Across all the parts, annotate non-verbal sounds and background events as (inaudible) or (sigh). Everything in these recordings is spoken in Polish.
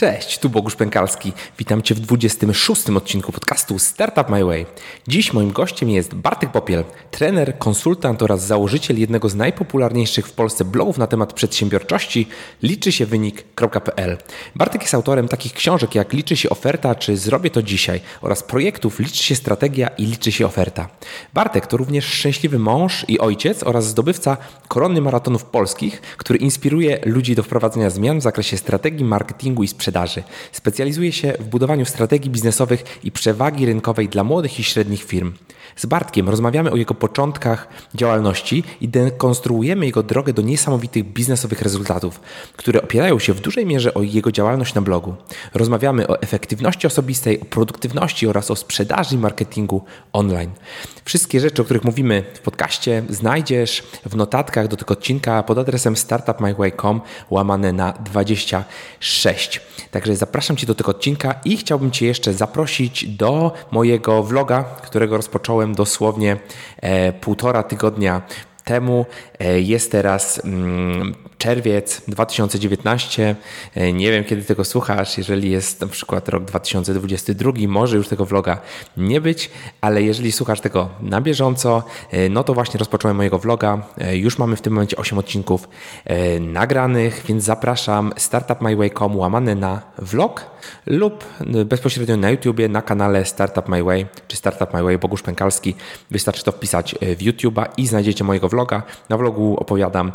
Cześć, tu Bogusz Pękalski. Witam Cię w 26. odcinku podcastu Startup My Way. Dziś moim gościem jest Bartek Popiel, trener, konsultant oraz założyciel jednego z najpopularniejszych w Polsce blogów na temat przedsiębiorczości liczy się wynik.pl. Bartek jest autorem takich książek jak Liczy się oferta czy Zrobię to dzisiaj oraz projektów Liczy się strategia i Liczy się oferta. Bartek to również szczęśliwy mąż i ojciec oraz zdobywca korony maratonów polskich, który inspiruje ludzi do wprowadzenia zmian w zakresie strategii marketingu i sprzedaży sprzedaży. Specjalizuje się w budowaniu strategii biznesowych i przewagi rynkowej dla młodych i średnich firm. Z Bartkiem rozmawiamy o jego początkach działalności i dekonstruujemy jego drogę do niesamowitych biznesowych rezultatów, które opierają się w dużej mierze o jego działalność na blogu. Rozmawiamy o efektywności osobistej, o produktywności oraz o sprzedaży i marketingu online. Wszystkie rzeczy, o których mówimy w podcaście, znajdziesz w notatkach do tego odcinka pod adresem startupmyway.com łamane na 26. Także zapraszam Cię do tego odcinka i chciałbym Cię jeszcze zaprosić do mojego vloga, którego rozpocząłem dosłownie e, półtora tygodnia temu. E, jest teraz mm, czerwiec 2019. E, nie wiem, kiedy tego słuchasz. Jeżeli jest na przykład rok 2022, może już tego vloga nie być, ale jeżeli słuchasz tego na bieżąco, e, no to właśnie rozpocząłem mojego vloga. Już mamy w tym momencie 8 odcinków nagranych, więc zapraszam startupmyway.com łamane na vlog lub bezpośrednio na YouTubie na kanale Startup My Way czy Startup My Way Bogusz Pękalski. Wystarczy to wpisać w YouTube'a i znajdziecie mojego vloga. Na vlogu opowiadam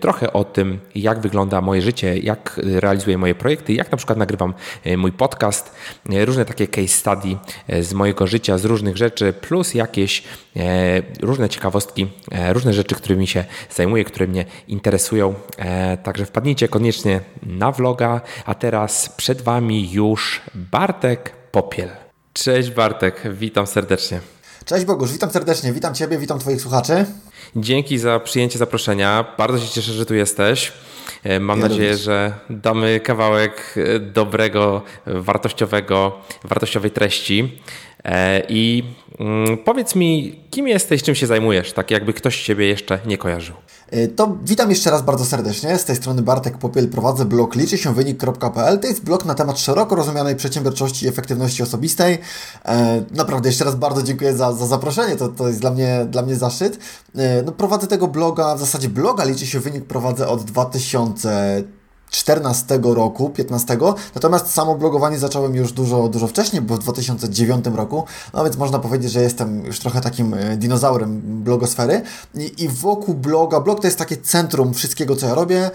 trochę o tym, jak wygląda moje życie, jak realizuję moje projekty, jak na przykład nagrywam y, mój podcast, y, różne takie case study z mojego życia, z różnych rzeczy, plus jakieś różne ciekawostki, różne rzeczy, którymi się zajmuję, które mnie interesują. Także wpadnijcie koniecznie na vloga, a teraz przed Wami już Bartek Popiel. Cześć Bartek, witam serdecznie. Cześć Bogusz, witam serdecznie, witam Ciebie, witam Twoich słuchaczy. Dzięki za przyjęcie zaproszenia. Bardzo się cieszę, że tu jesteś. E, mam ja nadzieję, również. że damy kawałek e, dobrego, wartościowego, wartościowej treści. E, I mm, powiedz mi, kim jesteś, czym się zajmujesz, tak jakby ktoś Ciebie jeszcze nie kojarzył. E, to witam jeszcze raz bardzo serdecznie. Z tej strony Bartek Popiel prowadzę blog liczy się wynik.pl. To jest blog na temat szeroko rozumianej przedsiębiorczości i efektywności osobistej. E, naprawdę jeszcze raz bardzo dziękuję za, za zaproszenie. To, to jest dla mnie, dla mnie zaszczyt. No, prowadzę tego bloga, w zasadzie bloga liczy się wynik prowadzę od 2000 2014 roku, 15. Natomiast samo blogowanie zacząłem już dużo, dużo wcześniej, bo w 2009 roku. No więc można powiedzieć, że jestem już trochę takim e, dinozaurem blogosfery. I, I wokół bloga, blog to jest takie centrum wszystkiego, co ja robię.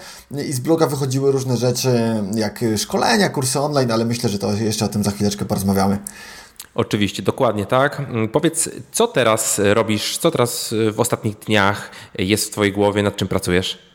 I z bloga wychodziły różne rzeczy, jak szkolenia, kursy online, ale myślę, że to jeszcze o tym za chwileczkę porozmawiamy. Oczywiście, dokładnie tak. Mm, powiedz, co teraz robisz, co teraz w ostatnich dniach jest w Twojej głowie, nad czym pracujesz?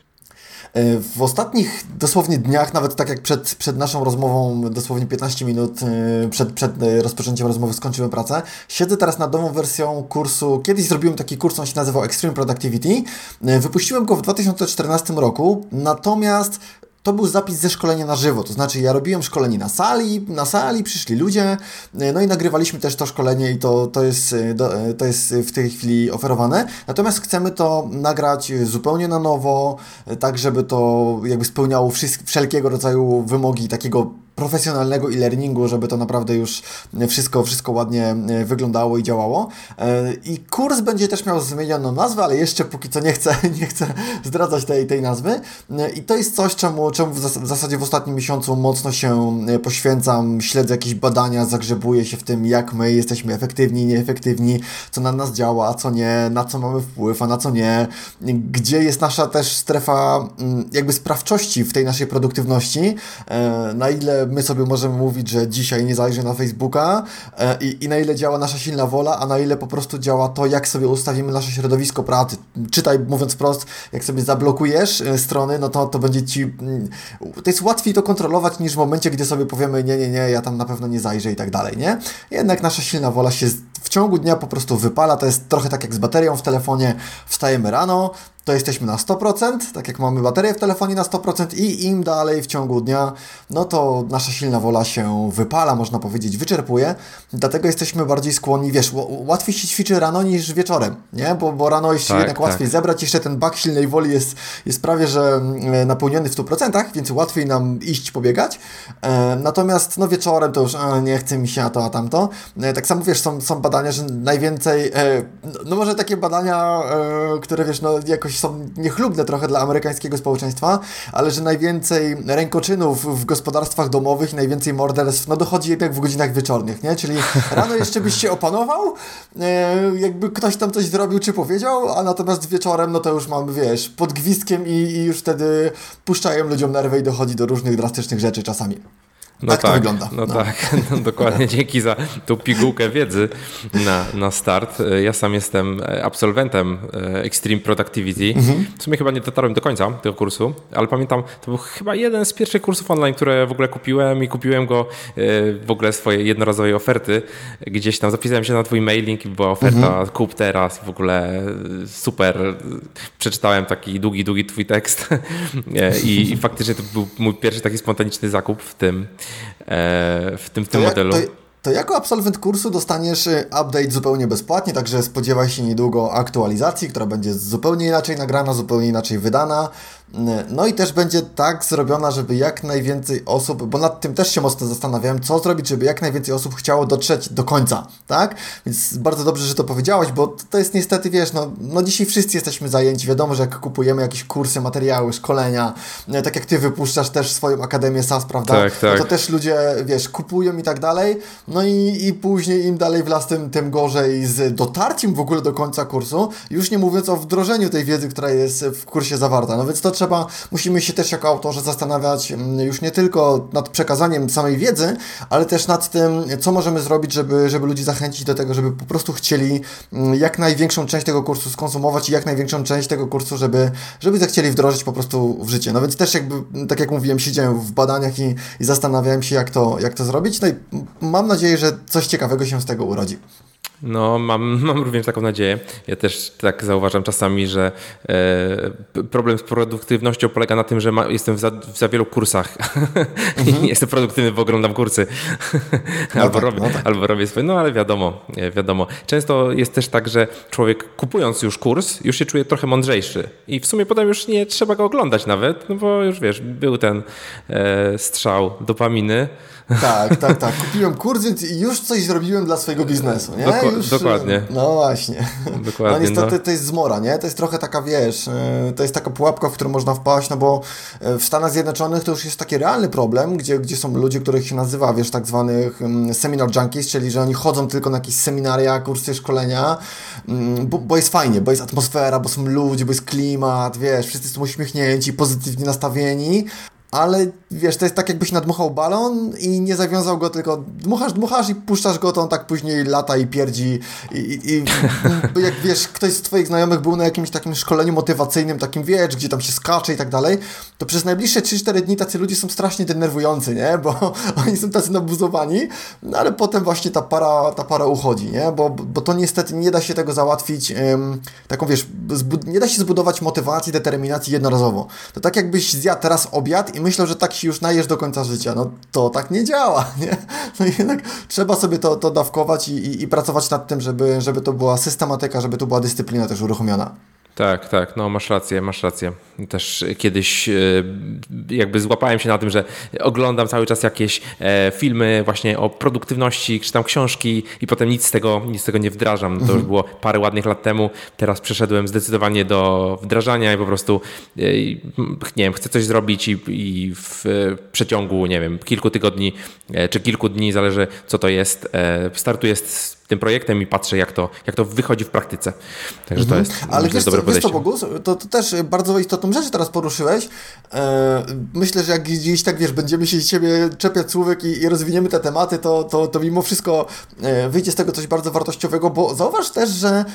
E, w ostatnich dosłownie dniach, nawet tak jak przed, przed naszą rozmową, dosłownie 15 minut e, przed, przed e, rozpoczęciem rozmowy skończyłem pracę, siedzę teraz nad nową wersją kursu. Kiedyś zrobiłem taki kurs, on się nazywał Extreme Productivity. Wypuściłem go w 2014 roku, natomiast to był zapis ze szkolenia na żywo, to znaczy ja robiłem szkolenie na sali, na sali przyszli ludzie, no i nagrywaliśmy też to szkolenie i to, to, jest, to jest w tej chwili oferowane. Natomiast chcemy to nagrać zupełnie na nowo, tak żeby to jakby spełniało wszelkiego rodzaju wymogi takiego profesjonalnego e-learningu, żeby to naprawdę już wszystko, wszystko ładnie e, wyglądało i działało. E, I kurs będzie też miał zmienioną nazwę, ale jeszcze póki co nie chcę, (laughs) nie chcę zdradzać tej, tej nazwy. E, I to jest coś, czemu, czemu w zasadzie w ostatnim miesiącu mocno się poświęcam, śledzę jakieś badania, zagrzebuję się w tym, jak my jesteśmy efektywni, nieefektywni, co na nas działa, a co nie, na co mamy wpływ, a na co nie, gdzie jest nasza też strefa mm, jakby sprawczości w tej naszej produktywności, na ile my sobie możemy mówić, że dzisiaj nie zajrzę na Facebooka e, i, i na ile działa nasza silna wola, a na ile po prostu działa to, jak sobie ustawimy nasze środowisko pracy. Czytaj, mówiąc wprost, jak sobie zablokujesz e, strony, no to, to będzie Ci... Mm, to jest łatwiej to kontrolować niż w momencie, gdy sobie powiemy, nie, nie, nie, ja tam na pewno nie zajrzę i tak dalej, nie? Jednak nasza silna wola się w ciągu dnia po prostu wypala. To jest trochę tak jak z baterią w telefonie. Wstajemy rano, to jesteśmy na 100%, tak jak mamy baterię w telefonie na 100% i im dalej w ciągu dnia, no to nasza silna wola się wypala, można powiedzieć, wyczerpuje. Dlatego jesteśmy bardziej skłonni, wiesz, łatwiej się ćwiczy rano niż wieczorem, nie? Bo, bo rano jest tak, jednak tak. łatwiej zebrać, jeszcze ten bak silnej woli jest, jest prawie, że mm, napełniony w 100%, więc łatwiej nam iść pobiegać. E, natomiast no wieczorem to już a, nie chce mi się a to, a tamto. E, tak samo, wiesz, są, są badania, że najwięcej, e, no może takie badania, e, które wiesz, no jakoś są niechlubne trochę dla amerykańskiego społeczeństwa, ale że najwięcej rękoczynów w gospodarstwach domowych najwięcej morderstw, no dochodzi jednak w godzinach wieczornych, nie? Czyli rano jeszcze byś się opanował, e, jakby ktoś tam coś zrobił czy powiedział, a natomiast wieczorem, no to już mamy, wiesz, pod gwizdkiem i, i już wtedy puszczają ludziom nerwy i dochodzi do różnych drastycznych rzeczy czasami. No tak, tak, to wygląda. No, no. tak, (laughs) no, dokładnie. Dzięki za tą pigułkę wiedzy na, na start. Ja sam jestem absolwentem e, Extreme Productivity. Mhm. W sumie chyba nie dotarłem do końca tego kursu, ale pamiętam, to był chyba jeden z pierwszych kursów online, które w ogóle kupiłem i kupiłem go e, w ogóle swojej jednorazowej oferty. Gdzieś tam zapisałem się na twój mailing i była oferta mhm. kup teraz w ogóle super. Przeczytałem taki długi, długi twój tekst (laughs) e, I, i faktycznie to był mój pierwszy taki spontaniczny zakup w tym E, w tym, w tym to modelu. Jak, to, to jako absolwent kursu dostaniesz y, update zupełnie bezpłatnie, także spodziewaj się niedługo aktualizacji, która będzie zupełnie inaczej nagrana, zupełnie inaczej wydana. No i też będzie tak zrobiona, żeby jak najwięcej osób, bo nad tym też się mocno zastanawiałem, co zrobić, żeby jak najwięcej osób chciało dotrzeć do końca, tak? Więc bardzo dobrze, że to powiedziałeś, bo to jest niestety, wiesz, no, no dzisiaj wszyscy jesteśmy zajęci, wiadomo, że jak kupujemy jakieś kursy, materiały, szkolenia, tak jak Ty wypuszczasz też swoją Akademię SAS, prawda? Tak, tak. No to też ludzie, wiesz, kupują i tak dalej, no i, i później im dalej w las, tym, tym gorzej z dotarciem w ogóle do końca kursu, już nie mówiąc o wdrożeniu tej wiedzy, która jest w kursie zawarta, no więc to trzeba, musimy się też jako autorzy zastanawiać mm, już nie tylko nad przekazaniem samej wiedzy, ale też nad tym, co możemy zrobić, żeby, żeby ludzi zachęcić do tego, żeby po prostu chcieli mm, jak największą część tego kursu skonsumować i jak największą część tego kursu, żeby, żeby zechcieli wdrożyć po prostu w życie. No więc też jakby, tak jak mówiłem, siedziałem w badaniach i, i zastanawiałem się, jak to, jak to zrobić. No i mam nadzieję, że coś ciekawego się z tego urodzi. No, mam, (laughs) mam również taką nadzieję. Ja też tak zauważam czasami, że e, problem z produktywnością polega na tym, że ma, jestem w za, w za, wielu kursach (laughs) mhm. i jestem produktywny, bo oglądam kursy. No (laughs) albo, tak, robię, no tak. albo robię swoje. No ale wiadomo, wiadomo. Często jest też tak, że człowiek kupując już kurs, już się czuje trochę mądrzejszy. I w sumie potem już nie trzeba go oglądać nawet, no bo już wiesz, był ten e, strzał dopaminy. Tak, tak, tak. Kupiłem kurs i już coś zrobiłem dla swojego biznesu, nie? Doko już, dokładnie. No właśnie. Dokładnie, no niestety no. to jest zmora, nie? To jest trochę taka, wiesz, y, to jest taka pułapka, w którą można wpaść, no bo y, w Stanach Zjednoczonych to już jest taki realny problem, gdzie, gdzie są ludzie, których się nazywa, wiesz, tak zwanych mm, seminar junkies, czyli że oni chodzą tylko na jakieś seminaria, kursy, szkolenia, mm, bo, bo jest fajnie, bo jest atmosfera, bo są ludzie, bo jest klimat, wiesz, wszyscy są uśmiechnięci, pozytywnie nastawieni, ale wiesz, to jest tak jakbyś nadmuchał balon i nie zawiązał go, tylko dmuchasz, dmuchasz i puszczasz go, to on tak później lata i pierdzi i, i, i jak wiesz, ktoś z Twoich znajomych był na jakimś takim szkoleniu motywacyjnym, takim wiesz, gdzie tam się skacze i tak dalej, to przez najbliższe 3-4 dni tacy ludzie są strasznie denerwujący, nie? Bo (laughs) oni są tacy nabuzowani, no ale potem właśnie ta para, ta para uchodzi, nie? Bo, bo to niestety nie da się tego załatwić ym, taką, wiesz, nie da się zbudować motywacji, determinacji jednorazowo. To tak jakbyś zjadł teraz obiad i myślał, że tak się już najesz do końca życia. No to tak nie działa, (laughs) nie? No jednak trzeba sobie to, to dawkować i, i, i pracować nad tym, żeby, żeby to była systematyka, żeby to była dyscyplina też uruchomiona. Tak, tak, no masz rację, masz rację. Też kiedyś e, jakby złapałem się na tym, że oglądam cały czas jakieś e, filmy właśnie o produktywności, czytam książki i potem nic z tego, nic z tego nie wdrażam. To mhm. już było parę ładnych lat temu. Teraz przeszedłem zdecydowanie do wdrażania i po prostu e, nie wiem, chcę coś zrobić i, i w przeciągu, nie wiem, kilku tygodni czy kilku dni, zależy co to jest, startuję z tym projektem i patrzę, jak to, jak to wychodzi w praktyce. Także mhm. to jest, Ale myślę, wiesz, dobre co, wiesz to, Bogus, to, to też bardzo istotną rzecz teraz poruszyłeś. E, myślę, że jak gdzieś tak, wiesz, będziemy się ciebie czepiać słówek i, i rozwiniemy te tematy, to, to, to mimo wszystko e, wyjdzie z tego coś bardzo wartościowego, bo zauważ też, że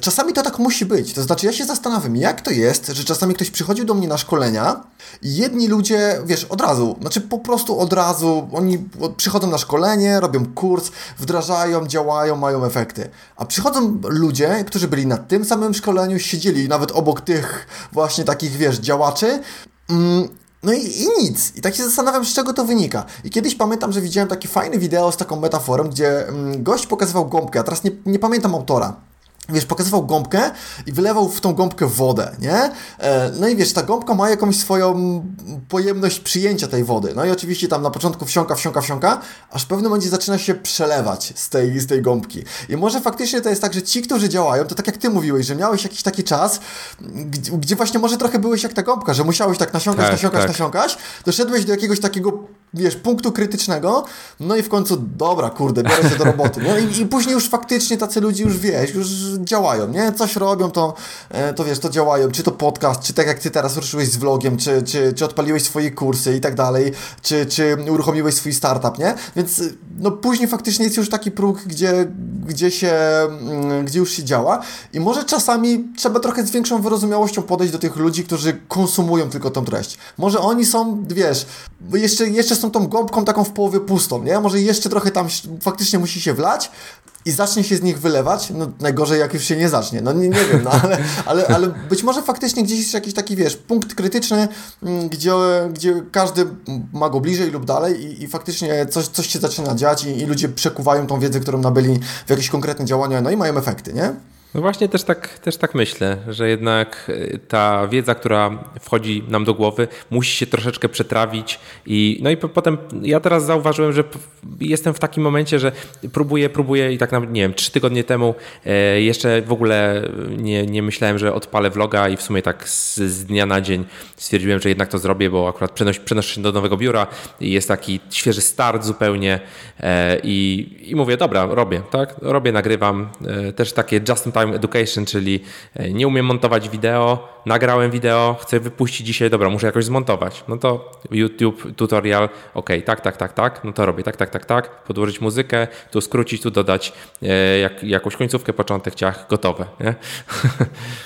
czasami to tak musi być. To znaczy, ja się zastanawiam, jak to jest, że czasami ktoś przychodził do mnie na szkolenia i jedni ludzie, wiesz, od razu, znaczy po prostu od razu, oni przychodzą na szkolenie, robią kurs, wdrażają, działają, mają efekty. A przychodzą ludzie, którzy byli na tym samym szkoleniu, siedzieli nawet obok tych właśnie takich, wiesz, działaczy. Mm, no i, i, nic. I tak się zastanawiam, z czego to wynika. I kiedyś pamiętam, że widziałem taki fajny wideo z taką metaforą, gdzie mm, gość pokazywał gąbkę, a teraz nie, nie pamiętam autora wiesz, pokazywał gąbkę i wylewał w tą gąbkę wodę, nie? E, no i wiesz, ta gąbka ma jakąś swoją pojemność przyjęcia tej wody. No i oczywiście tam na początku wsiąka, wsiąka, wsiąka, aż w pewnym momencie zaczyna się przelewać z tej, z tej gąbki. I może faktycznie to jest tak, że ci, którzy działają, to tak jak ty mówiłeś, że miałeś jakiś taki czas, gdzie, gdzie właśnie może trochę byłeś jak ta gąbka, że musiałeś tak nasiąkać, tak, nasiąkać, tak. nasiąkać, doszedłeś do jakiegoś takiego, wiesz, punktu krytycznego, no i w końcu, dobra, kurde, biorę się do roboty. No i, i później już faktycznie tacy ludzie już, wiesz, już działają, nie? Coś robią, to, e, to wiesz, to działają. Czy to podcast, czy tak jak ty teraz ruszyłeś z vlogiem, czy, czy, czy odpaliłeś swoje kursy i tak dalej, czy, czy uruchomiłeś swój startup, nie? Więc no później faktycznie jest już taki próg, gdzie, gdzie się, mm, gdzie już się działa i może czasami trzeba trochę z większą wyrozumiałością podejść do tych ludzi, którzy konsumują tylko tą treść. Może oni są, wiesz, jeszcze, jeszcze są tą gąbką taką w połowie pustą, nie? Może jeszcze trochę tam faktycznie musi się wlać, i zacznie się z nich wylewać, no najgorzej jak już się nie zacznie, no nie, nie wiem, no ale, ale, ale być może faktycznie gdzieś jest jakiś taki, wiesz, punkt krytyczny, mm, gdzie, gdzie każdy ma go bliżej lub dalej i, i faktycznie coś, coś się zaczyna dziać i, i ludzie przekuwają tą wiedzę, którą nabyli w jakieś konkretne działania, no i mają efekty, nie? No właśnie też tak, też tak myślę, że jednak y, ta wiedza, która wchodzi nam do głowy, musi się troszeczkę przetrawić i no i potem ja teraz zauważyłem, że jestem w takim momencie, że próbuję, próbuję i tak nawet, nie wiem, trzy tygodnie temu e, jeszcze w ogóle nie, nie myślałem, że odpalę vloga i w sumie tak z, z dnia na dzień stwierdziłem, że jednak to zrobię, bo akurat przenoś, przenoszę się do nowego biura i jest taki świeży start zupełnie e, i, i mówię, dobra, robię, tak, robię, nagrywam, e, też takie just in time education, czyli e, nie umiem montować wideo, nagrałem wideo, chcę wypuścić dzisiaj, dobra, muszę jakoś zmontować. No to YouTube tutorial, ok, tak, tak, tak, tak, no to robię tak, tak, tak, tak, podłożyć muzykę, tu skrócić, tu dodać e, jak, jakąś końcówkę, początek, ciach, gotowe. Nie? (laughs)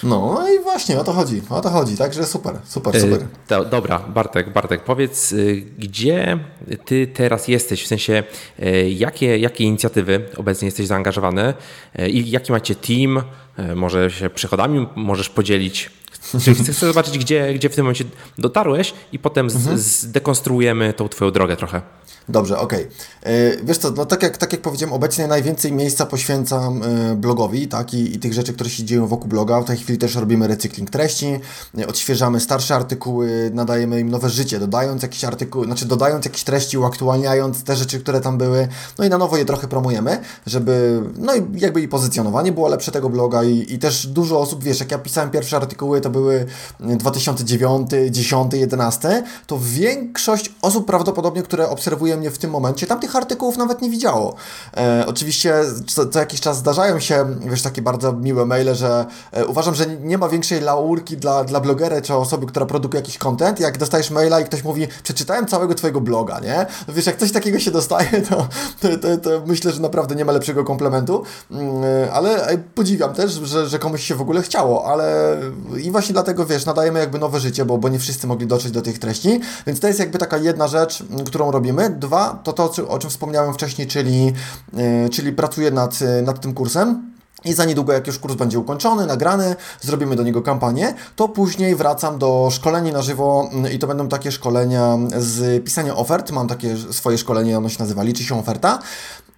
No i właśnie o to chodzi, o to chodzi, także super, super, super. E, to, dobra, Bartek, Bartek, powiedz, e, gdzie ty teraz jesteś, w sensie e, jakie, jakie inicjatywy obecnie jesteś zaangażowany e, i jaki macie team, E, może się przychodami możesz podzielić. (laughs) Czyli chcę zobaczyć, gdzie, gdzie w tym momencie dotarłeś i potem mhm. zdekonstruujemy tą twoją drogę trochę. Dobrze, okej. Okay. E, wiesz co, no tak jak, tak jak powiedziałem, obecnie najwięcej miejsca poświęcam e, blogowi, tak, I, i tych rzeczy, które się dzieją wokół bloga. W tej chwili też robimy recykling treści, e, odświeżamy starsze artykuły, nadajemy im nowe życie, dodając jakieś artykuły, znaczy dodając jakieś treści, uaktualniając te rzeczy, które tam były, no i na nowo je trochę promujemy, żeby, no i jakby i pozycjonowanie było lepsze tego bloga i, i też dużo osób, wiesz, jak ja pisałem pierwsze artykuły, to były 2009, 10, 11, to większość osób prawdopodobnie, które obserwują mnie w tym momencie, tam tych artykułów nawet nie widziało. E, oczywiście co, co, jakiś czas zdarzają się, wiesz, takie bardzo miłe maile, że e, uważam, że nie ma większej laurki dla, dla blogera czy osoby, która produkuje jakiś content, jak dostajesz maila i ktoś mówi, przeczytałem całego twojego bloga, nie? Wiesz, jak coś takiego się dostaje, to, to, to, to myślę, że naprawdę nie ma lepszego komplementu, mm, e, ale e, podziwiam też, że, że komuś się w ogóle chciało, ale i właśnie dlatego, wiesz, nadajemy jakby nowe życie, bo, bo nie wszyscy mogli dotrzeć do tych treści, więc to jest jakby taka jedna rzecz, którą robimy. Dwa, to to, o czym wspomniałem wcześniej, czyli, e, czyli pracuję nad, nad tym kursem. I za niedługo, jak już kurs będzie ukończony, nagrany, zrobimy do niego kampanię, to później wracam do szkolenia na żywo mm, i to będą takie szkolenia z pisania ofert. Mam takie swoje szkolenie, ono się nazywa Liczy się oferta.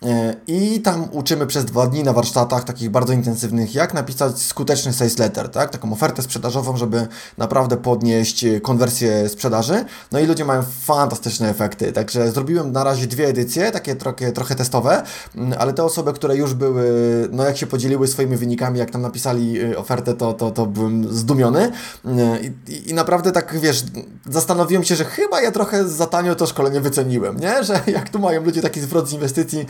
E, I tam uczymy przez dwa dni na warsztatach takich bardzo intensywnych, jak napisać skuteczny sales letter, tak? taką ofertę sprzedażową, żeby naprawdę podnieść konwersję sprzedaży. No i ludzie mają fantastyczne efekty. Także zrobiłem na razie dwie edycje, takie trochę, trochę testowe, mm, ale te osoby, które już były, no jak się podzieliły swoimi wynikami, jak tam napisali y, ofertę, to, to, to byłem zdumiony. Mm, I, I naprawdę tak, wiesz, zastanowiłem się, że chyba ja trochę za tanio to szkolenie wyceniłem, nie? (laughs) Że jak tu mają ludzie taki zwrot z inwestycji,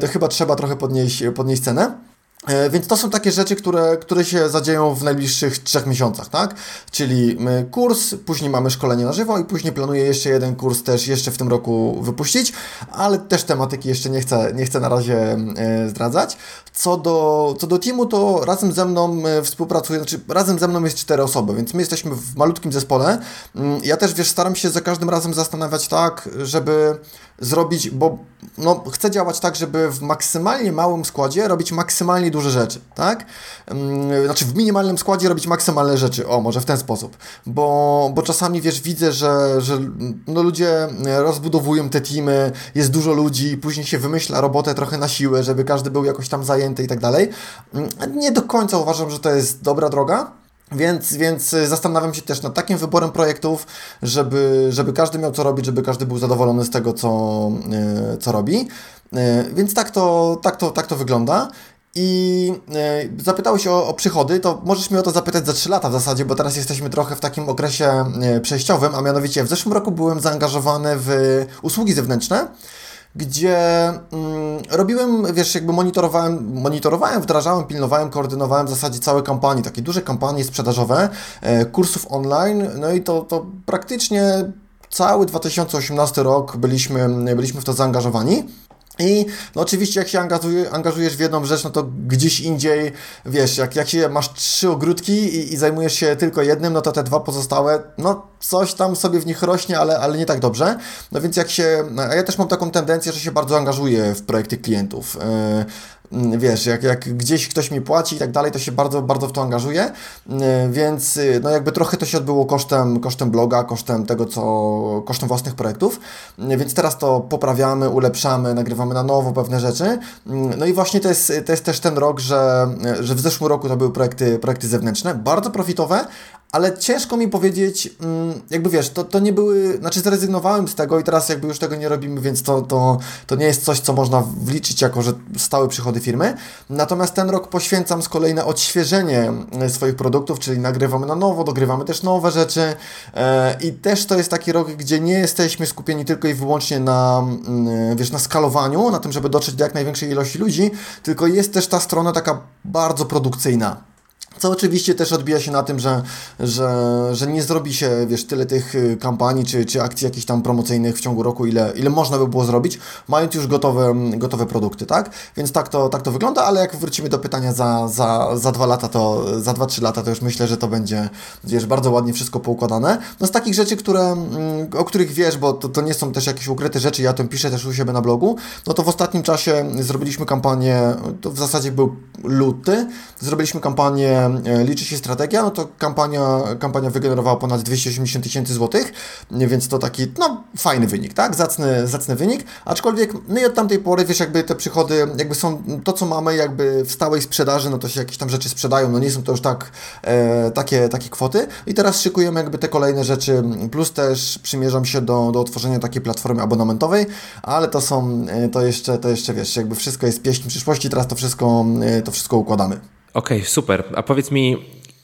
to chyba trzeba trochę podnieść, podnieść cenę. E, więc to są takie rzeczy, które, które się zadzieją w najbliższych trzech miesiącach, tak? Czyli kurs, później mamy szkolenie na żywo i później planuję jeszcze jeden kurs też jeszcze w tym roku wypuścić, ale też tematyki jeszcze nie chcę, nie chcę na razie e, zdradzać. Co do, co do teamu, to razem ze mną e, współpracuję, znaczy razem ze mną jest cztery osoby, więc my jesteśmy w malutkim zespole. Mm, ja też, wiesz, staram się za każdym razem zastanawiać tak, żeby zrobić, bo no, chcę działać tak, żeby w maksymalnie małym składzie robić maksymalnie duże rzeczy, tak? Mm, znaczy w minimalnym składzie robić maksymalne rzeczy, o, może w ten sposób, bo, bo czasami, wiesz, widzę, że, że no, ludzie rozbudowują te teamy, jest dużo ludzi, później się wymyśla robotę trochę na siłę, żeby każdy był jakoś tam zajęty i tak dalej. Mm, nie do końca uważam, że to jest dobra droga, więc, więc zastanawiam się też nad takim wyborem projektów, żeby, żeby każdy miał co robić, żeby każdy był zadowolony z tego, co, e, co robi. E, więc tak to, tak to, tak to wygląda. I e, zapytałeś o, o przychody, to możesz mnie o to zapytać za 3 lata w zasadzie, bo teraz jesteśmy trochę w takim okresie przejściowym, a mianowicie w zeszłym roku byłem zaangażowany w usługi zewnętrzne gdzie mm, robiłem, wiesz, jakby monitorowałem, monitorowałem, wdrażałem, pilnowałem, koordynowałem w zasadzie całe kampanie, takie duże kampanie sprzedażowe, e, kursów online, no i to, to praktycznie cały 2018 rok byliśmy, byliśmy w to zaangażowani. I no oczywiście jak się angażuje, angażujesz w jedną rzecz, no to gdzieś indziej, wiesz, jak, jak się masz trzy ogródki i, i, zajmujesz się tylko jednym, no to te dwa pozostałe, no coś tam sobie w nich rośnie, ale, ale nie tak dobrze. No więc jak się, a ja też mam taką tendencję, że się bardzo angażuję w projekty klientów. Yy, wiesz, jak, jak gdzieś ktoś mi płaci i tak dalej, to się bardzo, bardzo w to angażuję, mm, więc y, no jakby trochę to się odbyło kosztem, kosztem bloga, kosztem tego, co, kosztem własnych projektów, mm, więc teraz to poprawiamy, ulepszamy, nagrywamy na nowo pewne rzeczy, no i właśnie to jest, to jest też ten rok, że, że w zeszłym roku to były projekty, projekty zewnętrzne, bardzo profitowe, ale ciężko mi powiedzieć, mm, jakby wiesz, to, to nie były, znaczy zrezygnowałem z tego i teraz jakby już tego nie robimy, więc to, to, to nie jest coś, co można wliczyć jako, że stałe przychody firmy. Natomiast ten rok poświęcam z kolei na odświeżenie e, swoich produktów, czyli nagrywamy na nowo, dogrywamy też nowe rzeczy e, i też to jest taki rok, gdzie nie jesteśmy skupieni tylko i wyłącznie na, mm, wiesz, na skalowaniu, na tym, żeby dotrzeć do jak największej ilości ludzi, tylko jest też ta strona taka bardzo produkcyjna. Co oczywiście też odbija się na tym, że, że, że nie zrobi się, wiesz, tyle tych y, kampanii czy, czy akcji jakichś tam promocyjnych w ciągu roku, ile, ile można by było zrobić, mając już gotowe, gotowe produkty, tak? Więc tak to, tak to wygląda, ale jak wrócimy do pytania za, za, za dwa lata, to za dwa, trzy lata, to już myślę, że to będzie, wiesz, bardzo ładnie wszystko poukładane. No z takich rzeczy, które, o których wiesz, bo to, to nie są też jakieś ukryte rzeczy, ja o tym piszę też u siebie na blogu, no to w ostatnim czasie zrobiliśmy kampanię, to w zasadzie był luty, zrobiliśmy kampanię liczy się strategia, no to kampania, kampania wygenerowała ponad 280 tysięcy złotych, więc to taki, no, fajny wynik, tak? Zacny, zacny wynik, aczkolwiek, no i od tamtej pory, wiesz, jakby te przychody, jakby są, to co mamy jakby w stałej sprzedaży, no to się jakieś tam rzeczy sprzedają, no nie są to już tak, e, takie, takie kwoty i teraz szykujemy jakby te kolejne rzeczy, plus też przymierzam się do, do otworzenia takiej platformy abonamentowej, ale to są, e, to jeszcze, to jeszcze, wiesz, jakby wszystko jest pieśń przyszłości, teraz to wszystko, e, to wszystko układamy. Okej, okay, super. A powiedz mi,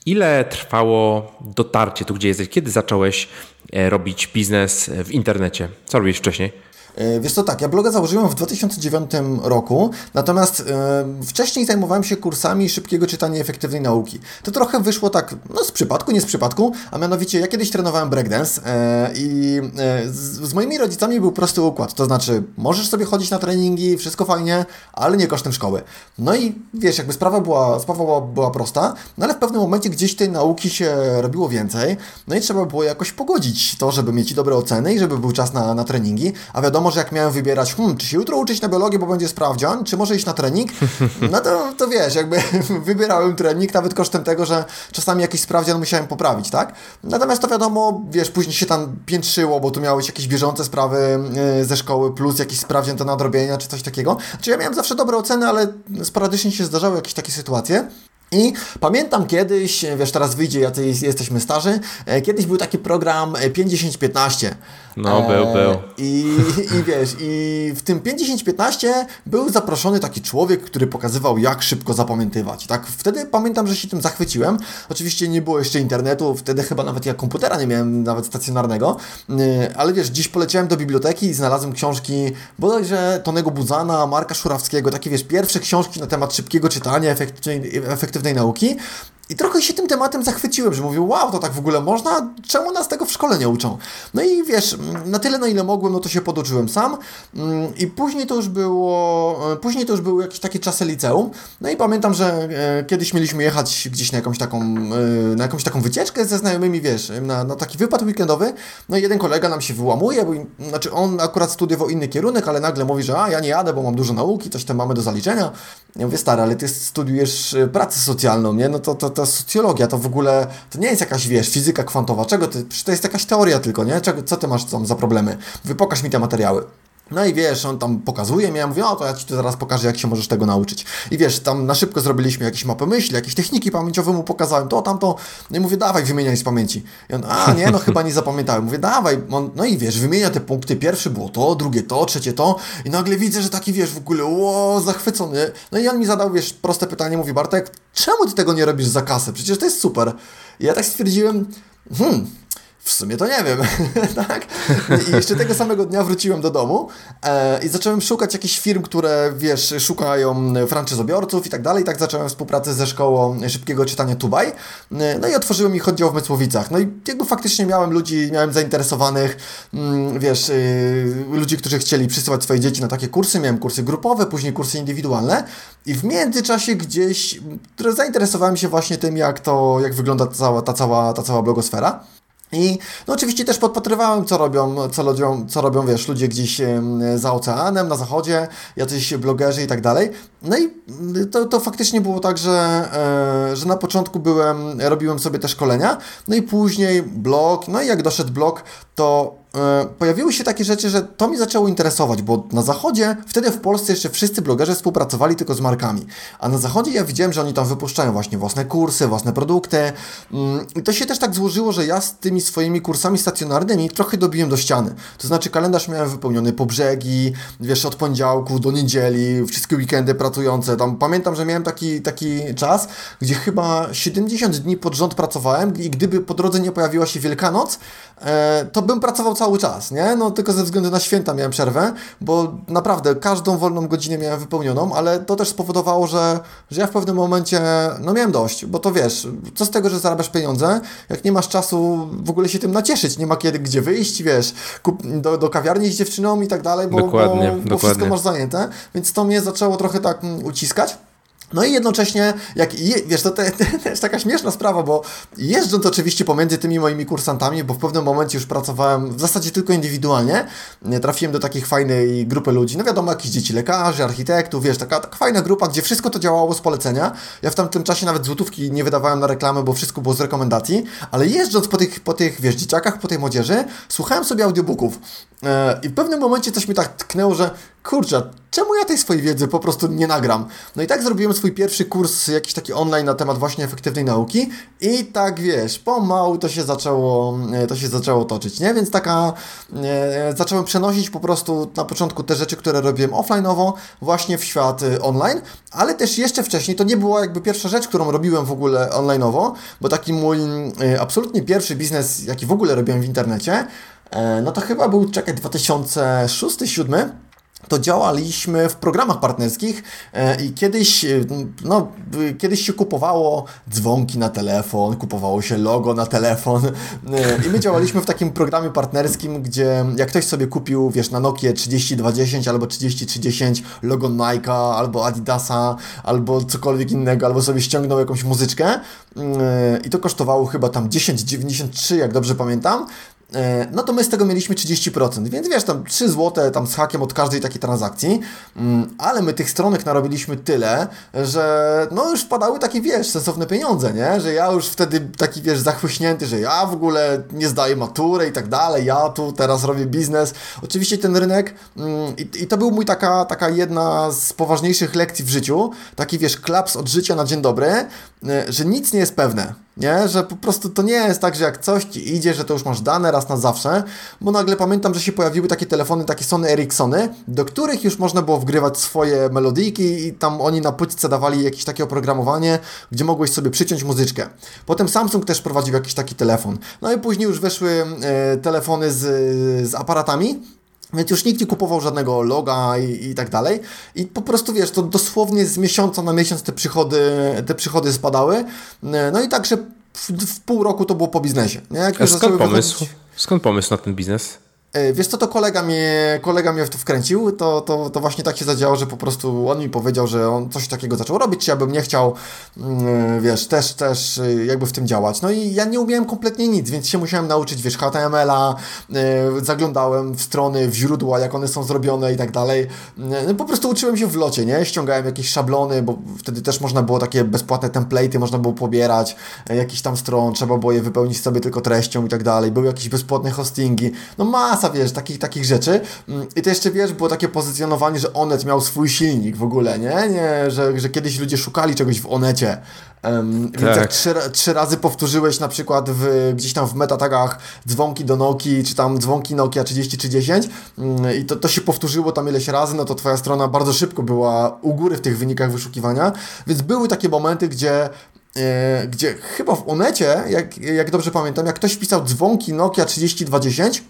ile trwało dotarcie tu, gdzie jesteś? Kiedy zacząłeś e, robić biznes w internecie? Co robisz wcześniej? E, wiesz co, tak, ja bloga założyłem w 2009 roku, natomiast e, wcześniej zajmowałem się kursami szybkiego czytania efektywnej nauki. To trochę wyszło tak, no z przypadku, nie z przypadku, a mianowicie ja kiedyś trenowałem breakdance e, i z, z, moimi rodzicami był prosty układ, to znaczy możesz sobie chodzić na treningi, wszystko fajnie, ale nie kosztem szkoły. No i wiesz, jakby sprawa była, sprawa była, była prosta, no ale w pewnym momencie gdzieś tej nauki się robiło więcej, no i trzeba było jakoś pogodzić to, żeby mieć dobre oceny i żeby był czas na, na treningi, a wiadomo, że jak miałem wybierać, hmm, czy się jutro uczyć na biologię, bo będzie sprawdzian, czy może iść na trening, no to, to wiesz, jakby (laughs) wybierałem trening, nawet kosztem tego, że czasami jakiś sprawdzian musiałem poprawić, tak? Natomiast to wiadomo, wiesz, później się tam piętrzyło, bo tu miałeś jakieś bieżące sprawy yy, ze szkoły, plus jakiś sprawdzian do nadrobienia, czy coś takiego. Czy ja miałem zawsze dobre oceny, ale sporadycznie się zdarzały jakieś takie sytuacje. I pamiętam kiedyś, wiesz, teraz wyjdzie, jacy jesteśmy starzy, e, kiedyś był taki program 50-15. No, był, e, był. I, I wiesz, i w tym 5-10-15 był zaproszony taki człowiek, który pokazywał, jak szybko zapamiętywać. Tak, wtedy pamiętam, że się tym zachwyciłem. Oczywiście nie było jeszcze internetu, wtedy chyba nawet ja komputera nie miałem, nawet stacjonarnego, e, ale wiesz, dziś poleciałem do biblioteki i znalazłem książki bodajże Tonego Buzana, Marka Szurawskiego, takie wiesz, pierwsze książki na temat szybkiego czytania, efektywnej, efektywnej nauki. I trochę się tym tematem zachwyciłem, że mówię, wow, to tak w ogóle można? Czemu nas tego w szkole nie uczą? No i wiesz, na tyle na ile mogłem, no to się poduczyłem sam. Mm, I później to już było, e, później to już były jakieś takie czasy liceum. No i pamiętam, że e, kiedyś mieliśmy jechać gdzieś na jakąś taką, e, na jakąś taką wycieczkę ze znajomymi, wiesz, na, na taki wypad weekendowy. No i jeden kolega nam się wyłamuje, bo znaczy on akurat studiował inny kierunek, ale nagle mówi, że a, ja nie jadę, bo mam dużo nauki, coś tam mamy do zaliczenia. Ja mówię, stary, ale ty studiujesz pracę socjalną, nie? No to, to ta socjologia to w ogóle, to nie jest jakaś, wiesz, fizyka kwantowa, czego ty, to jest jakaś teoria tylko, nie? Czego, co ty masz tam za problemy? Wypokaż mi te materiały. No i wiesz, on tam pokazuje mi, ja mówię, o to ja ci tu zaraz pokażę, jak się możesz tego nauczyć. I wiesz, tam na szybko zrobiliśmy jakieś mapy myśli, jakieś techniki pamięciowe mu pokazałem, to, tamto. No i mówię, dawaj, wymieniaj z pamięci. I on, a nie, no chyba nie zapamiętałem. Mówię, dawaj. On, no i wiesz, wymienia te punkty. Pierwsze było to, drugie to, trzecie to. I nagle widzę, że taki, wiesz, w ogóle, ło, zachwycony. No i on mi zadał, wiesz, proste pytanie, mówi, Bartek, czemu ty tego nie robisz za kasę? Przecież to jest super. I ja tak stwierdziłem, hmm, w sumie to nie wiem, (laughs) tak? I jeszcze tego samego dnia wróciłem do domu e, i zacząłem szukać jakichś firm, które, wiesz, szukają franczyzobiorców i tak dalej. Tak zacząłem współpracę ze szkołą szybkiego czytania Tubaj. E, no i otworzyłem ich oddział w Mysłowicach. No i jakby faktycznie miałem ludzi, miałem zainteresowanych, mm, wiesz, y, ludzi, którzy chcieli przysyłać swoje dzieci na takie kursy. Miałem kursy grupowe, później kursy indywidualne i w międzyczasie gdzieś zainteresowałem się właśnie tym, jak to, jak wygląda cała, ta cała, ta cała blogosfera. I no oczywiście też podpatrywałem, co robią, co robią, co robią, wiesz, ludzie gdzieś za oceanem, na zachodzie, jacyś blogerzy i tak dalej. No i to, to faktycznie było tak, że, e, że na początku byłem, robiłem sobie te szkolenia, no i później blog, no i jak doszedł blog, to pojawiły się takie rzeczy, że to mi zaczęło interesować, bo na zachodzie, wtedy w Polsce jeszcze wszyscy blogerzy współpracowali tylko z markami, a na zachodzie ja widziałem, że oni tam wypuszczają właśnie własne kursy, własne produkty mm, i to się też tak złożyło, że ja z tymi swoimi kursami stacjonarnymi trochę dobiłem do ściany. To znaczy kalendarz miałem wypełniony po brzegi, wiesz, od poniedziałku do niedzieli, wszystkie weekendy pracujące. Tam pamiętam, że miałem taki, taki czas, gdzie chyba 70 dni pod rząd pracowałem i gdyby po drodze nie pojawiła się Wielkanoc, e, to bym pracował cały czas, nie? No tylko ze względu na święta miałem przerwę, bo naprawdę każdą wolną godzinę miałem wypełnioną, ale to też spowodowało, że, że ja w pewnym momencie, no miałem dość, bo to wiesz, co z tego, że zarabiasz pieniądze, jak nie masz czasu w ogóle się tym nacieszyć, nie ma kiedy, gdzie wyjść, wiesz, kup, do, do kawiarni z dziewczyną i tak dalej, bo, dokładnie, bo, bo dokładnie. wszystko masz zajęte, więc to mnie zaczęło trochę tak mm, uciskać. No i jednocześnie, jak je, wiesz, to, (laughs) te, to jest taka śmieszna sprawa, bo jeżdżąc oczywiście pomiędzy tymi moimi kursantami, bo w pewnym momencie już pracowałem w zasadzie tylko indywidualnie, trafiłem do takiej fajnej grupy ludzi, no wiadomo, jakichś dzieci lekarzy, architektów, wiesz, taka, taka fajna grupa, gdzie wszystko to działało z polecenia. Ja w tamtym czasie nawet złotówki nie wydawałem na reklamy, bo wszystko było z rekomendacji, ale jeżdżąc po tych, po tych wiesz, dzieciakach, po tej młodzieży, słuchałem sobie audiobooków e, i w pewnym momencie coś mi tak tknęło, że kurczę, czemu ja tej swojej wiedzy po prostu nie nagram? No i tak zrobiłem swój pierwszy kurs, jakiś taki online na temat właśnie efektywnej nauki i tak wiesz, pomału to się zaczęło, e, to się zaczęło toczyć, nie? Więc taka, e, zacząłem przenosić po prostu na początku te rzeczy, które robiłem offline'owo właśnie w świat e, online, ale też jeszcze wcześniej, to nie była jakby pierwsza rzecz, którą robiłem w ogóle online'owo, bo taki mój e, absolutnie pierwszy biznes, jaki w ogóle robiłem w internecie, e, no to chyba był, czekaj, 2006-2007 to działaliśmy w programach partnerskich e, i kiedyś, e, no, kiedyś się kupowało dzwonki na telefon, kupowało się logo na telefon e, i my działaliśmy w takim programie partnerskim, gdzie jak ktoś sobie kupił, wiesz, na Nokia 3210 albo 3310 logo Nike'a albo Adidasa albo cokolwiek innego, albo sobie ściągnął jakąś muzyczkę i to kosztowało chyba tam 10,93 jak dobrze pamiętam, E, no to my z tego mieliśmy 30%, więc wiesz, tam 3 zł tam z hakiem od każdej takiej transakcji, mm, ale my tych stronek narobiliśmy tyle, że no już wpadały takie, wiesz, sensowne pieniądze, nie? Że ja już wtedy taki, wiesz, zachłyśnięty, że ja w ogóle nie zdaję matury i tak dalej, ja tu teraz robię biznes. Oczywiście ten rynek mm, i, i to był mój taka, taka jedna z poważniejszych lekcji w życiu, taki, wiesz, klaps od życia na dzień dobry, e, że nic nie jest pewne nie? Że po prostu to nie jest tak, że jak coś ci idzie, że to już masz dane raz na zawsze, bo nagle pamiętam, że się pojawiły takie telefony, takie Sony Ericssony, do których już można było wgrywać swoje melodyjki i tam oni na płytce dawali jakieś takie oprogramowanie, gdzie mogłeś sobie przyciąć muzyczkę. Potem Samsung też prowadził jakiś taki telefon. No i później już weszły e, telefony z, z aparatami, więc już nikt nie kupował żadnego loga i, i tak dalej. I po prostu wiesz, to dosłownie z miesiąca na miesiąc te przychody, te przychody spadały. No i także w, w pół roku to było po biznesie. Nie? Jak A skąd pomysł? Wychodzić... Skąd pomysł na ten biznes? E, wiesz co, to kolega mnie, kolega mnie w to wkręcił, to, to, to właśnie tak się zadziało, że po prostu on mi powiedział, że on coś takiego zaczął robić, ja bym nie chciał, mm, wiesz, też, też y, jakby w tym działać. No i ja nie umiałem kompletnie nic, więc się musiałem nauczyć, wiesz, HTML-a, zaglądałem w strony, w źródła, jak one są zrobione i tak dalej. No po prostu uczyłem się w locie, nie? Ściągałem jakieś szablony, bo wtedy też można było takie bezpłatne template'y, można było pobierać jakiś tam stron, trzeba było je wypełnić sobie tylko treścią i tak dalej. Były jakieś bezpłatne hostingi, no masa masa, wiesz, takich, takich rzeczy. Mm, I to jeszcze, wiesz, było takie pozycjonowanie, że Onet miał swój silnik w ogóle, nie? nie że, że kiedyś ludzie szukali czegoś w Onecie. Um, tak. Więc jak trzy, trzy, razy powtórzyłeś na przykład w, gdzieś tam w metatagach dzwonki do Nokii, czy tam dzwonki Nokia 3010 um, i to, to się powtórzyło tam ileś razy, no to twoja strona bardzo szybko była u góry w tych wynikach wyszukiwania, więc były takie momenty, gdzie e, gdzie chyba w Onecie, jak, jak dobrze pamiętam, jak ktoś pisał dzwonki Nokia 3020,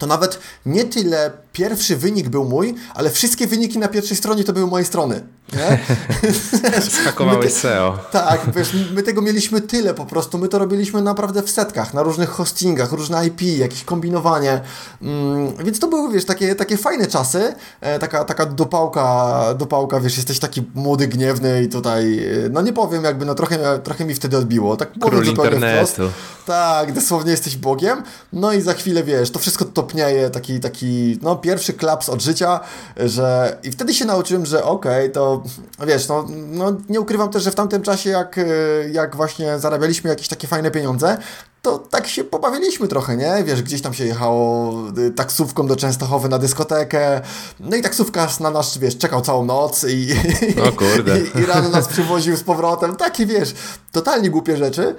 to nawet nie tyle pierwszy wynik był mój, ale wszystkie wyniki na pierwszej stronie to były mojej strony. (laughs) Skakowałeś SEO. Tak, wiesz, my tego mieliśmy tyle po prostu, my to robiliśmy naprawdę w setkach, na różnych hostingach, różne IP, jakieś kombinowanie, mm, więc to były, wiesz, takie, takie fajne czasy, e, taka, taka dopałka, dopałka, wiesz, jesteś taki młody, gniewny i tutaj, e, no nie powiem, jakby, no trochę, trochę mi wtedy odbiło, tak Król internetu. Wprost. Tak, dosłownie jesteś Bogiem, no i za chwilę, wiesz, to wszystko topnieje, taki, taki, no pierwszy klaps od życia, że i wtedy się nauczyłem, że okej, okay, to wiesz, no, no nie ukrywam też, że w tamtym czasie jak, jak właśnie zarabialiśmy jakieś takie fajne pieniądze, to tak się pobawiliśmy trochę, nie? Wiesz, gdzieś tam się jechało y, taksówką do Częstochowy na dyskotekę, no i taksówkarz na nas, wiesz, czekał całą noc i, o kurde. i, i rano nas przywoził z powrotem. Takie, wiesz, totalnie głupie rzeczy.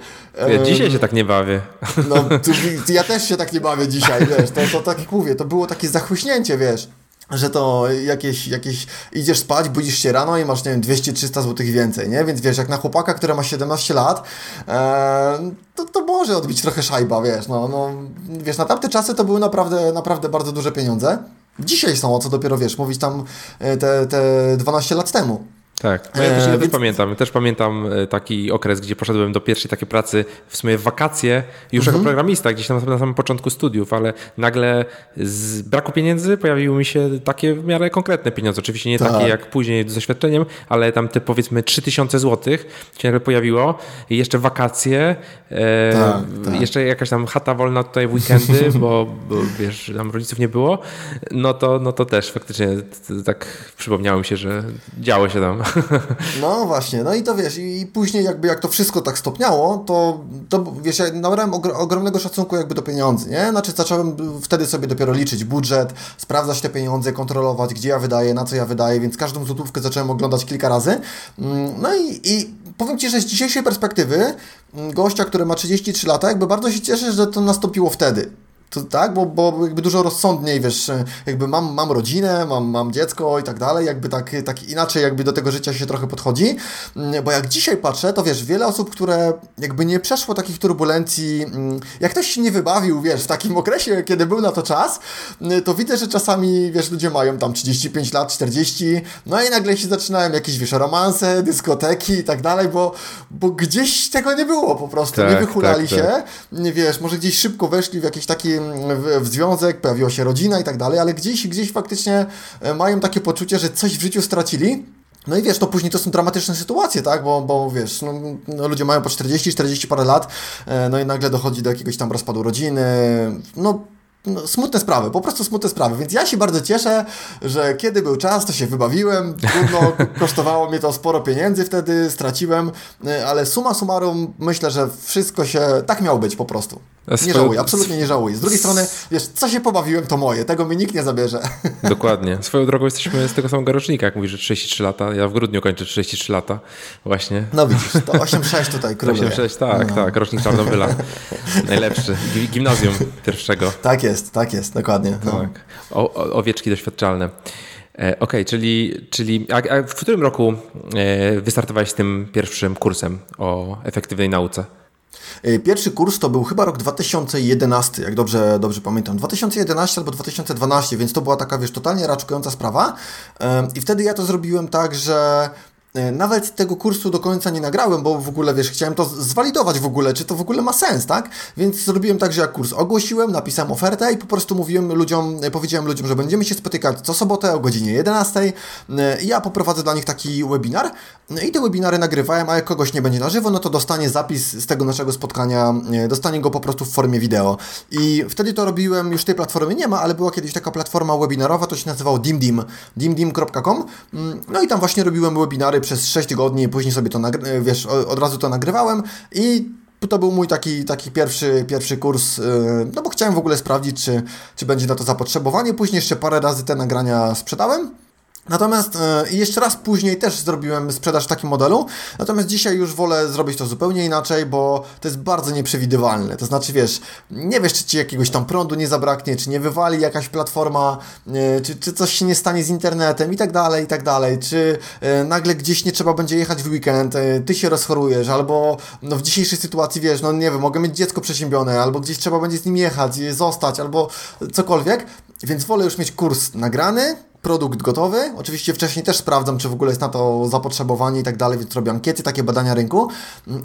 Ja dzisiaj się tak nie bawię. No, tu, ja też się tak nie bawię dzisiaj, wiesz, to, to tak jak mówię, to było takie zachłyśnięcie, wiesz że to jakieś, jakieś idziesz spać, budzisz się rano i masz, nie wiem, 200-300 zł więcej, nie? Więc wiesz, jak na chłopaka, który ma 17 lat, e, to, to może odbić trochę szajba, wiesz, no, no, wiesz, na tamte czasy to były naprawdę, naprawdę bardzo duże pieniądze. Dzisiaj są, o co dopiero, wiesz, mówić tam e, te, te 12 lat temu. Tak, no ja też, ja też więc... pamiętam. Też pamiętam e, taki okres, gdzie poszedłem do pierwszej takiej pracy w sumie w wakacje, już mhm. jako programista, gdzieś tam na samym początku studiów, ale nagle z braku pieniędzy pojawiły mi się takie w miarę konkretne pieniądze. Oczywiście nie tak. takie jak później z doświadczeniem, ale tam te powiedzmy 3000 zł się nagle pojawiło i jeszcze wakacje, e, tak, tak. jeszcze jakaś tam chata wolna tutaj w weekendy, (laughs) bo, bo wiesz, tam rodziców nie było, no to, no to też faktycznie tak przypomniało mi się, że działo się tam. (laughs) No właśnie, no i to wiesz, i później jakby jak to wszystko tak stopniało, to, to wiesz, ja nabrałem ogromnego szacunku jakby do pieniędzy, nie? Znaczy zacząłem wtedy sobie dopiero liczyć budżet, sprawdzać te pieniądze, kontrolować, gdzie ja wydaję, na co ja wydaję, więc każdą złotówkę zacząłem oglądać kilka razy. Mm, no i, i powiem Ci, że z dzisiejszej perspektywy mm, gościa, który ma 33 lata, jakby bardzo się cieszę, że to nastąpiło wtedy to, tak, bo, bo jakby dużo rozsądniej, wiesz, jakby mam, mam rodzinę, mam, mam dziecko i tak dalej, jakby tak, tak inaczej jakby do tego życia się trochę podchodzi, mm, bo jak dzisiaj patrzę, to wiesz, wiele osób, które jakby nie przeszło takich turbulencji, mm, jak ktoś się nie wybawił, wiesz, w takim okresie, kiedy był na to czas, mm, to widzę, że czasami, wiesz, ludzie mają tam 35 lat, 40, no i nagle się zaczynają jakieś, wiesz, romanse, dyskoteki i tak dalej, bo, bo gdzieś tego nie było po prostu, tak, nie wychulali tak, się, tak. nie wiesz, może gdzieś szybko weszli w jakieś takie w, w związek, pojawiła się rodzina i tak dalej, ale gdzieś, gdzieś faktycznie e, mają takie poczucie, że coś w życiu stracili. No i wiesz, to później to są dramatyczne sytuacje, tak? Bo, bo wiesz, no, no ludzie mają po 40, 40 parę lat, e, no i nagle dochodzi do jakiegoś tam rozpadu rodziny. No, no, smutne sprawy, po prostu smutne sprawy. Więc ja się bardzo cieszę, że kiedy był czas, to się wybawiłem. Trudno, (laughs) kosztowało mnie to sporo pieniędzy wtedy, straciłem, e, ale suma summarum myślę, że wszystko się tak miało być po prostu. Nie żałuję, absolutnie nie żałuję. Z drugiej strony, wiesz, co się pobawiłem, to moje. Tego mi nikt nie zabierze. (laughs) Dokładnie. Swoją drogą jesteśmy z tego samego rocznika, jak mówisz, że 33 lata. Ja w grudniu kończę 33 lata. Właśnie. No widzisz, to 8-6 tutaj króluje. 8-6, tak, no. tak. Rocznik Czarnobyla. Najlepszy. Gimnazjum pierwszego. Tak jest, tak jest, dokładnie. No. Tak. O, o, owieczki doświadczalne. E, Okej, okay, czyli, czyli a, a w którym roku e, wystartowałeś z tym pierwszym kursem o efektywnej nauce? E, pierwszy kurs to był chyba rok 2011, jak dobrze, dobrze pamiętam. 2011 albo 2012, więc to była taka, wiesz, totalnie raczkująca sprawa. I wtedy ja to zrobiłem tak, że nawet tego kursu do końca nie nagrałem, bo w ogóle, wiesz, chciałem to zwalidować w ogóle, czy to w ogóle ma sens, tak? Więc zrobiłem tak, że jak kurs ogłosiłem, napisałem ofertę i po prostu mówiłem ludziom, e, powiedziałem ludziom, że będziemy się spotykać co sobotę o godzinie 11 e, ja poprowadzę dla nich taki webinar i te webinary nagrywałem, a jak kogoś nie będzie na żywo, no to dostanie zapis z tego naszego spotkania, dostanie go po prostu w formie wideo. I wtedy to robiłem, już tej platformy nie ma, ale była kiedyś taka platforma webinarowa, to się nazywało dimdim, dimdim.com mm, no i tam właśnie robiłem webinary przez 6 tygodni, później sobie to, wiesz, od razu to nagrywałem i to był mój taki, taki pierwszy, pierwszy kurs, y, no bo chciałem w ogóle sprawdzić, czy, czy będzie na to zapotrzebowanie. Później jeszcze parę razy te nagrania sprzedałem. Natomiast e, jeszcze raz później też zrobiłem sprzedaż w takim modelu, natomiast dzisiaj już wolę zrobić to zupełnie inaczej, bo to jest bardzo nieprzewidywalne. To znaczy, wiesz, nie wiesz, czy ci jakiegoś tam prądu nie zabraknie, czy nie wywali jakaś platforma, e, czy, czy coś się nie stanie z internetem i tak dalej, i tak dalej, czy e, nagle gdzieś nie trzeba będzie jechać w weekend, ty się rozchorujesz, albo no, w dzisiejszej sytuacji, wiesz, no nie wiem, mogę mieć dziecko przeziębione, albo gdzieś trzeba będzie z nim jechać, zostać, albo cokolwiek, więc wolę już mieć kurs nagrany, produkt gotowy. Oczywiście wcześniej też sprawdzam, czy w ogóle jest na to zapotrzebowanie i tak dalej, więc robię ankiety, takie badania rynku.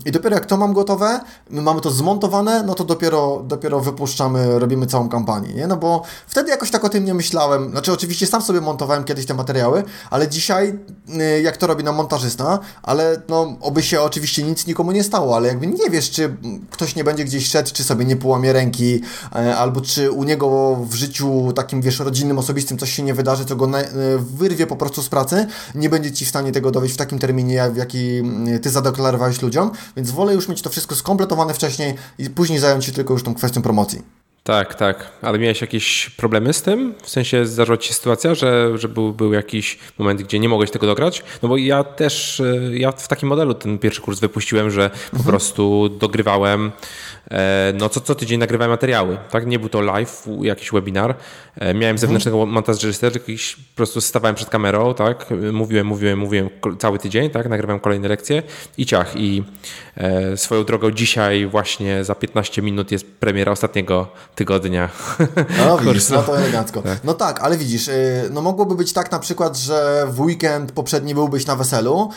I dopiero jak to mam gotowe, my mamy to zmontowane, no to dopiero, dopiero wypuszczamy, robimy całą kampanię, nie? No bo wtedy jakoś tak o tym nie myślałem. Znaczy oczywiście sam sobie montowałem kiedyś te materiały, ale dzisiaj y, jak to robi na montażysta, ale no oby się oczywiście nic nikomu nie stało, ale jakby nie wiesz, czy ktoś nie będzie gdzieś szedł, czy sobie nie połamie ręki, e, albo czy u niego w życiu takim, wiesz, rodzinnym, osobistym coś się nie wydarzy, co go E, wyrwie po prostu z pracy, nie będzie Ci w stanie tego dowieść w takim terminie, w jaki mm, Ty zadeklarowałeś ludziom, więc wolę już mieć to wszystko skompletowane wcześniej i później zająć się tylko już tą kwestią promocji. Tak, tak. Ale miałeś jakieś problemy z tym? W sensie zdarzyła ci się sytuacja, że, że był, był jakiś moment, gdzie nie mogłeś tego dograć? No bo ja też, e, ja w takim modelu ten pierwszy kurs wypuściłem, że po mhm. prostu dogrywałem E, no co, co tydzień nagrywałem materiały, tak? Nie był to live, jakiś webinar. E, miałem mhm. zewnętrznego montażystę, jakiś po prostu stawałem przed kamerą, tak? Mówiłem, mówiłem, mówiłem cały tydzień, tak? Nagrywałem kolejne lekcje i ciach. I e, swoją drogą dzisiaj właśnie za 15 minut jest premiera ostatniego tygodnia. No widzisz, no to elegancko. Tak. No tak, ale widzisz, y, no mogłoby być tak na przykład, że w weekend poprzedni byłbyś na weselu,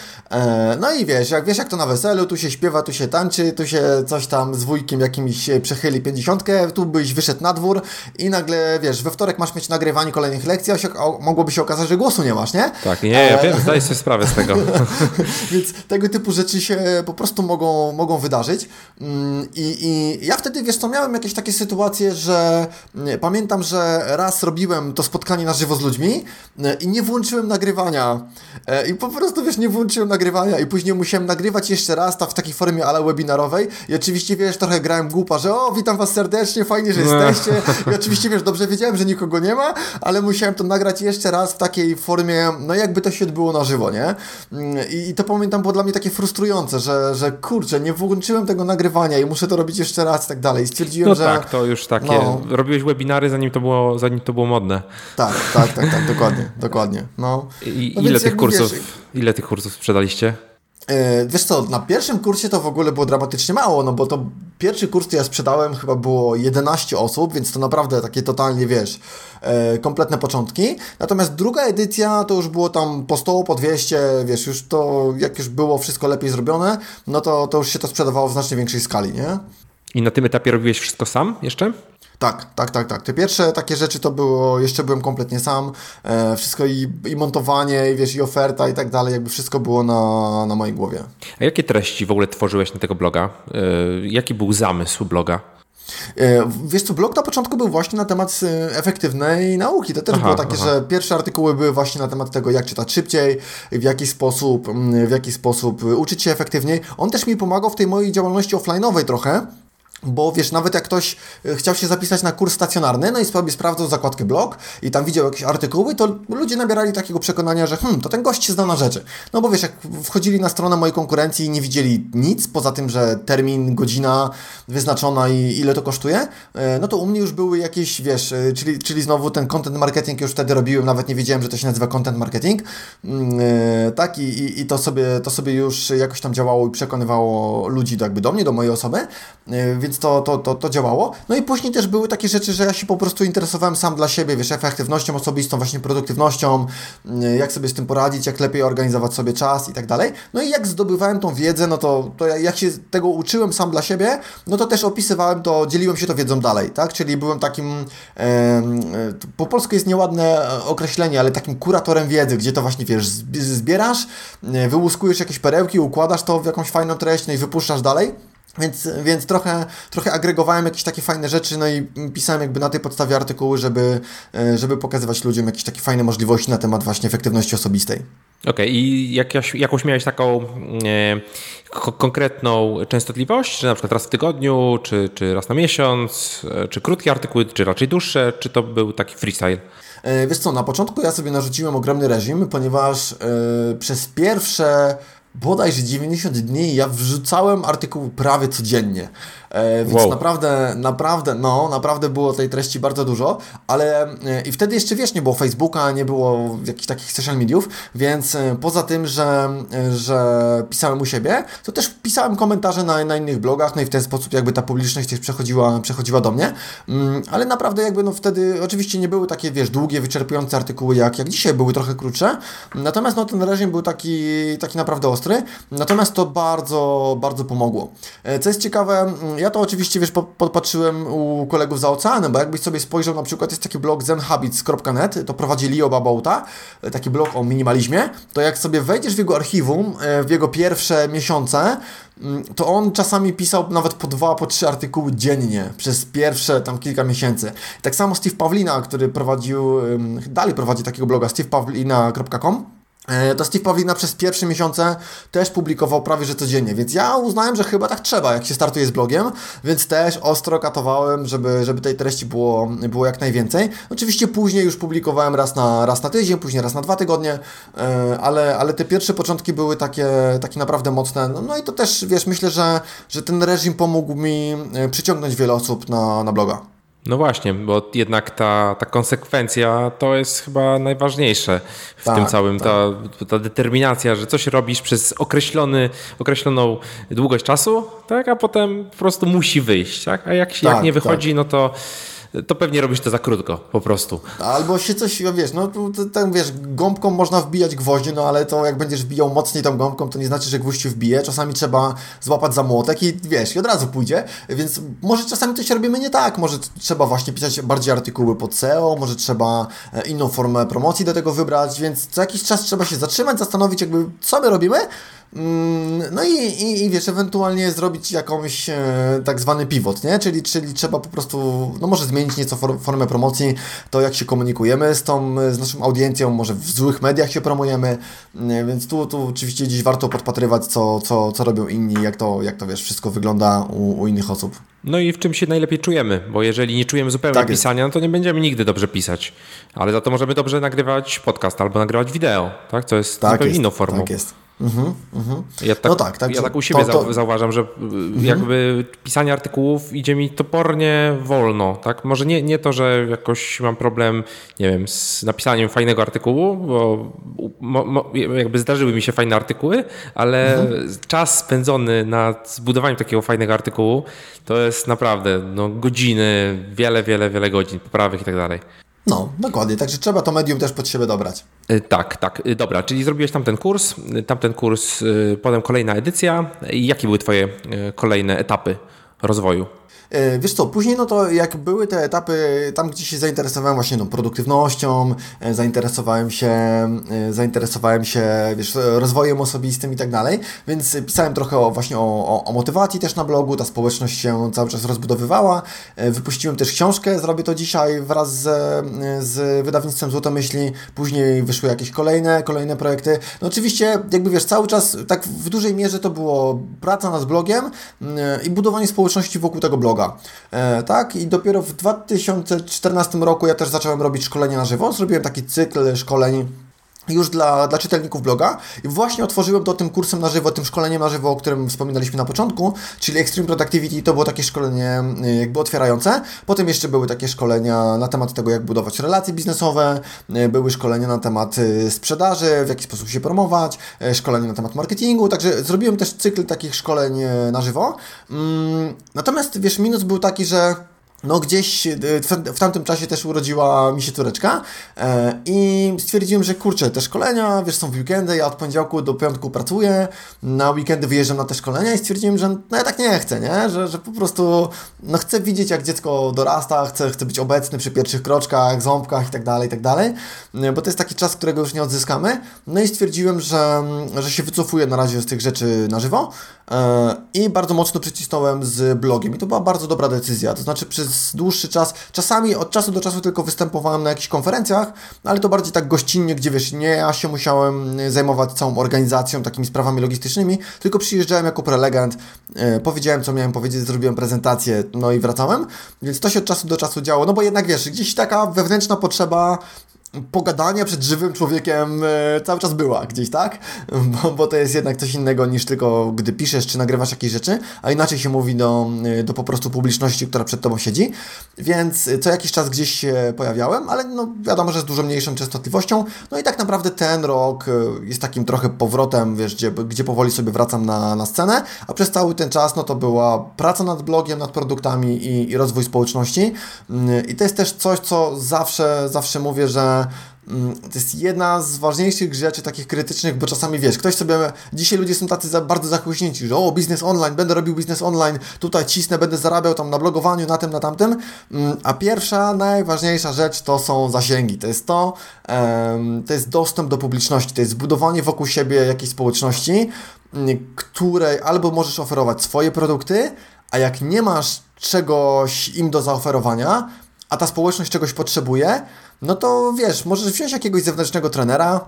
no i wiesz, jak wiesz jak to na weselu, tu się śpiewa, tu się tańczy, tu się coś tam z wujkiem jakimś przechyli pięćdziesiątkę, tu byś wyszedł na dwór i nagle, wiesz, we wtorek masz mieć nagrywanie kolejnych lekcji, a się, mogłoby się okazać, że głosu nie masz, nie? Tak, nie, ja wiem, (laughs) zdaję sobie sprawę z tego. (laughs) Więc tego typu rzeczy się po prostu mogą, mogą wydarzyć mm, I, i ja wtedy, wiesz co, miałem jakieś takie sytuacje, że mm, pamiętam, że raz robiłem to spotkanie na żywo z ludźmi mm, i nie włączyłem nagrywania e, i po prostu, wiesz, nie włączyłem nagrywania i później musiałem nagrywać jeszcze raz w takiej formie ale webinarowej i oczywiście, wiesz, trochę grałem głupa, że o, witam was serdecznie, fajnie, że no. jesteście. I oczywiście, wiesz, dobrze wiedziałem, że nikogo nie ma, ale musiałem to nagrać jeszcze raz w takiej formie, no jakby to się odbyło na żywo, nie? I, i to pamiętam, było dla mnie takie frustrujące, że, że kurczę, nie włączyłem tego nagrywania i muszę to robić jeszcze raz i tak dalej. I stwierdziłem, no że... tak, to już takie... No, Robiłeś webinary, zanim to było, zanim to było modne. Tak, tak, tak, tak, dokładnie, dokładnie. No. I no ile tych kursów, wiesz, ile tych kursów sprzedaliście? E, wiesz co, na pierwszym kursie to w ogóle było dramatycznie mało, no bo to pierwszy kurs, który ja sprzedałem, chyba było 11 osób, więc to naprawdę takie totalnie, wiesz, e, kompletne początki. Natomiast druga edycja to już było tam po 100, po 200, wiesz, już to, jak już było wszystko lepiej zrobione, no to, to już się to sprzedawało w znacznie większej skali, nie? I na tym etapie robiłeś wszystko sam jeszcze? Tak, tak, tak, tak. Te pierwsze takie rzeczy to było, jeszcze byłem kompletnie sam. E, wszystko i, i montowanie, i wiesz, i oferta i tak dalej, jakby wszystko było na, na mojej głowie. A jakie treści w ogóle tworzyłeś na tego bloga? E, jaki był zamysł bloga? E, wiesz co, blog na początku był właśnie na temat e, efektywnej nauki. To też aha, było takie, aha. że pierwsze artykuły były właśnie na temat tego, jak czytać szybciej, w jaki sposób, w jaki sposób uczyć się efektywniej. On też mi pomagał w tej mojej działalności offline'owej trochę, Bo wiesz, nawet jak ktoś e, chciał się zapisać na kurs stacjonarny, no i sobie sprawdzał zakładkę blog i tam widział jakieś artykuły, to ludzie nabierali takiego przekonania, że hmm, to ten gość się zna na rzeczy. No bo wiesz, jak wchodzili na stronę mojej konkurencji i nie widzieli nic, poza tym, że termin, godzina wyznaczona i ile to kosztuje, e, no to u mnie już były jakieś, wiesz, e, czyli, czyli znowu ten content marketing już wtedy robiłem, nawet nie wiedziałem, że to się nazywa content marketing, mm, tak, i, i, i to, sobie, to sobie już jakoś tam działało i przekonywało ludzi do, jakby do mnie, do mojej osoby, więc więc to, to, to, to działało. No i później też były takie rzeczy, że ja się po prostu interesowałem sam dla siebie, wiesz, efektywnością osobistą, właśnie produktywnością, mm, jak sobie z tym poradzić, jak lepiej organizować sobie czas i tak dalej. No i jak zdobywałem tą wiedzę, no to, to jak się tego uczyłem sam dla siebie, no to też opisywałem to, dzieliłem się to wiedzą dalej, tak? Czyli byłem takim, e, po polsku jest nieładne określenie, ale takim kuratorem wiedzy, gdzie to właśnie, wiesz, zbierasz, e, wyłuskujesz jakieś perełki, układasz to w jakąś fajną treść, no i wypuszczasz dalej. Więc, więc trochę, trochę agregowałem jakieś takie fajne rzeczy, no i pisałem jakby na tej podstawie artykuły, żeby, e, żeby pokazywać ludziom jakieś takie fajne możliwości na temat właśnie efektywności osobistej. Okej, okay. i jakąś, jakąś miałeś taką e, konkretną częstotliwość, czy na przykład raz w tygodniu, czy, czy raz na miesiąc, e, czy krótkie artykuły, czy raczej dłuższe, czy to był taki freestyle? E, wiesz co, na początku ja sobie narzuciłem ogromny reżim, ponieważ e, przez pierwsze bodajże 90 dni ja wrzucałem artykuł prawie codziennie. E, więc wow. naprawdę, naprawdę, no, naprawdę było tej treści bardzo dużo, ale e, i wtedy jeszcze wiesz, nie było Facebooka, nie było jakichś takich social mediów, więc e, poza tym, że, że pisałem u siebie, to też pisałem komentarze na, na innych blogach, no i w ten sposób jakby ta publiczność też przechodziła, przechodziła do mnie, mm, ale naprawdę jakby no wtedy oczywiście nie były takie, wiesz, długie, wyczerpujące artykuły jak, jak dzisiaj, były trochę krótsze, natomiast no ten reżim był taki, taki naprawdę ostry, natomiast to bardzo, bardzo pomogło. Co jest ciekawe, mm, ja to oczywiście, wiesz, podpatrzyłem u kolegów za oceanem, bo jakbyś sobie spojrzał, na przykład jest taki blog zenhabits.net, to prowadzi Leo Babauta, taki blog o minimalizmie, to jak sobie wejdziesz w jego archiwum, e, w jego pierwsze miesiące, mm, to on czasami pisał nawet po dwa, po trzy artykuły dziennie przez pierwsze tam kilka miesięcy. Tak samo Steve Pawlina, który prowadził, dalej prowadzi takiego bloga stevepawlina.com E, to Steve Pawlina przez pierwsze miesiące też publikował prawie że codziennie, więc ja uznałem, że chyba tak trzeba, jak się startuje z blogiem, więc też ostro katowałem, żeby, żeby tej treści było, było jak najwięcej. Oczywiście później już publikowałem raz na, raz na tydzień, później raz na dwa tygodnie, e, ale, ale te pierwsze początki były takie, takie naprawdę mocne. No, no i to też, wiesz, myślę, że, że ten reżim pomógł mi e, przyciągnąć wiele osób na, na bloga. No właśnie, bo jednak ta, ta konsekwencja to jest chyba najważniejsze w tak, tym całym. Tak. Ta, ta determinacja, że coś robisz przez określony, określoną długość czasu, tak, a potem po prostu musi wyjść. Tak? A jak, tak, jak nie wychodzi, tak. no to to pewnie robisz to za krótko, po prostu. Albo się coś, wiesz, no tam wiesz, gąbką można wbijać gwoździe, no ale to jak będziesz wbijał mocniej tą gąbką, to nie znaczy, że gwóźdź wbije. Czasami trzeba złapać za młotek i wiesz, i od razu pójdzie. Więc może czasami coś robimy nie tak, może trzeba właśnie pisać bardziej artykuły pod SEO, może trzeba e, inną formę promocji do tego wybrać, więc co jakiś czas trzeba się zatrzymać, zastanowić jakby, co my robimy, no i, i, i, wiesz, ewentualnie zrobić jakąś e, tak zwany pivot, nie? Czyli, czyli trzeba po prostu, no może zmienić nieco for, formę promocji, to jak się komunikujemy z tą, z naszą audiencją, może w złych mediach się promujemy, więc tu, tu oczywiście gdzieś warto podpatrywać, co, co, co robią inni, jak to, jak to wiesz, wszystko wygląda u, u innych osób. No i w czym się najlepiej czujemy, bo jeżeli nie czujemy zupełnie tak pisania, no to nie będziemy nigdy dobrze pisać, ale za to możemy dobrze nagrywać podcast albo nagrywać wideo, tak? Co jest tak zupełnie jest, inną formą. Tak jest. Mhm, mhm. Ja tak, no tak, tak, ja tak u siebie to, to... zauważam, że mhm. jakby pisanie artykułów idzie mi topornie wolno. Tak? Może nie, nie to, że jakoś mam problem, nie wiem, z napisaniem fajnego artykułu, bo mo, mo, jakby zdarzyły mi się fajne artykuły, ale mhm. czas spędzony nad zbudowaniem takiego fajnego artykułu to jest naprawdę no, godziny, wiele, wiele, wiele godzin poprawek i tak dalej. No, dokładnie. Także trzeba to medium też pod siebie dobrać. E, tak, tak. E, dobra, czyli zrobiłeś tamten kurs, e, tamten kurs, potem kolejna edycja. Jakie były Twoje kolejne etapy rozwoju? E, wiesz co, później no to jak były te etapy, tam gdzie się zainteresowałem właśnie no, produktywnością, e, zainteresowałem się, e, zainteresowałem się wiesz, rozwojem osobistym i tak dalej, więc pisałem trochę o, właśnie o, o, o motywacji też na blogu, ta społeczność się cały czas rozbudowywała, wypuściłem też książkę, zrobię to dzisiaj wraz z, z wydawnictwem Złotomyśli, później wyszły jakieś kolejne, kolejne projekty. No oczywiście, jakby wiesz, cały czas tak w dużej mierze to było praca nad blogiem i budowanie społeczności wokół tego bloga. E, tak, i dopiero w 2014 roku ja też zacząłem robić szkolenia na żywo. Zrobiłem taki cykl szkoleń już dla, dla czytelników bloga i właśnie otworzyłem to tym kursem na żywo, tym szkoleniem na żywo, o którym wspominaliśmy na początku, czyli Extreme Productivity to było takie szkolenie y, jakby otwierające. Potem jeszcze były takie szkolenia na temat tego, jak budować relacje biznesowe, y, były szkolenia na temat y, sprzedaży, w jaki sposób się promować, szkolenie na temat marketingu, także zrobiłem też cykl takich szkoleń na żywo. Mm, natomiast wiesz, minus był taki, że no gdzieś e, w tamtym czasie też urodziła mi się córeczka e, i stwierdziłem, że kurczę, te szkolenia, wiesz, są w weekendy, ja od poniedziałku do piątku pracuję, na weekendy wyjeżdżam na te szkolenia i stwierdziłem, że no ja tak nie chcę, nie? Że, że po prostu no chcę widzieć, jak dziecko dorasta, chcę, chcę być obecny przy pierwszych kroczkach, ząbkach i tak dalej, i tak dalej, e, bo to jest taki czas, którego już nie odzyskamy. No i stwierdziłem, że, że się wycofuję na razie z tych rzeczy na żywo i bardzo mocno przycisnąłem z blogiem i to była bardzo dobra decyzja, to znaczy przez przez dłuższy czas. Czasami od czasu do czasu tylko występowałem na jakichś konferencjach, ale to bardziej tak gościnnie, gdzie wiesz, nie ja się musiałem y, zajmować całą organizacją, takimi sprawami logistycznymi, tylko przyjeżdżałem jako prelegent, yy, powiedziałem co miałem powiedzieć, zrobiłem prezentację, no i wracałem. Więc to się od czasu do czasu działo, no bo jednak wiesz, gdzieś taka wewnętrzna potrzeba pogadania przed żywym człowiekiem e, cały czas była gdzieś, tak? Bo, bo, to jest jednak coś innego niż tylko gdy piszesz czy nagrywasz jakieś rzeczy, a inaczej się mówi do, e, do po prostu publiczności, która przed tobą siedzi. Więc co jakiś czas gdzieś się pojawiałem, ale no wiadomo, że z dużo mniejszą częstotliwością. No i tak naprawdę ten rok e, jest takim trochę powrotem, wiesz, gdzie, gdzie powoli sobie wracam na, na scenę, a przez cały ten czas no to była praca nad blogiem, nad produktami i, i rozwój społeczności. Mm, I to jest też coś, co zawsze, zawsze mówię, że Mm, to jest jedna z ważniejszych rzeczy takich krytycznych, bo czasami wiesz, ktoś sobie, dzisiaj ludzie są tacy za, bardzo zachłyśnięci, że o, biznes online, będę robił biznes online, tutaj cisnę, będę zarabiał tam na blogowaniu, na tym, na tamtym, mm, a pierwsza, najważniejsza rzecz to są zasięgi, to jest to, to jest dostęp do publiczności, to jest zbudowanie wokół siebie jakiejś społeczności, mm, której albo możesz oferować swoje produkty, a jak nie masz czegoś im do zaoferowania, a ta społeczność czegoś potrzebuje, no to wiesz, możesz wziąć jakiegoś zewnętrznego trenera,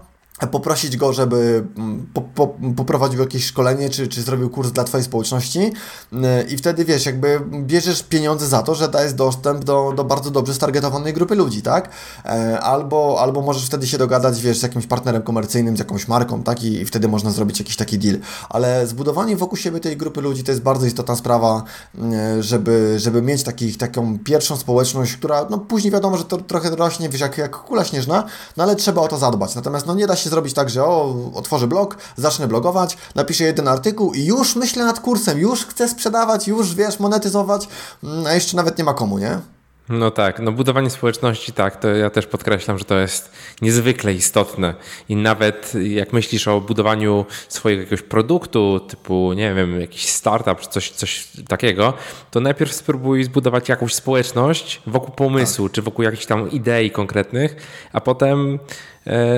poprosić go, żeby mm, po, po, poprowadził jakieś szkolenie, czy, czy zrobił kurs dla Twojej społeczności y, i wtedy, wiesz, jakby bierzesz pieniądze za to, że dajesz dostęp do, do bardzo dobrze stargetowanej grupy ludzi, tak? E, albo, albo możesz wtedy się dogadać, wiesz, z jakimś partnerem komercyjnym, z jakąś marką, tak? I, i wtedy można zrobić jakiś taki deal. Ale zbudowanie wokół siebie tej grupy ludzi to jest bardzo istotna sprawa, y, żeby, żeby mieć takich, taką pierwszą społeczność, która, no później wiadomo, że to trochę rośnie, wiesz, jak, jak kula śnieżna, no ale trzeba o to zadbać. Natomiast, no nie da się zrobić tak, że o, otworzę blog, zacznę blogować, napiszę jeden artykuł i już myślę nad kursem, już chcę sprzedawać, już wiesz, monetyzować, mm, a jeszcze nawet nie ma komu, nie? No tak, no budowanie społeczności, tak, to ja też podkreślam, że to jest niezwykle istotne. I nawet jak myślisz o budowaniu swojego jakiegoś produktu, typu, nie wiem, jakiś startup czy coś, coś takiego, to najpierw spróbuj zbudować jakąś społeczność wokół pomysłu, tak. czy wokół jakichś tam idei konkretnych, a potem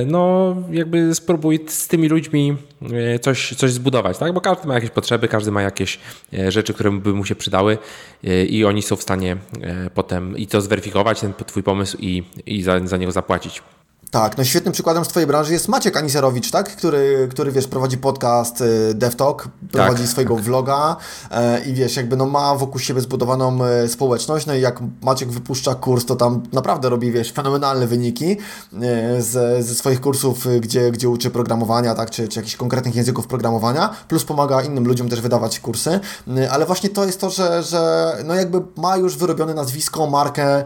no jakby spróbuj z tymi ludźmi e, coś, coś zbudować, tak? Bo każdy ma jakieś potrzeby, każdy ma jakieś e, rzeczy, które by mu się przydały i oni są w stanie potem i to zweryfikować, ten twój pomysł i, i za, za niego zapłacić. Tak, no świetnym przykładem z Twojej branży jest Maciek Aniserowicz, tak? Który, który wiesz, prowadzi podcast y, DevTalk, prowadzi tak, swojego tak. vloga e, i wiesz, jakby no ma wokół siebie zbudowaną e, społeczność, no i jak Maciek wypuszcza kurs, to tam naprawdę robi, wiesz, fenomenalne wyniki e, ze, ze swoich kursów, gdzie, gdzie uczy programowania, tak? Czy, czy jakichś konkretnych języków programowania, plus pomaga innym ludziom też wydawać kursy, ale właśnie to jest to, że, że no jakby ma już wyrobione nazwisko, markę,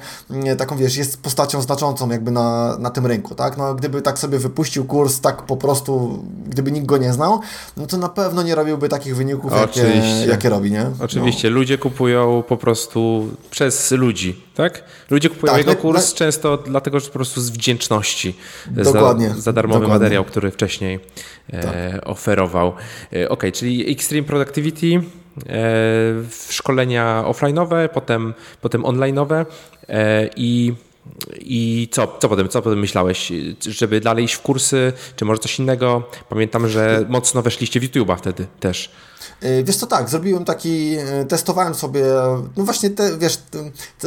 taką wiesz, jest postacią znaczącą jakby na, na tym rynku tak? No, gdyby tak sobie wypuścił kurs tak po prostu, gdyby nikt go nie znał, no to na pewno nie robiłby takich wyników, jakie, jakie robi, nie? Oczywiście, no. ludzie kupują po prostu przez ludzi, tak? Ludzie kupują tak, jego no, kurs no, często dlatego, że po prostu z wdzięczności dokładnie, za, za darmowy dokładnie. materiał, który wcześniej e, tak. e, oferował. E, ok, czyli Extreme Productivity, e, szkolenia offline'owe, potem, potem online'owe e, i i co, co potem, co potem myślałeś? Żeby dalej iść w kursy, czy może coś innego? Pamiętam, że mocno weszliście w YouTube'a wtedy też. Y, wiesz co, tak, zrobiłem taki, y, testowałem sobie, no właśnie, te, wiesz,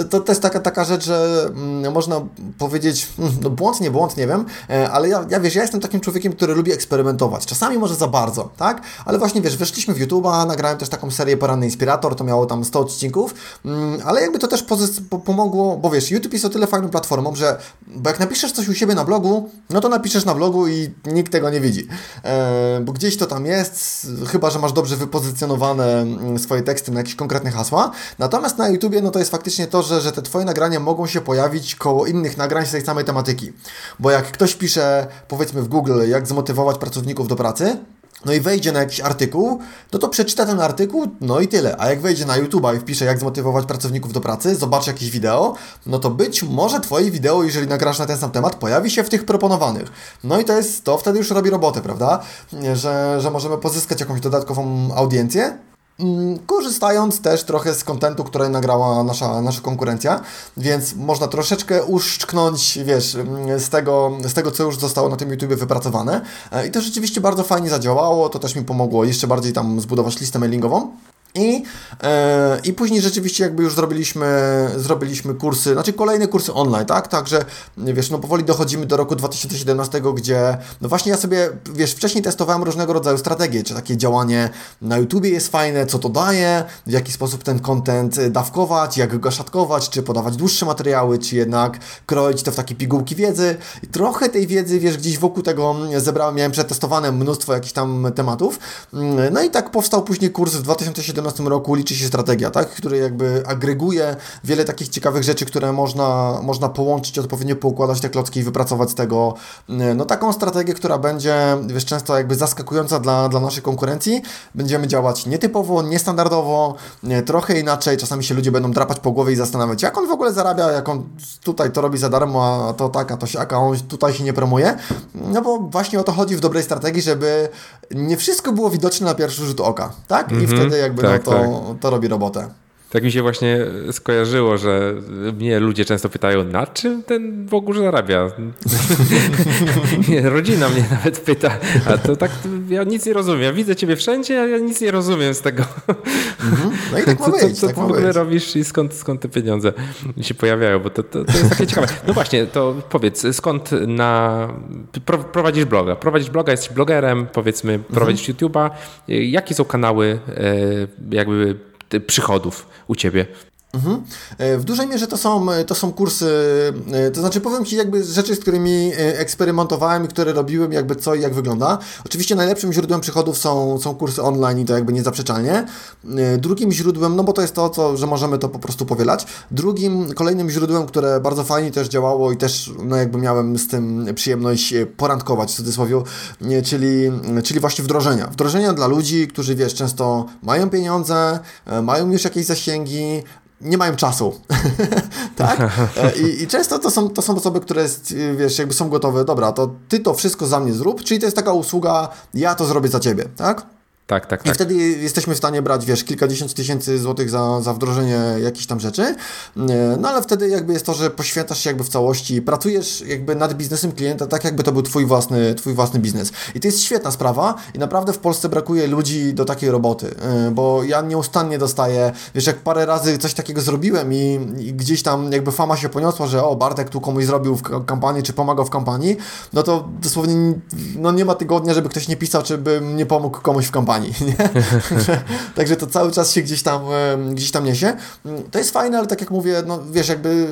to, to, jest taka, taka rzecz, że mm, można powiedzieć, mm, no błąd, nie błąd, nie wiem, e, ale ja, ja, wiesz, ja jestem takim człowiekiem, który lubi eksperymentować, czasami może za bardzo, tak, ale właśnie, wiesz, weszliśmy w YouTube'a, nagrałem też taką serię Poranny Inspirator, to miało tam 100 odcinków, mm, ale jakby to też pomogło, bo wiesz, YouTube jest o tyle fajną platformą, że, bo jak napiszesz coś u siebie na blogu, no to napiszesz na blogu i nikt tego nie widzi, e, bo gdzieś to tam jest, chyba, że masz dobrze wyposażone pozycjonowane mm, swoje teksty na jakieś konkretne hasła. Natomiast na YouTubie no to jest faktycznie to, że, że te Twoje nagrania mogą się pojawić koło innych nagrań z tej samej tematyki. Bo jak ktoś pisze, powiedzmy w Google, jak zmotywować pracowników do pracy, no i wejdzie na jakiś artykuł, no to przeczyta ten artykuł, no i tyle. A jak wejdzie na YouTube i wpisze, jak zmotywować pracowników do pracy, zobaczy jakieś wideo, no to być może Twoje wideo, jeżeli nagrasz na ten sam temat, pojawi się w tych proponowanych. No i to jest, to wtedy już robi robotę, prawda? Że, że możemy pozyskać jakąś dodatkową audiencję, korzystając też trochę z kontentu, który nagrała nasza, nasza konkurencja, więc można troszeczkę uszczknąć, wiesz, mm, z tego, z tego, co już zostało na tym YouTube wypracowane. E, I to rzeczywiście bardzo fajnie zadziałało, to też mi pomogło jeszcze bardziej tam zbudować listę mailingową. I, e, I później rzeczywiście jakby już zrobiliśmy, zrobiliśmy kursy, znaczy kolejne kursy online, tak? Także, wiesz, no powoli dochodzimy do roku 2017, gdzie, no właśnie ja sobie, wiesz, wcześniej testowałem różnego rodzaju strategie, czy takie działanie na YouTubie jest fajne, co to daje, w jaki sposób ten content dawkować, jak go szatkować, czy podawać dłuższe materiały, czy jednak kroić to w takie pigułki wiedzy. I trochę tej wiedzy, wiesz, gdzieś wokół tego zebrałem, miałem przetestowane mnóstwo jakichś tam tematów. No i tak powstał później kurs w 2017 2017 roku liczy się strategia, tak? który jakby agreguje wiele takich ciekawych rzeczy, które można, można połączyć, odpowiednio poukładać te klocki i wypracować z tego e, no, taką strategię, która będzie wiesz, często jakby zaskakująca dla, dla naszej konkurencji. Będziemy działać nietypowo, niestandardowo, nie, trochę inaczej. Czasami się ludzie będą drapać po głowie i zastanawiać, jak on w ogóle zarabia, jak on tutaj to robi za darmo, a to tak, a to siak, a on tutaj się nie promuje. No bo właśnie o to chodzi w dobrej strategii, żeby nie wszystko było widoczne na pierwszy rzut oka, tak? I mm -hmm, wtedy jakby tak, to, tak. to robi robotę. Tak mi się właśnie skojarzyło, że mnie ludzie często pytają, na czym ten ogóle zarabia? (laughs) Rodzina mnie nawet pyta, a to tak, ja nic nie rozumiem. Ja widzę ciebie wszędzie, a ja nic nie rozumiem z tego. Mhm. No i tak ma być, Co, co, tak w ogóle robisz i skąd, skąd te pieniądze się pojawiają, bo to, to, to jest takie ciekawe. No właśnie, to powiedz, skąd na... Prowadzisz bloga. Prowadzisz bloga, jesteś blogerem, powiedzmy, prowadzisz mhm. YouTube'a. Jakie są kanały e, jakby przychodów u Ciebie? Mhm. E, w dużej mierze to są, to są kursy, e, to znaczy powiem Ci jakby rzeczy, z którymi e, eksperymentowałem i które robiłem, jakby co i jak wygląda. Oczywiście najlepszym źródłem przychodów są, są kursy online i to jakby niezaprzeczalnie. Drugim źródłem, no bo to jest to, co, że możemy to po prostu powielać. Drugim, kolejnym źródłem, które bardzo fajnie też działało i też no jakby miałem z tym przyjemność porandkować w cudzysłowie, czyli, czyli właśnie wdrożenia. Wdrożenia dla ludzi, którzy wiesz, często mają pieniądze, mają już jakieś zasięgi, nie mają czasu. (laughs) tak? E, I, I, często to są, to są osoby, które wiesz, jakby są gotowe, dobra, to ty to wszystko za mnie zrób, czyli to jest taka usługa, ja to zrobię za ciebie, tak? Tak, tak, I tak. wtedy jesteśmy w stanie brać, wiesz, kilkadziesiąt tysięcy złotych za, za wdrożenie jakichś tam rzeczy. E, no ale wtedy jakby jest to, że poświęcasz się jakby w całości, pracujesz jakby nad biznesem klienta, tak jakby to był twój własny, twój własny biznes. I to jest świetna sprawa i naprawdę w Polsce brakuje ludzi do takiej roboty, e, bo ja nieustannie dostaję, wiesz, jak parę razy coś takiego zrobiłem i, i gdzieś tam jakby fama się poniosła, że o, Bartek tu komuś zrobił w kampanii, czy pomagał w kampanii, no to dosłownie no nie ma tygodnia, żeby ktoś nie pisał, czy bym nie pomógł komuś w kampanii. (laughs) Nie? Także to cały czas się gdzieś tam, gdzieś tam niesie. To jest fajne, ale tak jak mówię, no wiesz, jakby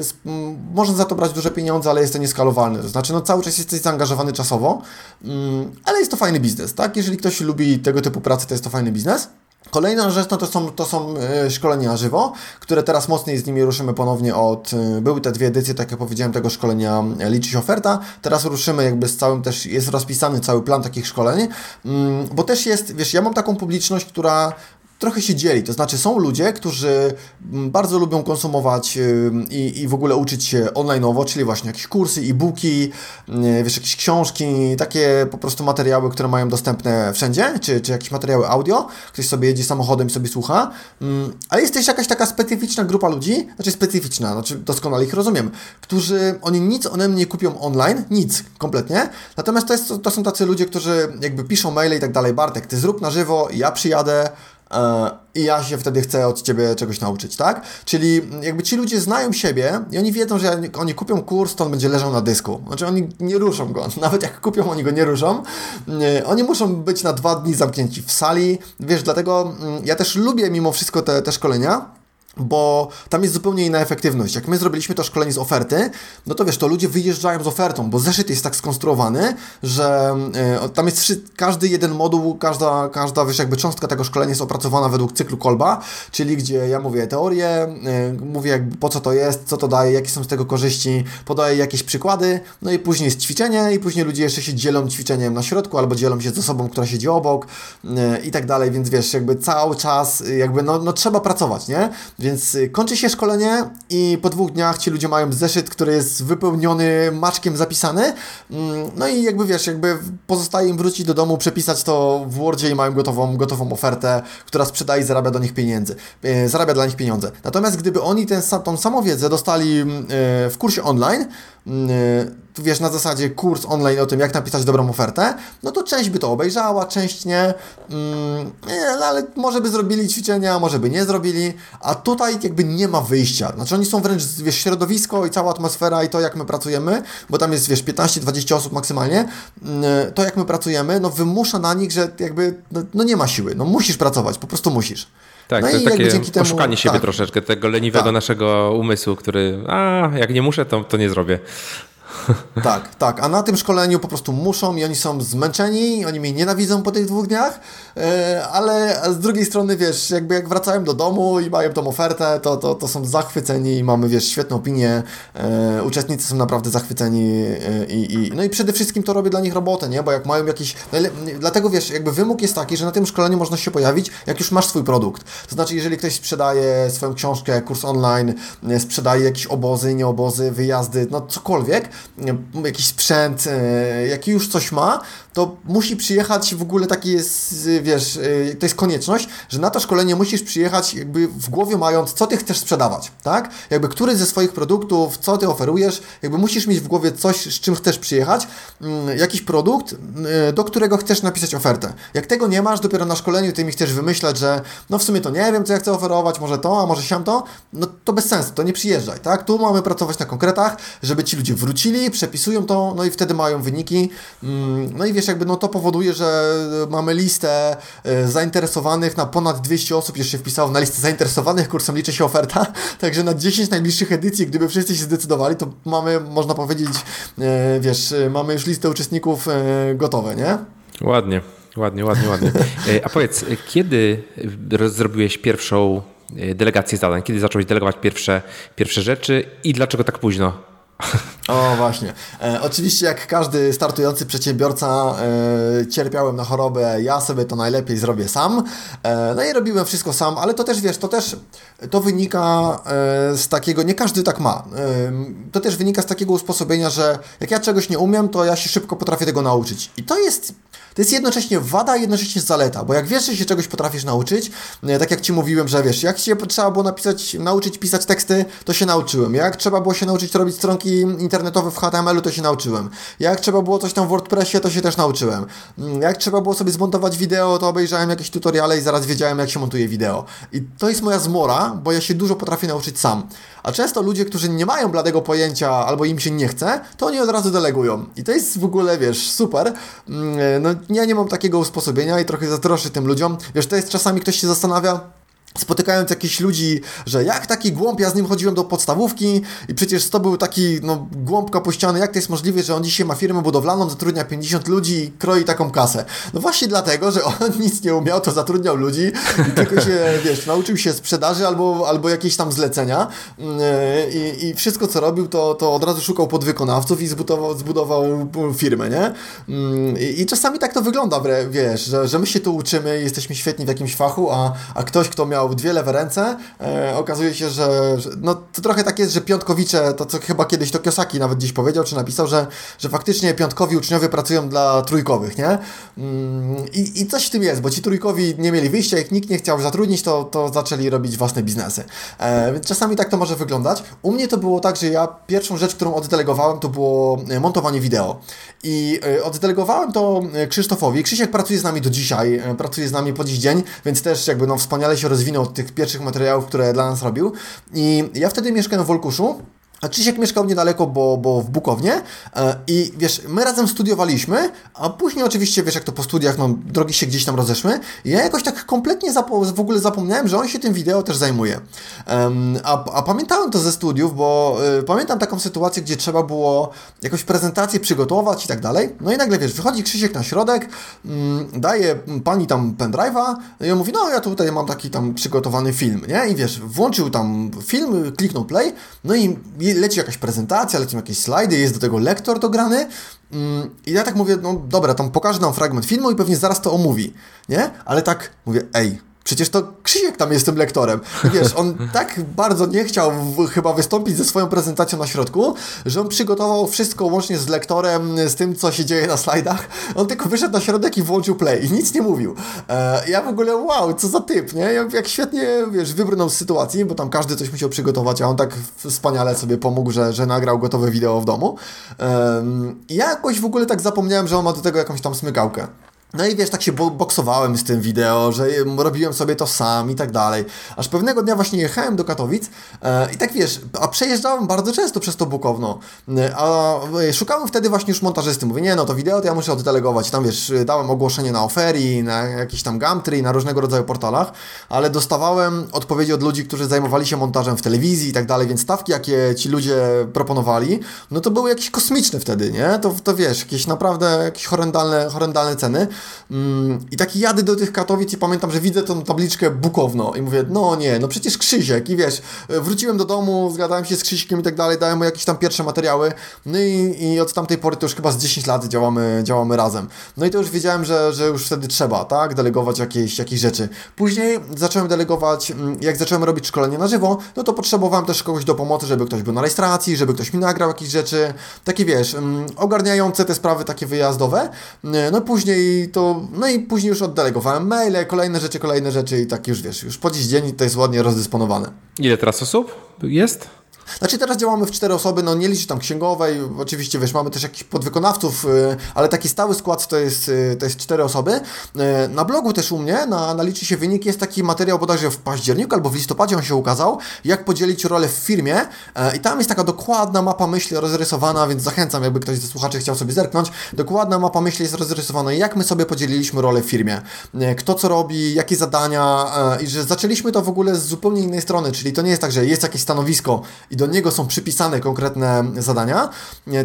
można za to brać duże pieniądze, ale jest to nieskalowalne. To znaczy, no cały czas jesteś zaangażowany czasowo, mm, ale jest to fajny biznes, tak? Jeżeli ktoś lubi tego typu pracy, to jest to fajny biznes. Kolejna rzecz no to są, to są e, szkolenia żywo, które teraz mocniej z nimi ruszymy ponownie od, e, były te dwie edycje, tak jak powiedziałem, tego szkolenia e, liczy oferta, teraz ruszymy jakby z całym też, jest rozpisany cały plan takich szkoleń, mm, bo też jest, wiesz, ja mam taką publiczność, która trochę się dzieli. To znaczy, są ludzie, którzy mm, bardzo lubią konsumować i, i w ogóle uczyć się online'owo, czyli właśnie jakieś kursy, e-booki, y, wiesz, jakieś książki, takie po prostu materiały, które mają dostępne wszędzie, czy, czy jakieś materiały audio. Ktoś sobie jedzie samochodem i sobie słucha. Mm, ale jest też jakaś taka specyficzna grupa ludzi, znaczy specyficzna, znaczy doskonale ich rozumiem, którzy oni nic mnie nie kupią online, nic kompletnie. Natomiast to, jest, to są tacy ludzie, którzy jakby piszą maile i tak dalej. Bartek, ty zrób na żywo, ja przyjadę E, i ja się wtedy chcę od Ciebie czegoś nauczyć, tak? Czyli jakby ci ludzie znają siebie i oni wiedzą, że jak oni kupią kurs, to on będzie leżał na dysku. Znaczy oni nie ruszą go. (laughs) Nawet jak kupią, oni go nie ruszą. E, oni muszą być na dwa dni zamknięci w sali. Wiesz, dlatego mm, ja też lubię mimo wszystko te, te szkolenia, bo tam jest zupełnie inna efektywność. Jak my zrobiliśmy to szkolenie z oferty, no to wiesz, to ludzie wyjeżdżają z ofertą, bo zeszyt jest tak skonstruowany, że y, tam jest każdy jeden moduł, każda, każda wiesz, jakby cząstka tego szkolenia jest opracowana według cyklu Kolba, czyli gdzie ja mówię teorię, y, mówię jakby po co to jest, co to daje, jakie są z tego korzyści, podaję jakieś przykłady, no i później jest ćwiczenie i później ludzie jeszcze się dzielą ćwiczeniem na środku albo dzielą się z osobą, która siedzi obok y, i tak dalej, więc wiesz, jakby cały czas jakby no, no trzeba pracować, nie? Więc y, kończy się szkolenie i po dwóch dniach ci ludzie mają zeszyt, który jest wypełniony maczkiem zapisany. Mm, no i jakby wiesz, jakby pozostaje im wrócić do domu, przepisać to w Wordzie i mają gotową, gotową ofertę, która sprzedaje i zarabia do nich pieniędzy. Y, zarabia dla nich pieniądze. Natomiast gdyby oni tą samą wiedzę dostali mm, y, w kursie online, mm, wiesz, na zasadzie kurs online o tym, jak napisać dobrą ofertę, no to część by to obejrzała, część nie, nie ale może by zrobili ćwiczenia, może by nie zrobili, a tutaj jakby nie ma wyjścia. Znaczy oni są wręcz, wiesz, środowisko i cała atmosfera i to, jak my pracujemy, bo tam jest, wiesz, 15-20 osób maksymalnie, mm, to, jak my pracujemy, no wymusza na nich, że jakby, no, no nie ma siły, no musisz pracować, po prostu musisz. Tak, no to jest takie oszukanie siebie tak. troszeczkę, tego leniwego tak. naszego umysłu, który, a jak nie muszę, to, to nie zrobię. (laughs) Tak, tak. A na tym szkoleniu po prostu muszą i oni są zmęczeni, oni mnie nienawidzą po tych dwóch dniach, e, ale z drugiej strony, wiesz, jakby jak wracają do domu i mają tą ofertę, to, to, to są zachwyceni i mamy, wiesz, świetną opinię. E, uczestnicy są naprawdę zachwyceni e, i, i, no i przede wszystkim to robię dla nich robotę, nie? Bo jak mają jakiś... Dlatego, wiesz, jakby wymóg jest taki, że na tym szkoleniu można się pojawić, jak już masz swój produkt. To znaczy, jeżeli ktoś sprzedaje swoją książkę, kurs online, sprzedaje jakieś obozy, nie obozy, wyjazdy, no cokolwiek, jakiś sprzęt, e, jaki już coś ma, to musi przyjechać w ogóle taki jest, wiesz, e, to jest konieczność, że na to szkolenie musisz przyjechać jakby w głowie mając, co ty chcesz sprzedawać, tak? Jakby który ze swoich produktów, co ty oferujesz, jakby musisz mieć w głowie coś, z czym chcesz przyjechać, mm, jakiś produkt, e, do którego chcesz napisać ofertę. Jak tego nie masz, dopiero na szkoleniu ty mi chcesz wymyślać, że no w sumie to nie wiem, co ja chcę oferować, może to, a może siam to, no to bez sensu, to nie przyjeżdżaj, tak? Tu mamy pracować na konkretach, żeby ci ludzie wrócili, przepisują to, no i wtedy mają wyniki. Mm, no i wiesz, jakby no to powoduje, że mamy listę e, zainteresowanych na ponad 200 osób, już się wpisało na listę zainteresowanych kursem, liczy się oferta, (laughs) także na 10 najbliższych edycji, gdyby wszyscy się zdecydowali, to mamy, można powiedzieć, e, wiesz, mamy już listę uczestników e, gotowe, nie? Ładnie. Ładnie, ładnie, ładnie. A powiedz, kiedy zrobiłeś pierwszą delegację zadań? Kiedy zacząłeś delegować pierwsze, pierwsze rzeczy i dlaczego tak późno? O, właśnie. E, oczywiście, jak każdy startujący przedsiębiorca, e, cierpiałem na chorobę, ja sobie to najlepiej zrobię sam. E, no i robiłem wszystko sam, ale to też wiesz, to też to wynika e, z takiego, nie każdy tak ma. E, to też wynika z takiego usposobienia, że jak ja czegoś nie umiem, to ja się szybko potrafię tego nauczyć. I to jest to jest jednocześnie wada, jednocześnie zaleta, bo jak wiesz, że się czegoś potrafisz nauczyć, e, tak jak Ci mówiłem, że wiesz, jak się trzeba było napisać, nauczyć pisać teksty, to się nauczyłem. Jak trzeba było się nauczyć robić stronki internetowe w HTML-u, to się nauczyłem. Jak trzeba było coś tam w WordPressie, to się też nauczyłem. Mm, jak trzeba było sobie zmontować wideo, to obejrzałem jakieś tutoriale i zaraz wiedziałem, jak się montuje wideo. I to jest moja zmora, bo ja się dużo potrafię nauczyć sam. A często ludzie, którzy nie mają bladego pojęcia albo im się nie chce, to oni od razu delegują. I to jest w ogóle, wiesz, super. Mm, no, ja nie mam takiego usposobienia i trochę zazdroszczę tym ludziom. Wiesz, to jest czasami ktoś się zastanawia, spotykając jakichś ludzi, że jak taki głąb, ja z nim chodziłem do podstawówki i przecież to był taki no, głąb kapuściany, jak to jest możliwe, że on dzisiaj ma firmę budowlaną, zatrudnia 50 ludzi i kroi taką kasę. No właśnie dlatego, że on (laughs) nic nie umiał, to zatrudniał ludzi i tylko się, (laughs) wiesz, nauczył się sprzedaży albo, albo jakieś tam zlecenia mm, i, i wszystko co robił, to, to od razu szukał podwykonawców i zbudował, zbudował firmę, nie? Mm, I, I, czasami tak to wygląda, wiesz, że, że my się tu uczymy, jesteśmy świetni w jakimś fachu, a, a ktoś, kto miał dwie lewe ręce, e, okazuje się, że, że, no to trochę tak jest, że piątkowicze, to co chyba kiedyś to Kiosaki nawet gdzieś powiedział, czy napisał, że, że faktycznie piątkowi uczniowie pracują dla trójkowych, nie? Mm, I, I coś w tym jest, bo ci trójkowi nie mieli wyjścia, jak nikt nie chciał zatrudnić, to, to zaczęli robić własne biznesy. E, więc czasami tak to może wyglądać. U mnie to było tak, że ja pierwszą rzecz, którą oddelegowałem, to było e, montowanie wideo. I e, oddelegowałem to Krzysztofowi. Krzysiek pracuje z nami do dzisiaj, pracuje z nami po dziś dzień, więc też jakby no wspaniale się rozwinął tych pierwszych materiałów, które dla nas robił. I ja wtedy mieszkałem w Wolkuszu. A Krzysiek mieszkał niedaleko, bo, bo w Bukownie e, i wiesz, my razem studiowaliśmy, a później oczywiście, wiesz, jak to po studiach, no, drogi się gdzieś tam rozeszły ja jakoś tak kompletnie w ogóle zapomniałem, że on się tym wideo też zajmuje. a, a pamiętałem to ze studiów, bo y, pamiętam taką sytuację, gdzie trzeba było jakąś prezentację przygotować i tak dalej, no i nagle, wiesz, wychodzi Krzysiek na środek, mm, daje pani tam pendrive'a i on mówi, no ja tutaj mam taki tam przygotowany film, nie? I wiesz, włączył tam film, kliknął play, no i leci jakaś prezentacja, lecą jakieś slajdy, jest do tego lektor dograny mm, i ja tak mówię, no dobra, tam pokażę nam fragment filmu i pewnie zaraz to omówi, nie? Ale tak mówię, ej, Przecież to Krzysiek tam jest tym lektorem. I wiesz, on (laughs) tak bardzo nie chciał w, chyba wystąpić ze swoją prezentacją na środku, że on przygotował wszystko łącznie z lektorem, z tym, co się dzieje na slajdach. On tylko wyszedł na środek i włączył play i nic nie mówił. E, ja w ogóle, wow, co za typ, nie? Jak, jak świetnie, wiesz, wybrnął z sytuacji, bo tam każdy coś musiał przygotować, a on tak wspaniale sobie pomógł, że, że nagrał gotowe wideo w domu. E, ja jakoś w ogóle tak zapomniałem, że on ma do tego jakąś tam smykałkę. No i wiesz, tak się boksowałem z tym wideo, że robiłem sobie to sam i tak dalej. Aż pewnego dnia właśnie jechałem do Katowic e, i tak wiesz, a przejeżdżałem bardzo często przez to Bukowno, e, a e, szukałem wtedy właśnie już montażysty. Mówię, nie no, to wideo to ja muszę oddelegować. Tam wiesz, dałem ogłoszenie na Oferi, na jakiś tam Gumtree, na różnego rodzaju portalach, ale dostawałem odpowiedzi od ludzi, którzy zajmowali się montażem w telewizji i tak dalej, więc stawki, jakie ci ludzie proponowali, no to były jakieś kosmiczne wtedy, nie? To, to wiesz, jakieś naprawdę jakieś horrendalne, horrendalne ceny. Mm, I taki jadę do tych Katowic i pamiętam, że widzę tą tabliczkę Bukowno i mówię, no nie, no przecież Krzysiek i wiesz, wróciłem do domu, zgadałem się z Krzysikiem i tak dalej, dałem mu jakieś tam pierwsze materiały, no i, i od tamtej pory to już chyba z 10 lat działamy, działamy razem. No i to już wiedziałem, że, że już wtedy trzeba, tak, delegować jakieś, jakieś rzeczy. Później zacząłem delegować, mm, jak zacząłem robić szkolenie na żywo, no to potrzebowałem też kogoś do pomocy, żeby ktoś był na rejestracji, żeby ktoś mi nagrał jakieś rzeczy, takie wiesz, mm, ogarniające te sprawy takie wyjazdowe. No później to no i później już oddelegowałem maile, kolejne rzeczy, kolejne rzeczy i tak już wiesz, już po dziś dzień to jest ładnie rozdysponowane. Ile teraz osób jest? Znaczy teraz działamy w cztery osoby, no nie liczy tam księgowej, oczywiście wiesz, mamy też jakichś podwykonawców, y, ale taki stały skład to jest, y, to jest cztery osoby. Y, na blogu też u mnie, na, na Liczy się wynik, jest taki materiał bodajże w październiku albo w listopadzie on się ukazał, jak podzielić rolę w firmie. I tam jest taka dokładna mapa myśli rozrysowana, więc zachęcam, jakby ktoś ze słuchaczy chciał sobie zerknąć, dokładna mapa myśli jest rozrysowana, jak my sobie podzieliliśmy rolę w firmie, kto co robi, jakie zadania i że zaczęliśmy to w ogóle z zupełnie innej strony, czyli to nie jest tak, że jest jakieś stanowisko i do niego są przypisane konkretne zadania,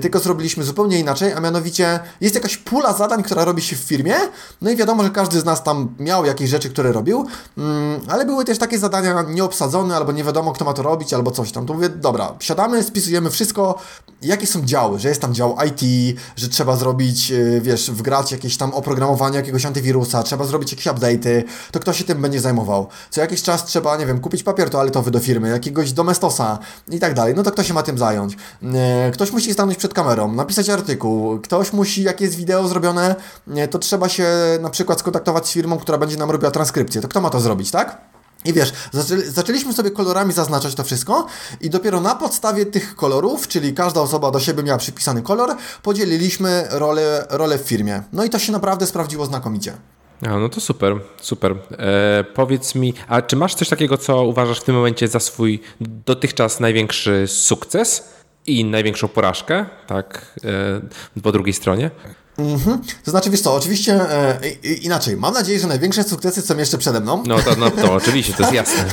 tylko zrobiliśmy zupełnie inaczej, a mianowicie jest jakaś pula zadań, która robi się w firmie, no i wiadomo, że każdy z nas tam miał jakieś rzeczy, które robił, mm, ale były też takie zadania nieobsadzone, albo nie wiadomo, kto ma to robić, albo coś tam. To mówię, dobra, siadamy, spisujemy wszystko, jakie są działy, że jest tam dział IT, że trzeba zrobić, y, wiesz, wgrać jakieś tam oprogramowanie jakiegoś antywirusa, trzeba zrobić jakieś update'y, to kto się tym będzie zajmował. Co jakiś czas trzeba, nie wiem, kupić papier toaletowy do firmy, jakiegoś domestosa i tak dalej, no to kto się ma tym zająć? E, ktoś musi stanąć przed kamerą, napisać artykuł, ktoś musi, jak jest wideo zrobione, e, to trzeba się na przykład skontaktować z firmą, która będzie nam robiła transkrypcję. To kto ma to zrobić, tak? I wiesz, zaczęli, zaczęliśmy sobie kolorami zaznaczać to wszystko i dopiero na podstawie tych kolorów, czyli każda osoba do siebie miała przypisany kolor, podzieliliśmy rolę w firmie. No i to się naprawdę sprawdziło znakomicie. A, no to super, super. E, powiedz mi, a czy masz coś takiego, co uważasz w tym momencie za swój dotychczas największy sukces i największą porażkę, tak, e, po drugiej stronie? Mhm. To znaczy, wiesz co, oczywiście e, inaczej. Mam nadzieję, że największe sukcesy są jeszcze przede mną. No to, no, to oczywiście, to jest (laughs) jasne.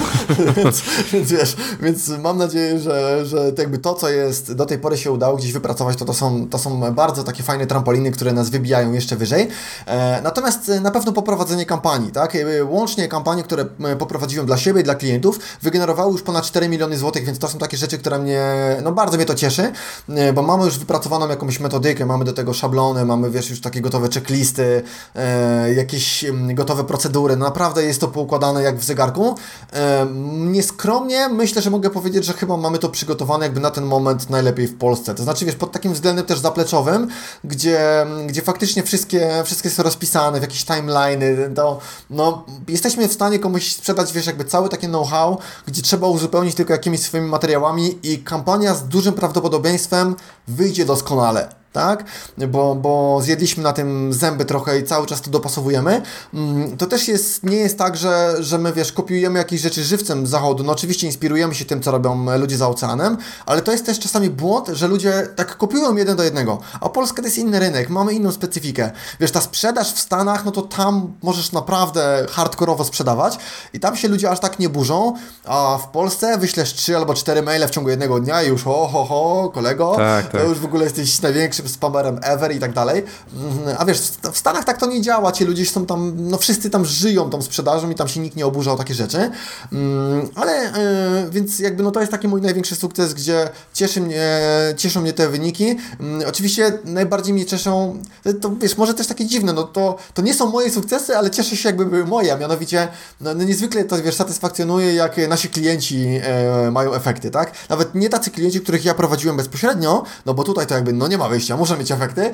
więc, więc, wiesz, więc mam nadzieję, że, że to jakby to, co jest do tej pory się udało gdzieś wypracować, to to są, to są bardzo takie fajne trampoliny, które nas wybijają jeszcze wyżej. E, natomiast e, na pewno poprowadzenie kampanii, tak? Łącznie kampanie, które poprowadziłem dla siebie i dla klientów, wygenerowały już ponad 4 miliony złotych, więc to są takie rzeczy, które mnie, no bardzo mnie to cieszy, e, bo mamy już wypracowaną jakąś metodykę, mamy do tego szablony, mamy wiesz, już takie gotowe checklisty, e, jakieś mm, gotowe procedury. No naprawdę jest to poukładane jak w zegarku. E, nieskromnie myślę, że mogę powiedzieć, że chyba mamy to przygotowane jakby na ten moment najlepiej w Polsce. To znaczy, wiesz, pod takim względem też zapleczowym, gdzie, gdzie faktycznie wszystkie, wszystkie są rozpisane w jakieś timeliny, to no, jesteśmy w stanie komuś sprzedać, wiesz, jakby całe takie know-how, gdzie trzeba uzupełnić tylko jakimiś swoimi materiałami i kampania z dużym prawdopodobieństwem wyjdzie doskonale tak? Bo, bo zjedliśmy na tym zęby trochę i cały czas to dopasowujemy, mm, to też jest, nie jest tak, że, że my, wiesz, kopiujemy jakieś rzeczy żywcem z zachodu. No oczywiście inspirujemy się tym, co robią ludzie za oceanem, ale to jest też czasami błąd, że ludzie tak kopiują jeden do jednego. A Polska to jest inny rynek, mamy inną specyfikę. Wiesz, ta sprzedaż w Stanach, no to tam możesz naprawdę hardkorowo sprzedawać i tam się ludzie aż tak nie burzą, a w Polsce wyślesz trzy albo cztery maile w ciągu jednego dnia i już ho, ho, ho, kolego, tak, tak. to już w ogóle jesteś największy największym spamerem ever i tak dalej. Mhm, a wiesz, w Stanach tak to nie działa, ci ludzie są tam, no wszyscy tam żyją tą sprzedażą i tam się nikt nie oburza o takie rzeczy. Mm, ale, e, więc jakby no to jest taki mój największy sukces, gdzie cieszy mnie, cieszą mnie te wyniki. Mm, oczywiście najbardziej mnie cieszą, to wiesz, może też takie dziwne, no to, to nie są moje sukcesy, ale cieszę się jakby były moje, a mianowicie no, no niezwykle to, wiesz, satysfakcjonuje, jak nasi klienci e, mają efekty, tak? Nawet nie tacy klienci, których ja prowadziłem bezpośrednio, no bo tutaj to jakby, no nie ma wyjścia, muszę mieć efekty. E,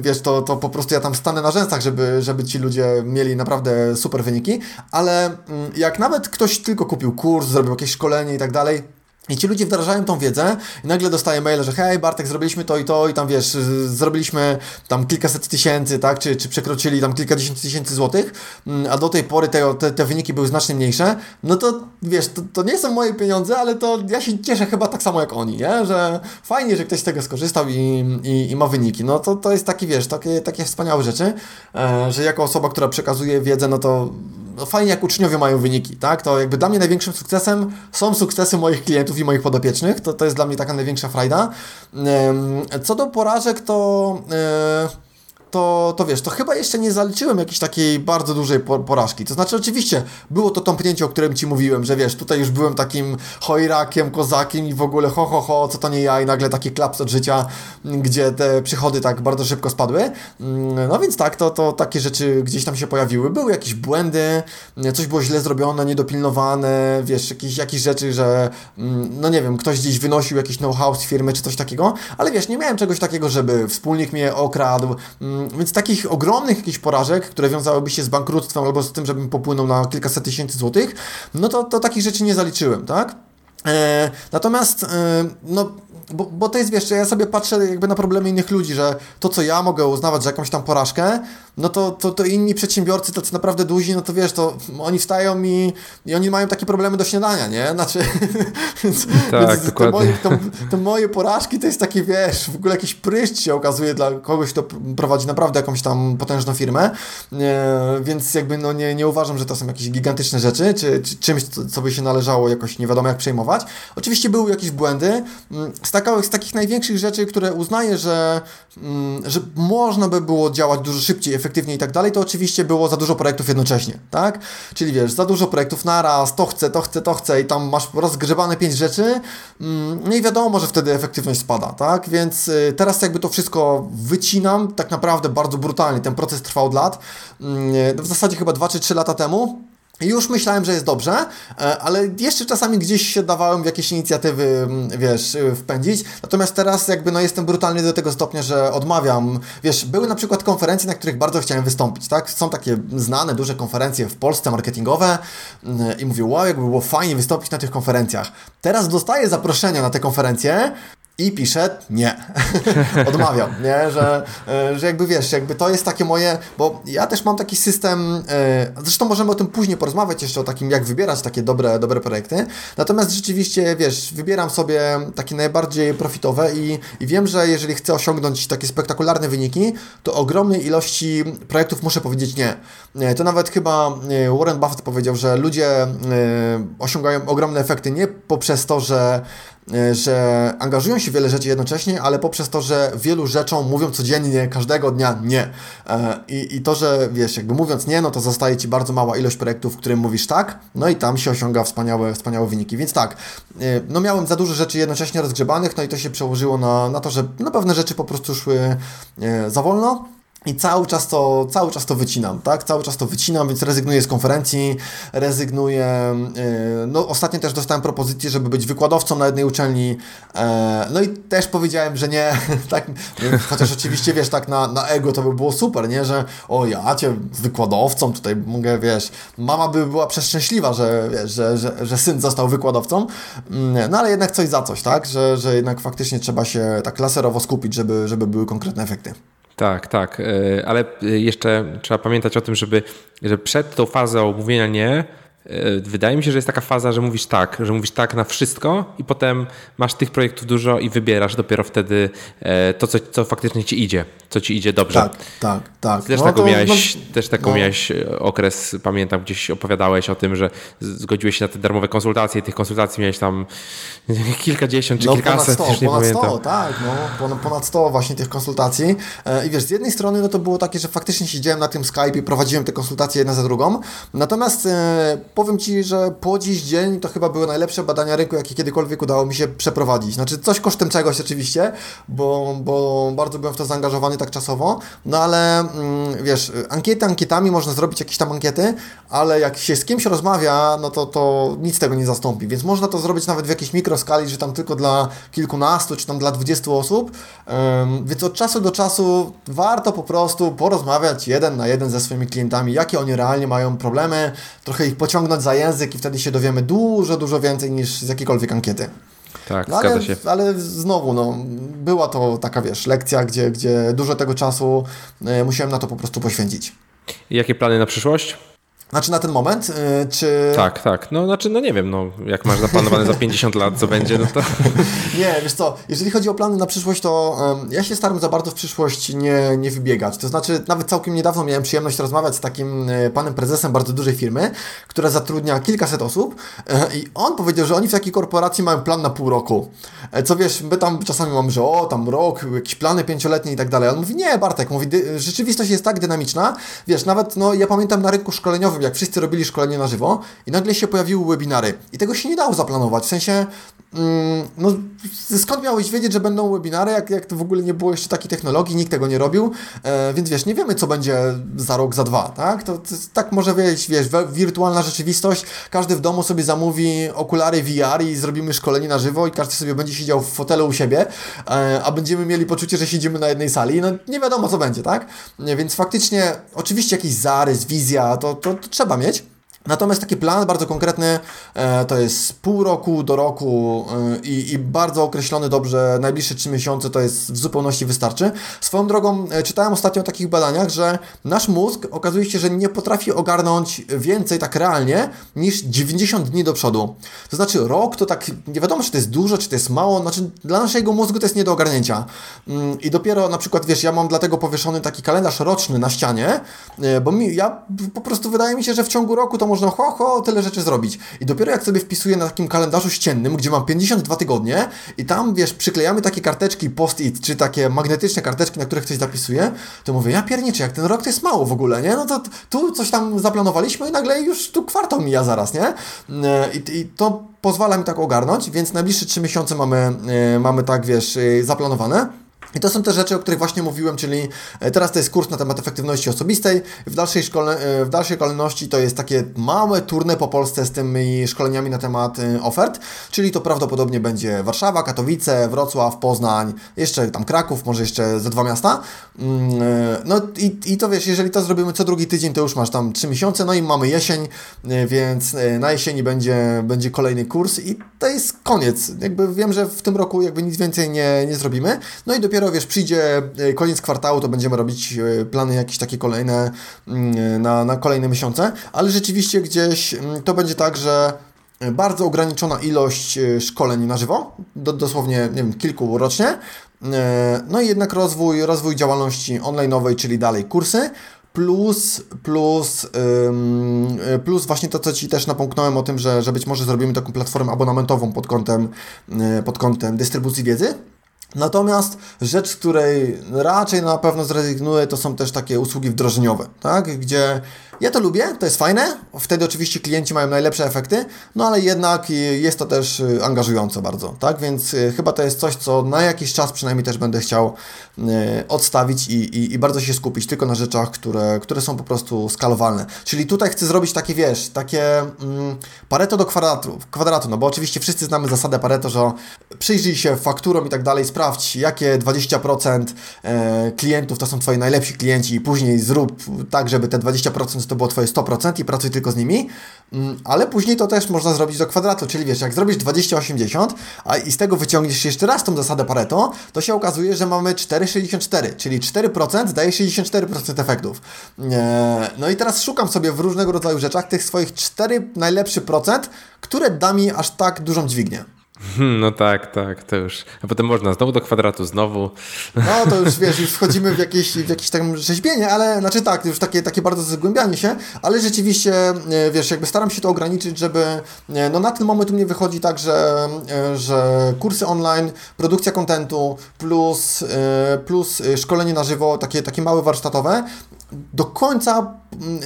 wiesz, to, to po prostu ja tam stanę na rzęsach, żeby, żeby ci ludzie mieli naprawdę super wyniki, ale mm, jak nawet ktoś tylko kupił kurs, zrobił jakieś szkolenie i tak dalej, i ci ludzie wdrażają tą wiedzę i nagle dostaje maile, że hej Bartek, zrobiliśmy to i to i tam wiesz, zrobiliśmy tam kilkaset tysięcy, tak, czy, czy przekroczyli tam kilkadziesiąt tysięcy złotych, mm, a do tej pory te, te, te wyniki były znacznie mniejsze, no to wiesz, to, to nie są moje pieniądze, ale to ja się cieszę chyba tak samo jak oni, nie? Że fajnie, że ktoś z tego skorzystał i, i, i ma wyniki. No to, to jest taki, wiesz, takie, takie wspaniałe rzeczy, e, że jako osoba, która przekazuje wiedzę, no to no fajnie jak uczniowie mają wyniki, tak? To jakby dla mnie największym sukcesem są sukcesy moich klientów i moich podopiecznych, to, to jest dla mnie taka największa frajda. Co do porażek, to... Yy to, to wiesz, to chyba jeszcze nie zaliczyłem jakiejś takiej bardzo dużej porażki. To znaczy, oczywiście, było to tąpnięcie, o którym Ci mówiłem, że wiesz, tutaj już byłem takim chojrakiem, kozakiem i w ogóle ho, ho, ho, co to nie ja i nagle taki klaps od życia, gdzie te przychody tak bardzo szybko spadły. Mm, no więc tak, to, to takie rzeczy gdzieś tam się pojawiły. Były jakieś błędy, coś było źle zrobione, niedopilnowane, wiesz, jakieś, jakieś rzeczy, że mm, no nie wiem, ktoś gdzieś wynosił jakiś know-how z firmy czy coś takiego, ale wiesz, nie miałem czegoś takiego, żeby wspólnik mnie okradł, mm, więc takich ogromnych jakichś porażek, które wiązałyby się z bankructwem albo z tym, żebym popłynął na kilkaset tysięcy złotych, no to, to takich rzeczy nie zaliczyłem, tak? E, natomiast, e, no, bo, bo to jest, wiesz, ja sobie patrzę jakby na problemy innych ludzi, że to, co ja mogę uznawać za jakąś tam porażkę, no to, to, to inni przedsiębiorcy, tacy naprawdę duzi, no to wiesz, to oni wstają i, i oni mają takie problemy do śniadania, nie? Znaczy, (laughs) tak, więc dokładnie. Te moje, to, to moje porażki to jest takie, wiesz, w ogóle jakiś pryszcz się okazuje dla kogoś, kto prowadzi naprawdę jakąś tam potężną firmę, e, więc jakby no nie, nie uważam, że to są jakieś gigantyczne rzeczy, czy, czy czymś, co, co by się należało jakoś nie wiadomo jak przejmować. Oczywiście były jakieś błędy. Mm, z, taka, z takich największych rzeczy, które uznaję, że, mm, że można by było działać dużo szybciej, efektywniej i tak dalej, to oczywiście było za dużo projektów jednocześnie, tak? Czyli wiesz, za dużo projektów naraz, to chcę, to chcę, to chcę i tam masz rozgrzebane pięć rzeczy, mm, no i wiadomo, że wtedy efektywność spada, tak? Więc y, teraz jakby to wszystko wycinam, tak naprawdę bardzo brutalnie, ten proces trwał od lat, w zasadzie chyba 2 czy 3 lata temu, już myślałem, że jest dobrze, e, ale jeszcze czasami gdzieś się dawałem w jakieś inicjatywy, mm, wiesz, y, wpędzić. Natomiast teraz jakby no jestem brutalny do tego stopnia, że odmawiam. Wiesz, były na przykład konferencje, na których bardzo chciałem wystąpić, tak? Są takie znane, duże konferencje w Polsce marketingowe mm, i mówię, wow, jakby było fajnie wystąpić na tych konferencjach. Teraz dostaję zaproszenia na te konferencje i pisze nie. (laughs) Odmawiam, nie? Że, e, że jakby wiesz, jakby to jest takie moje, bo ja też mam taki system, e, zresztą możemy o tym później porozmawiać jeszcze o takim, jak wybierać takie dobre, dobre projekty. Natomiast rzeczywiście, wiesz, wybieram sobie takie najbardziej profitowe i, i wiem, że jeżeli chcę osiągnąć takie spektakularne wyniki, to ogromnej ilości projektów muszę powiedzieć nie. To nawet chyba e, Warren Buffett powiedział, że ludzie osiągają ogromne efekty nie poprzez to, że E, że angażują się w wiele rzeczy jednocześnie, ale poprzez to, że wielu rzeczom mówią codziennie, każdego dnia nie. E, I, I to, że wiesz, jakby mówiąc nie, no to zostaje Ci bardzo mała ilość projektów, w którym mówisz tak, no i tam się osiąga wspaniałe, wspaniałe wyniki. Więc tak, e, no miałem za dużo rzeczy jednocześnie rozgrzebanych, no i to się przełożyło na, na to, że no pewne rzeczy po prostu szły za wolno. I cały czas, to, cały czas to wycinam, tak? Cały czas to wycinam, więc rezygnuję z konferencji, rezygnuję. Yy, no, ostatnio też dostałem propozycję, żeby być wykładowcą na jednej uczelni. Yy, no i też powiedziałem, że nie. (laughs) tak, chociaż oczywiście wiesz, tak na, na ego to by było super, nie? Że o ja cię wykładowcą tutaj mogę, wiesz, mama by była przeszczęśliwa, że, wiesz, że, że, że syn został wykładowcą. Yy, no ale jednak coś za coś, tak? Że, że jednak faktycznie trzeba się tak laserowo skupić, żeby, żeby były konkretne efekty. Tak, tak, e, ale jeszcze trzeba pamiętać o tym, żeby że przed tą fazą mówienia nie, E, wydaje mi się, że jest taka faza, że mówisz tak, że mówisz tak na wszystko i potem masz tych projektów dużo i wybierasz dopiero wtedy e, to, co, co faktycznie ci idzie, co ci idzie dobrze. Tak, tak, tak. Też, no, taką, to, miałeś, no, też taką no. miałeś e, okres, pamiętam, gdzieś opowiadałeś o tym, że zgodziłeś się na te darmowe konsultacje i tych konsultacji miałeś tam (laughs) kilkadziesiąt czy no, kilkaset, ponad 100, nie ponad pamiętam. 100, tak, no, ponad 100 właśnie tych konsultacji i wiesz, z jednej strony no to było takie, że faktycznie siedziałem na tym Skype i prowadziłem te konsultacje jedna za drugą, natomiast powiem Ci, że po dziś dzień to chyba były najlepsze badania rynku, jakie kiedykolwiek udało mi się przeprowadzić. Znaczy coś kosztem czegoś oczywiście, bo, bo bardzo byłem w to zaangażowany tak czasowo, no ale mm, wiesz, ankiety ankietami, można zrobić jakieś tam ankiety, ale jak się z kimś rozmawia, no to, to nic tego nie zastąpi, więc można to zrobić nawet w jakiejś mikroskali, że tam tylko dla kilkunastu, czy tam dla dwudziestu osób, więc od czasu do czasu warto po prostu porozmawiać jeden na jeden ze swoimi klientami, jakie oni realnie mają problemy, trochę ich pociągnąć za język i wtedy się dowiemy dużo, dużo więcej niż z jakiejkolwiek ankiety. Tak, no, ale, się. Ale znowu, no, była to taka, wiesz, lekcja, gdzie, gdzie dużo tego czasu y, musiałem na to po prostu poświęcić. I jakie plany na przyszłość? Znaczy na ten moment, yy, czy... Tak, tak. No znaczy, no nie wiem, no jak masz zaplanowane za 50 lat, co będzie, no to... (laughs) nie, wiesz co, jeżeli chodzi o plany na przyszłość, to um, ja się staram za bardzo w przyszłość nie, nie wybiegać. To znaczy, nawet całkiem niedawno miałem przyjemność rozmawiać z takim y, panem prezesem bardzo dużej firmy, która zatrudnia kilkaset osób yy, i on powiedział, że oni w takiej korporacji mają plan na pół roku. Yy, co wiesz, my tam czasami mamy, że o, tam rok, jakieś plany pięcioletnie i tak dalej. On mówi, nie, Bartek, mówi, rzeczywistość jest tak dynamiczna, wiesz, nawet, no, ja pamiętam na rynku szkoleniowym, jak wszyscy robili szkolenie na żywo i nagle się pojawiły webinary. I tego się nie dało zaplanować, w sensie no skąd miałeś wiedzieć, że będą webinary, jak, jak to w ogóle nie było jeszcze takiej technologii, nikt tego nie robił, e, więc wiesz, nie wiemy co będzie za rok, za dwa, tak? To, to tak może być, wiesz, wirtualna rzeczywistość, każdy w domu sobie zamówi okulary VR i zrobimy szkolenie na żywo i każdy sobie będzie siedział w fotelu u siebie, e, a będziemy mieli poczucie, że siedzimy na jednej sali, no nie wiadomo co będzie, tak? Więc faktycznie, oczywiście jakiś zarys, wizja, to, to, to trzeba mieć, Natomiast taki plan bardzo konkretny e, to jest pół roku do roku e, i, i, bardzo określony dobrze, najbliższe trzy miesiące to jest w zupełności wystarczy. Swoją drogą e, czytałem ostatnio o takich badaniach, że nasz mózg okazuje się, że nie potrafi ogarnąć więcej tak realnie niż 90 dni do przodu. To znaczy rok to tak, nie wiadomo czy to jest dużo, czy to jest mało, znaczy dla naszego mózgu to jest nie do ogarnięcia. Mm, I dopiero na przykład, wiesz, ja mam dlatego powieszony taki kalendarz roczny na ścianie, bo mi, ja po prostu wydaje mi się, że w ciągu roku to można ho, ho, tyle rzeczy zrobić. I dopiero jak sobie wpisuję na takim kalendarzu ściennym, gdzie mam 52 tygodnie i tam, wiesz, przyklejamy takie karteczki post-it, czy takie magnetyczne karteczki, na których coś zapisuję, to mówię, ja pierniczę, jak ten rok to jest mało w ogóle, nie? No to tu coś tam zaplanowaliśmy i nagle już tu kwartał mija zaraz, nie? E, I, i to pozwala mi tak ogarnąć, więc najbliższe 3 miesiące mamy, e, mamy tak, wiesz, e, zaplanowane. I to są te rzeczy, o których właśnie mówiłem, czyli e, teraz to jest kurs na temat efektywności osobistej. W dalszej, szkole, e, w dalszej kolejności to jest takie małe turne po Polsce z tymi szkoleniami na temat e, ofert, czyli to prawdopodobnie będzie Warszawa, Katowice, Wrocław, Poznań, jeszcze tam Kraków, może jeszcze ze dwa miasta. Mm, no i, i to wiesz, jeżeli to zrobimy co drugi tydzień, to już masz tam trzy miesiące, no i mamy jesień, więc na jesieni będzie, będzie kolejny kurs i to jest koniec. Jakby wiem, że w tym roku jakby nic więcej nie, nie zrobimy. No i dopiero dopiero, wiesz, przyjdzie e, koniec kwartału, to będziemy robić e, plany jakieś takie kolejne mm, na, na kolejne miesiące, ale rzeczywiście gdzieś mm, to będzie tak, że bardzo ograniczona ilość e, szkoleń na żywo, do, dosłownie nie wiem, kilku rocznie, no i jednak rozwój, rozwój działalności online'owej, czyli dalej kursy, plus, plus, plus właśnie to, co Ci też napomknąłem o tym, że, że być może zrobimy taką platformę abonamentową pod kątem, pod kątem dystrybucji wiedzy. Natomiast rzecz, z której raczej na pewno zrezygnuję, to są też takie usługi wdrożeniowe, tak? gdzie ja to lubię, to jest fajne, wtedy oczywiście klienci mają najlepsze efekty, no ale jednak jest to też angażujące bardzo, tak? Więc y, chyba to jest coś, co na jakiś czas przynajmniej też będę chciał y, odstawić i, i, i bardzo się skupić tylko na rzeczach, które, które są po prostu skalowalne. Czyli tutaj chcę zrobić takie, wiesz, takie mm, Pareto do kwadratu, kwadratu, no bo oczywiście wszyscy znamy zasadę Pareto, że przyjrzyj się fakturom i tak dalej, sprawdź, jakie 20% e, klientów to są Twoi najlepsi klienci i później zrób tak, żeby te 20% to było Twoje 100% i pracuj tylko z nimi, mm, ale później to też można zrobić do kwadratu, czyli wiesz, jak zrobisz 20-80, a i z tego wyciągniesz jeszcze raz tą zasadę Pareto, to się okazuje, że mamy 4,64, czyli 4% daje 64% efektów. No i teraz szukam sobie w różnego rodzaju rzeczach tych swoich 4 najlepszy procent, które da mi aż tak dużą dźwignię. Hmm, no tak, tak, to już. A potem można znowu do kwadratu, znowu. No to już wiesz, już wchodzimy w jakieś, w jakieś tam rzeźbienie, ale znaczy tak, już takie, takie bardzo zagłębianie się, ale rzeczywiście, e, wiesz, jakby staram się to ograniczyć, żeby e, no na ten moment u mnie wychodzi tak, że, e, że kursy online, produkcja kontentu plus, plus szkolenie na żywo, takie, takie małe warsztatowe, do końca,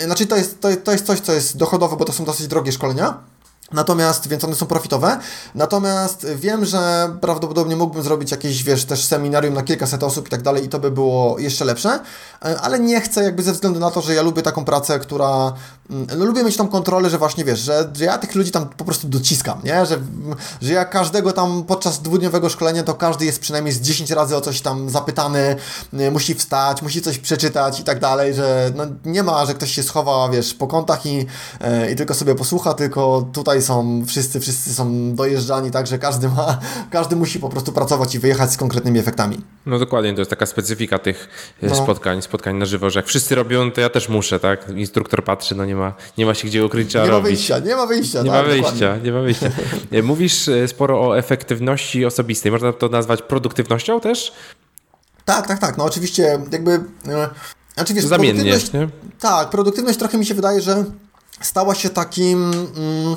znaczy to jest, to, to jest coś, co jest dochodowe, bo to są dosyć drogie szkolenia Natomiast, więc one są profitowe. Natomiast wiem, że prawdopodobnie mógłbym zrobić jakieś, wiesz, też seminarium na kilkaset osób i tak dalej i to by było jeszcze lepsze, e, ale nie chcę jakby ze względu na to, że ja lubię taką pracę, która, mm, no lubię mieć tą kontrolę, że właśnie, wiesz, że, że ja tych ludzi tam po prostu dociskam, nie? Że, że ja każdego tam podczas dwudniowego szkolenia to każdy jest przynajmniej z 10 razy o coś tam zapytany, e, musi wstać, musi coś przeczytać i tak dalej, że no, nie ma, że ktoś się schowa, wiesz, po kątach i, e, i tylko sobie posłucha, tylko tutaj tutaj są wszyscy, wszyscy są dojeżdżani, tak, że każdy ma, (laughs) każdy musi po prostu pracować i wyjechać z konkretnymi efektami. No dokładnie, to jest taka specyfika tych e, no. spotkań, spotkań na żywo, że jak wszyscy robią, to ja też muszę, tak? Instruktor patrzy, no nie ma, nie ma się gdzie ukryć, trzeba nie robić. Ma wyjścia, nie ma wyjścia, Nie tak, ma wyjścia, dokładnie. nie ma wyjścia. E, mówisz e, sporo o efektywności osobistej. Można to nazwać produktywnością też? Tak, tak, tak. No oczywiście jakby... Znaczy, wiesz, Zamiennie, nie? Tak, produktywność trochę mi się wydaje, że stała się takim, mm,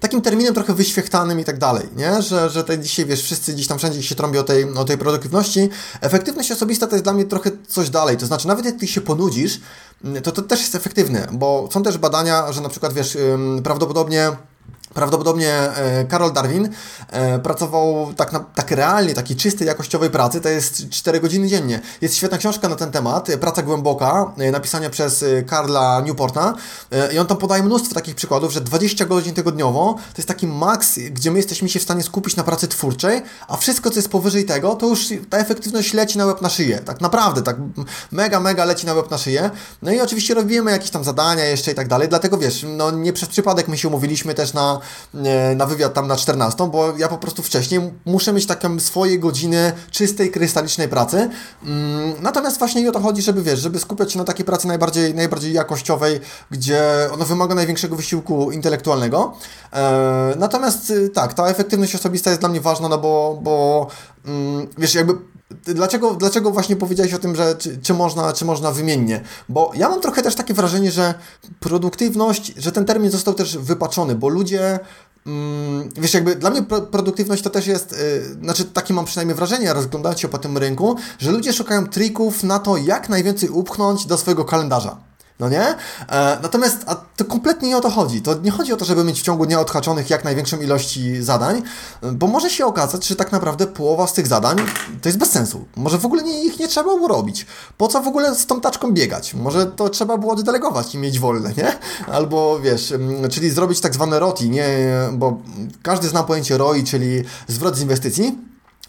takim terminem trochę wyświechtanym i tak dalej, nie? Że, że tutaj dzisiaj, wiesz, wszyscy gdzieś tam wszędzie się trąbi o tej, o tej produktywności. Efektywność osobista to jest dla mnie trochę coś dalej, to znaczy nawet jak ty się ponudzisz, to to też jest efektywne, bo są też badania, że na przykład, wiesz, prawdopodobnie Prawdopodobnie e, Karol Darwin e, pracował tak, tak realnie, takiej czystej, jakościowej pracy, to jest 4 godziny dziennie. Jest świetna książka na ten temat, Praca głęboka, e, napisana przez Karla Newporta i on tam podaje mnóstwo takich przykładów, że 20 godzin tygodniowo to jest taki maks, gdzie my jesteśmy się w stanie skupić na pracy twórczej, a wszystko, co jest powyżej tego, to już ta efektywność leci na łeb na szyję. Tak naprawdę, tak mega, mega leci na łeb na szyję. No i oczywiście robimy jakieś tam zadania jeszcze i tak dalej, dlatego wiesz, no nie przez przypadek my się umówiliśmy też na E, na, wywiad tam na 14, bo ja po prostu wcześniej muszę mieć taką swoje godziny czystej, krystalicznej pracy. Mm, natomiast właśnie o to chodzi, żeby wiesz, żeby skupiać się na takiej pracy najbardziej, najbardziej jakościowej, gdzie ona wymaga największego wysiłku intelektualnego. E, natomiast y, tak, ta efektywność osobista jest dla mnie ważna, no bo, bo mm, wiesz, jakby Dlaczego, dlaczego właśnie powiedziałeś o tym, że czy, czy, można, czy można wymiennie? Bo ja mam trochę też takie wrażenie, że produktywność, że ten termin został też wypaczony, bo ludzie Mm, wiesz, jakby dla mnie produktywność to też jest, yy, znaczy takie mam przynajmniej wrażenie, rozglądając się po tym rynku, że ludzie szukają trików na to, jak najwięcej upchnąć do swojego kalendarza. No nie? E, natomiast a to kompletnie nie o to chodzi. To nie chodzi o to, żeby mieć w ciągu dnia odhaczonych jak największą ilości zadań, bo może się okazać, że tak naprawdę połowa z tych zadań to jest bez sensu. Może w ogóle nie, ich nie trzeba było robić. Po co w ogóle z tą taczką biegać? Może to trzeba było oddelegować i mieć wolne, nie? Albo wiesz, czyli zrobić tak zwane ROTI, nie? Bo każdy zna pojęcie ROI, czyli zwrot z inwestycji.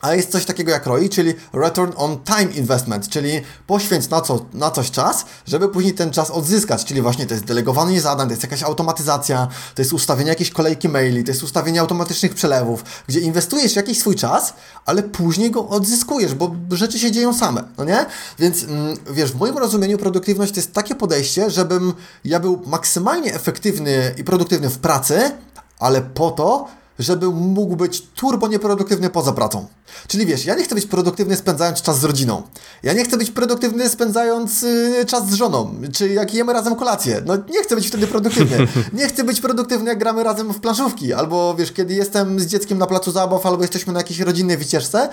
A jest coś takiego jak ROI, czyli Return on Time Investment, czyli poświęć na, co, na coś czas, żeby później ten czas odzyskać, czyli właśnie to jest delegowanie zadań, to jest jakaś automatyzacja, to jest ustawienie jakiejś kolejki maili, to jest ustawienie automatycznych przelewów, gdzie inwestujesz jakiś swój czas, ale później go odzyskujesz, bo rzeczy się dzieją same, no nie? Więc mm, wiesz, w moim rozumieniu produktywność to jest takie podejście, żebym ja był maksymalnie efektywny i produktywny w pracy, ale po to, żeby mógł być turbo nieproduktywny poza pracą. Czyli wiesz, ja nie chcę być produktywny spędzając czas z rodziną. Ja nie chcę być produktywny spędzając y, czas z żoną, czy jak jemy razem kolację. No nie chcę być wtedy produktywny. (laughs) Nie chcę być produktywny jak gramy razem w planszówki, albo wiesz, kiedy jestem z dzieckiem na placu zabaw, albo jesteśmy na jakiejś rodzinnej wycieczce,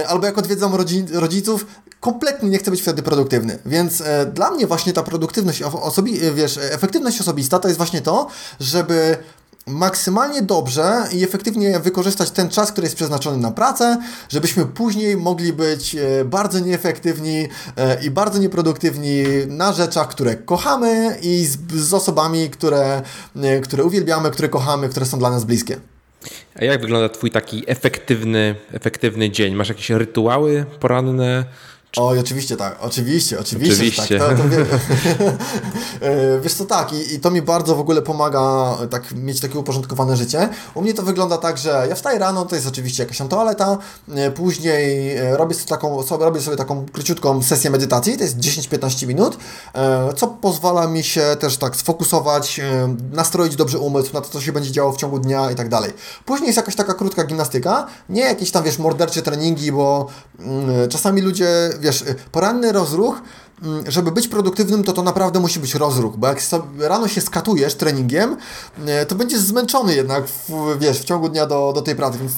y, albo jak odwiedzam rodzi rodziców, kompletnie nie chcę być wtedy produktywny. Więc e, dla mnie właśnie ta produktywność, osobi wiesz, efektywność osobista to jest właśnie to, żeby maksymalnie dobrze i efektywnie wykorzystać ten czas, który jest przeznaczony na pracę, żebyśmy później mogli być e, bardzo nieefektywni e, i bardzo nieproduktywni na rzeczach, które kochamy i z, z osobami, które, e, które uwielbiamy, które kochamy, które są dla nas bliskie. A jak wygląda Twój taki efektywny, efektywny dzień? Masz jakieś rytuały poranne? Oj, oczywiście tak, oczywiście, oczywiście, oczywiście. tak. To, to wie... (laughs) (laughs) E, wiesz co, tak, i, i to mi bardzo w ogóle pomaga tak mieć takie uporządkowane życie. U mnie to wygląda tak, że ja wstaję rano, to jest oczywiście jakaś tam toaleta, e, później e, robię sobie taką, sobie, robię sobie taką króciutką sesję medytacji, to jest 10-15 minut, co pozwala mi się też tak sfokusować, nastroić dobrze umysł na to, co się będzie działo w ciągu dnia i tak dalej. Później jest jakaś taka krótka gimnastyka, nie jakieś tam, wiesz, mordercze treningi, bo mm, czasami ludzie wiesz, poranny rozruch, mm, żeby być produktywnym, to to naprawdę musi być rozruch, bo jak rano się skatujesz treningiem, e, to będziesz zmęczony jednak, w, wiesz, w ciągu dnia do, do tej pracy, więc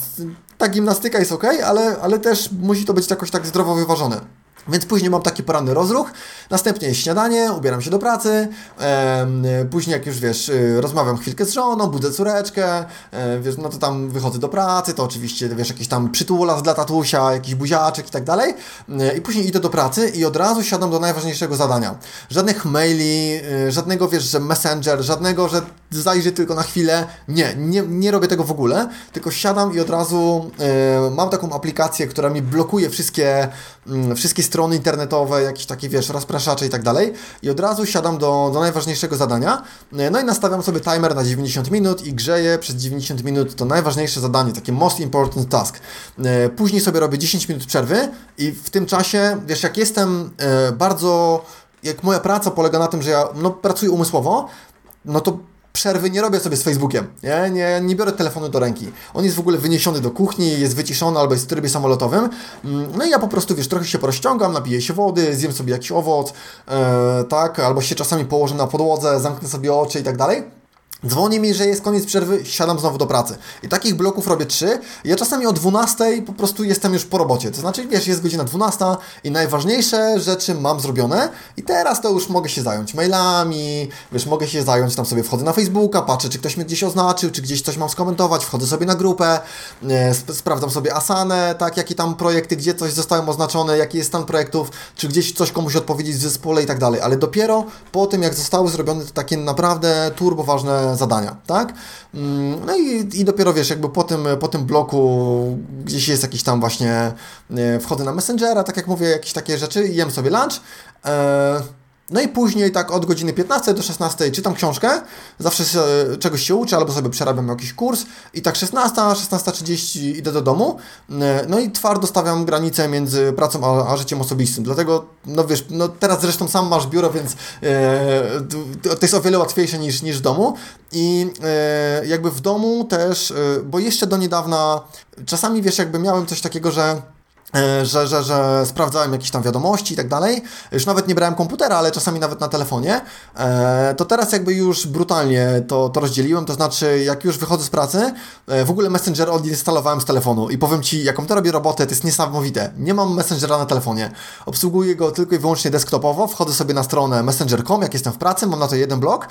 ta gimnastyka jest ok, ale, ale też musi to być jakoś tak zdrowo wyważone. Więc później mam taki poranny rozruch, następnie śniadanie, ubieram się do pracy, e, później jak już wiesz, y, rozmawiam chwilkę z żoną, budzę córeczkę, e, wiesz, no to tam wychodzę do pracy, to oczywiście wiesz, jakiś tam przytulas dla tatusia, jakiś buziaczek i tak dalej e, i później idę do pracy i od razu siadam do najważniejszego zadania. Żadnych maili, y, żadnego wiesz, że messenger, żadnego, że zajrzy tylko na chwilę, nie, nie, nie robię tego w ogóle, tylko siadam i od razu e, mam taką aplikację, która mi blokuje wszystkie, mm, wszystkie strony strony internetowe, jakieś takie, wiesz, rozpraszacze i tak dalej. I od razu siadam do, do najważniejszego zadania. No i nastawiam sobie timer na 90 minut i grzeję przez 90 minut to najważniejsze zadanie, takie most important task. E, później sobie robię 10 minut przerwy i w tym czasie, wiesz, jak jestem e, bardzo jak moja praca polega na tym, że ja no, pracuję umysłowo, no to przerwy nie robię sobie z Facebookiem. Nie, nie, nie biorę telefonu do ręki. On jest w ogóle wyniesiony do kuchni, jest wyciszony albo jest w trybie samolotowym. Mm, no i ja po prostu, wiesz, trochę się porozciągam, napiję się wody, zjem sobie jakiś owoc, e, tak, albo się czasami położę na podłodze, zamknę sobie oczy i tak dalej. Dzwoni mi, że jest koniec przerwy, siadam znowu do pracy. I takich bloków robię trzy. Ja czasami o 12 po prostu jestem już po robocie. To znaczy, wiesz, jest godzina 12 i najważniejsze rzeczy mam zrobione i teraz to już mogę się zająć mailami, wiesz, mogę się zająć, tam sobie wchodzę na Facebooka, patrzę, czy ktoś mnie gdzieś oznaczył, czy gdzieś coś mam skomentować, wchodzę sobie na grupę, e, sp sprawdzam sobie Asanę, tak, jakie tam projekty, gdzie coś zostałem oznaczone, jaki jest stan projektów, czy gdzieś coś komuś odpowiedzieć w zespole i tak dalej. Ale dopiero po tym, jak zostały zrobione takie naprawdę turbo ważne zadania, tak? Mm, no i, i dopiero wiesz, jakby po tym, po tym bloku gdzieś jest jakiś tam właśnie, e, wchodzę na Messengera, tak jak mówię, jakieś takie rzeczy, jem sobie lunch, e, no i później tak od godziny 15 do 16 czytam książkę, zawsze się, czegoś się uczę, albo sobie przerabiam jakiś kurs. I tak 16, 16.30 idę do domu, e, no i twardo stawiam granicę między pracą a, a, życiem osobistym, dlatego, no wiesz, no teraz zresztą sam masz biuro, więc e, to jest o wiele łatwiejsze niż, niż w domu. I e, jakby w domu też, e, bo jeszcze do niedawna czasami wiesz, jakby miałem coś takiego, że E, że, że, że sprawdzałem jakieś tam wiadomości i tak dalej. Już nawet nie brałem komputera, ale czasami nawet na telefonie. E, to teraz jakby już brutalnie to, to rozdzieliłem, to znaczy jak już wychodzę z pracy, e, w ogóle Messenger odinstalowałem z telefonu i powiem Ci, jaką to robię robotę, to jest niesamowite. Nie mam Messengera na telefonie. Obsługuję go tylko i wyłącznie desktopowo, wchodzę sobie na stronę messenger.com, jak jestem w pracy, mam na to jeden blok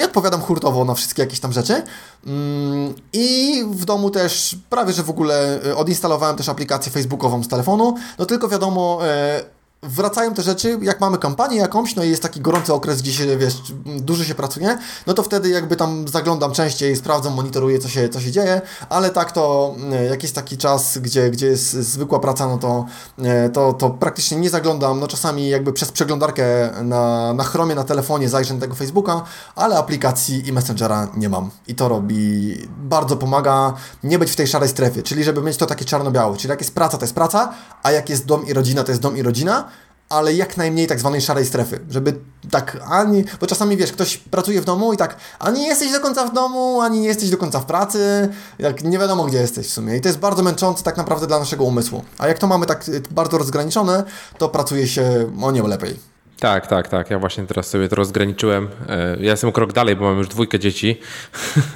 i odpowiadam hurtowo na wszystkie jakieś tam rzeczy. Mm, I w domu też prawie, że w ogóle odinstalowałem też aplikację Facebook z telefonu, no tylko wiadomo, e, wracają te rzeczy, jak mamy kampanię jakąś, no i jest taki gorący okres, gdzie się, wiesz, dużo się pracuje, no to wtedy jakby tam zaglądam częściej, sprawdzam, monitoruję, co się, co się dzieje, ale tak to, e, jak jest taki czas, gdzie, gdzie jest zwykła praca, no to, e, to, to praktycznie nie zaglądam, no czasami jakby przez przeglądarkę na, na Chromie, na telefonie zajrzę na tego Facebooka, ale aplikacji i Messengera nie mam. I to robi, bardzo pomaga nie być w tej szarej strefie, czyli żeby mieć to takie czarno-białe, czyli jak jest praca, to jest praca, a jak jest dom i rodzina, to jest dom i rodzina, ale jak najmniej tak zwanej szarej strefy, żeby tak ani, bo czasami wiesz, ktoś pracuje w domu i tak ani nie jesteś do końca w domu, ani nie jesteś do końca w pracy, jak nie wiadomo gdzie jesteś w sumie i to jest bardzo męczące tak naprawdę dla naszego umysłu, a jak to mamy tak bardzo rozgraniczone, to pracuje się o niebo lepiej. Tak, tak, tak. Ja właśnie teraz sobie to rozgraniczyłem. E, ja jestem krok dalej, bo mam już dwójkę dzieci,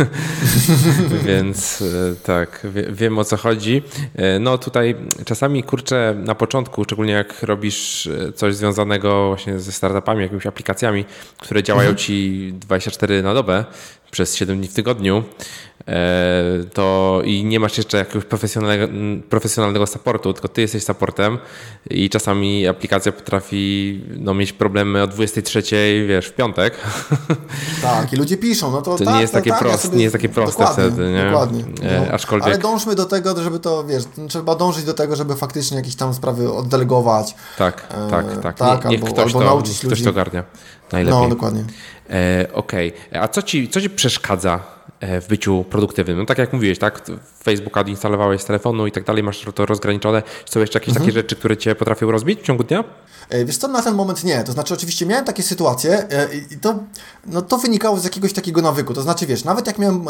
(laughs) więc e, tak, wiem o co chodzi. E, no tutaj czasami kurczę na początku, szczególnie jak robisz coś związanego właśnie ze startupami, jakimiś aplikacjami, które działają mhm. ci 24 na dobę przez 7 dni w tygodniu, E, to i nie masz jeszcze jakiegoś profesjonalnego, profesjonalnego supportu, tylko ty jesteś supportem i czasami aplikacja potrafi no, mieć problemy o 23, wiesz, w piątek. (laughs) Tak, i ludzie piszą, no to, to tak, nie jest takie tak, proste, ja nie jest takie proste dokładnie, wtedy, nie? Dokładnie. E, no. Aczkolwiek... Ale dążmy do tego, żeby to, wiesz, trzeba dążyć do tego, żeby faktycznie jakieś tam sprawy oddelegować. Tak, e, tak, tak. tak nie, niech albo, ktoś, albo to, niech ktoś to ogarnia. Najlepiej. No, dokładnie. E, Okej, okay. a co ci, co ci przeszkadza w byciu produktywnym. No tak jak mówiłeś, tak? Facebooka odinstalowałeś z telefonu i tak dalej, masz to rozgraniczone. Są jeszcze jakieś mhm. takie rzeczy, które cię potrafią rozbić w ciągu dnia? E, wiesz co, na ten moment nie. To znaczy, oczywiście miałem takie sytuacje e, i to, no, to wynikało z jakiegoś takiego nawyku. To znaczy, wiesz, nawet jak miałem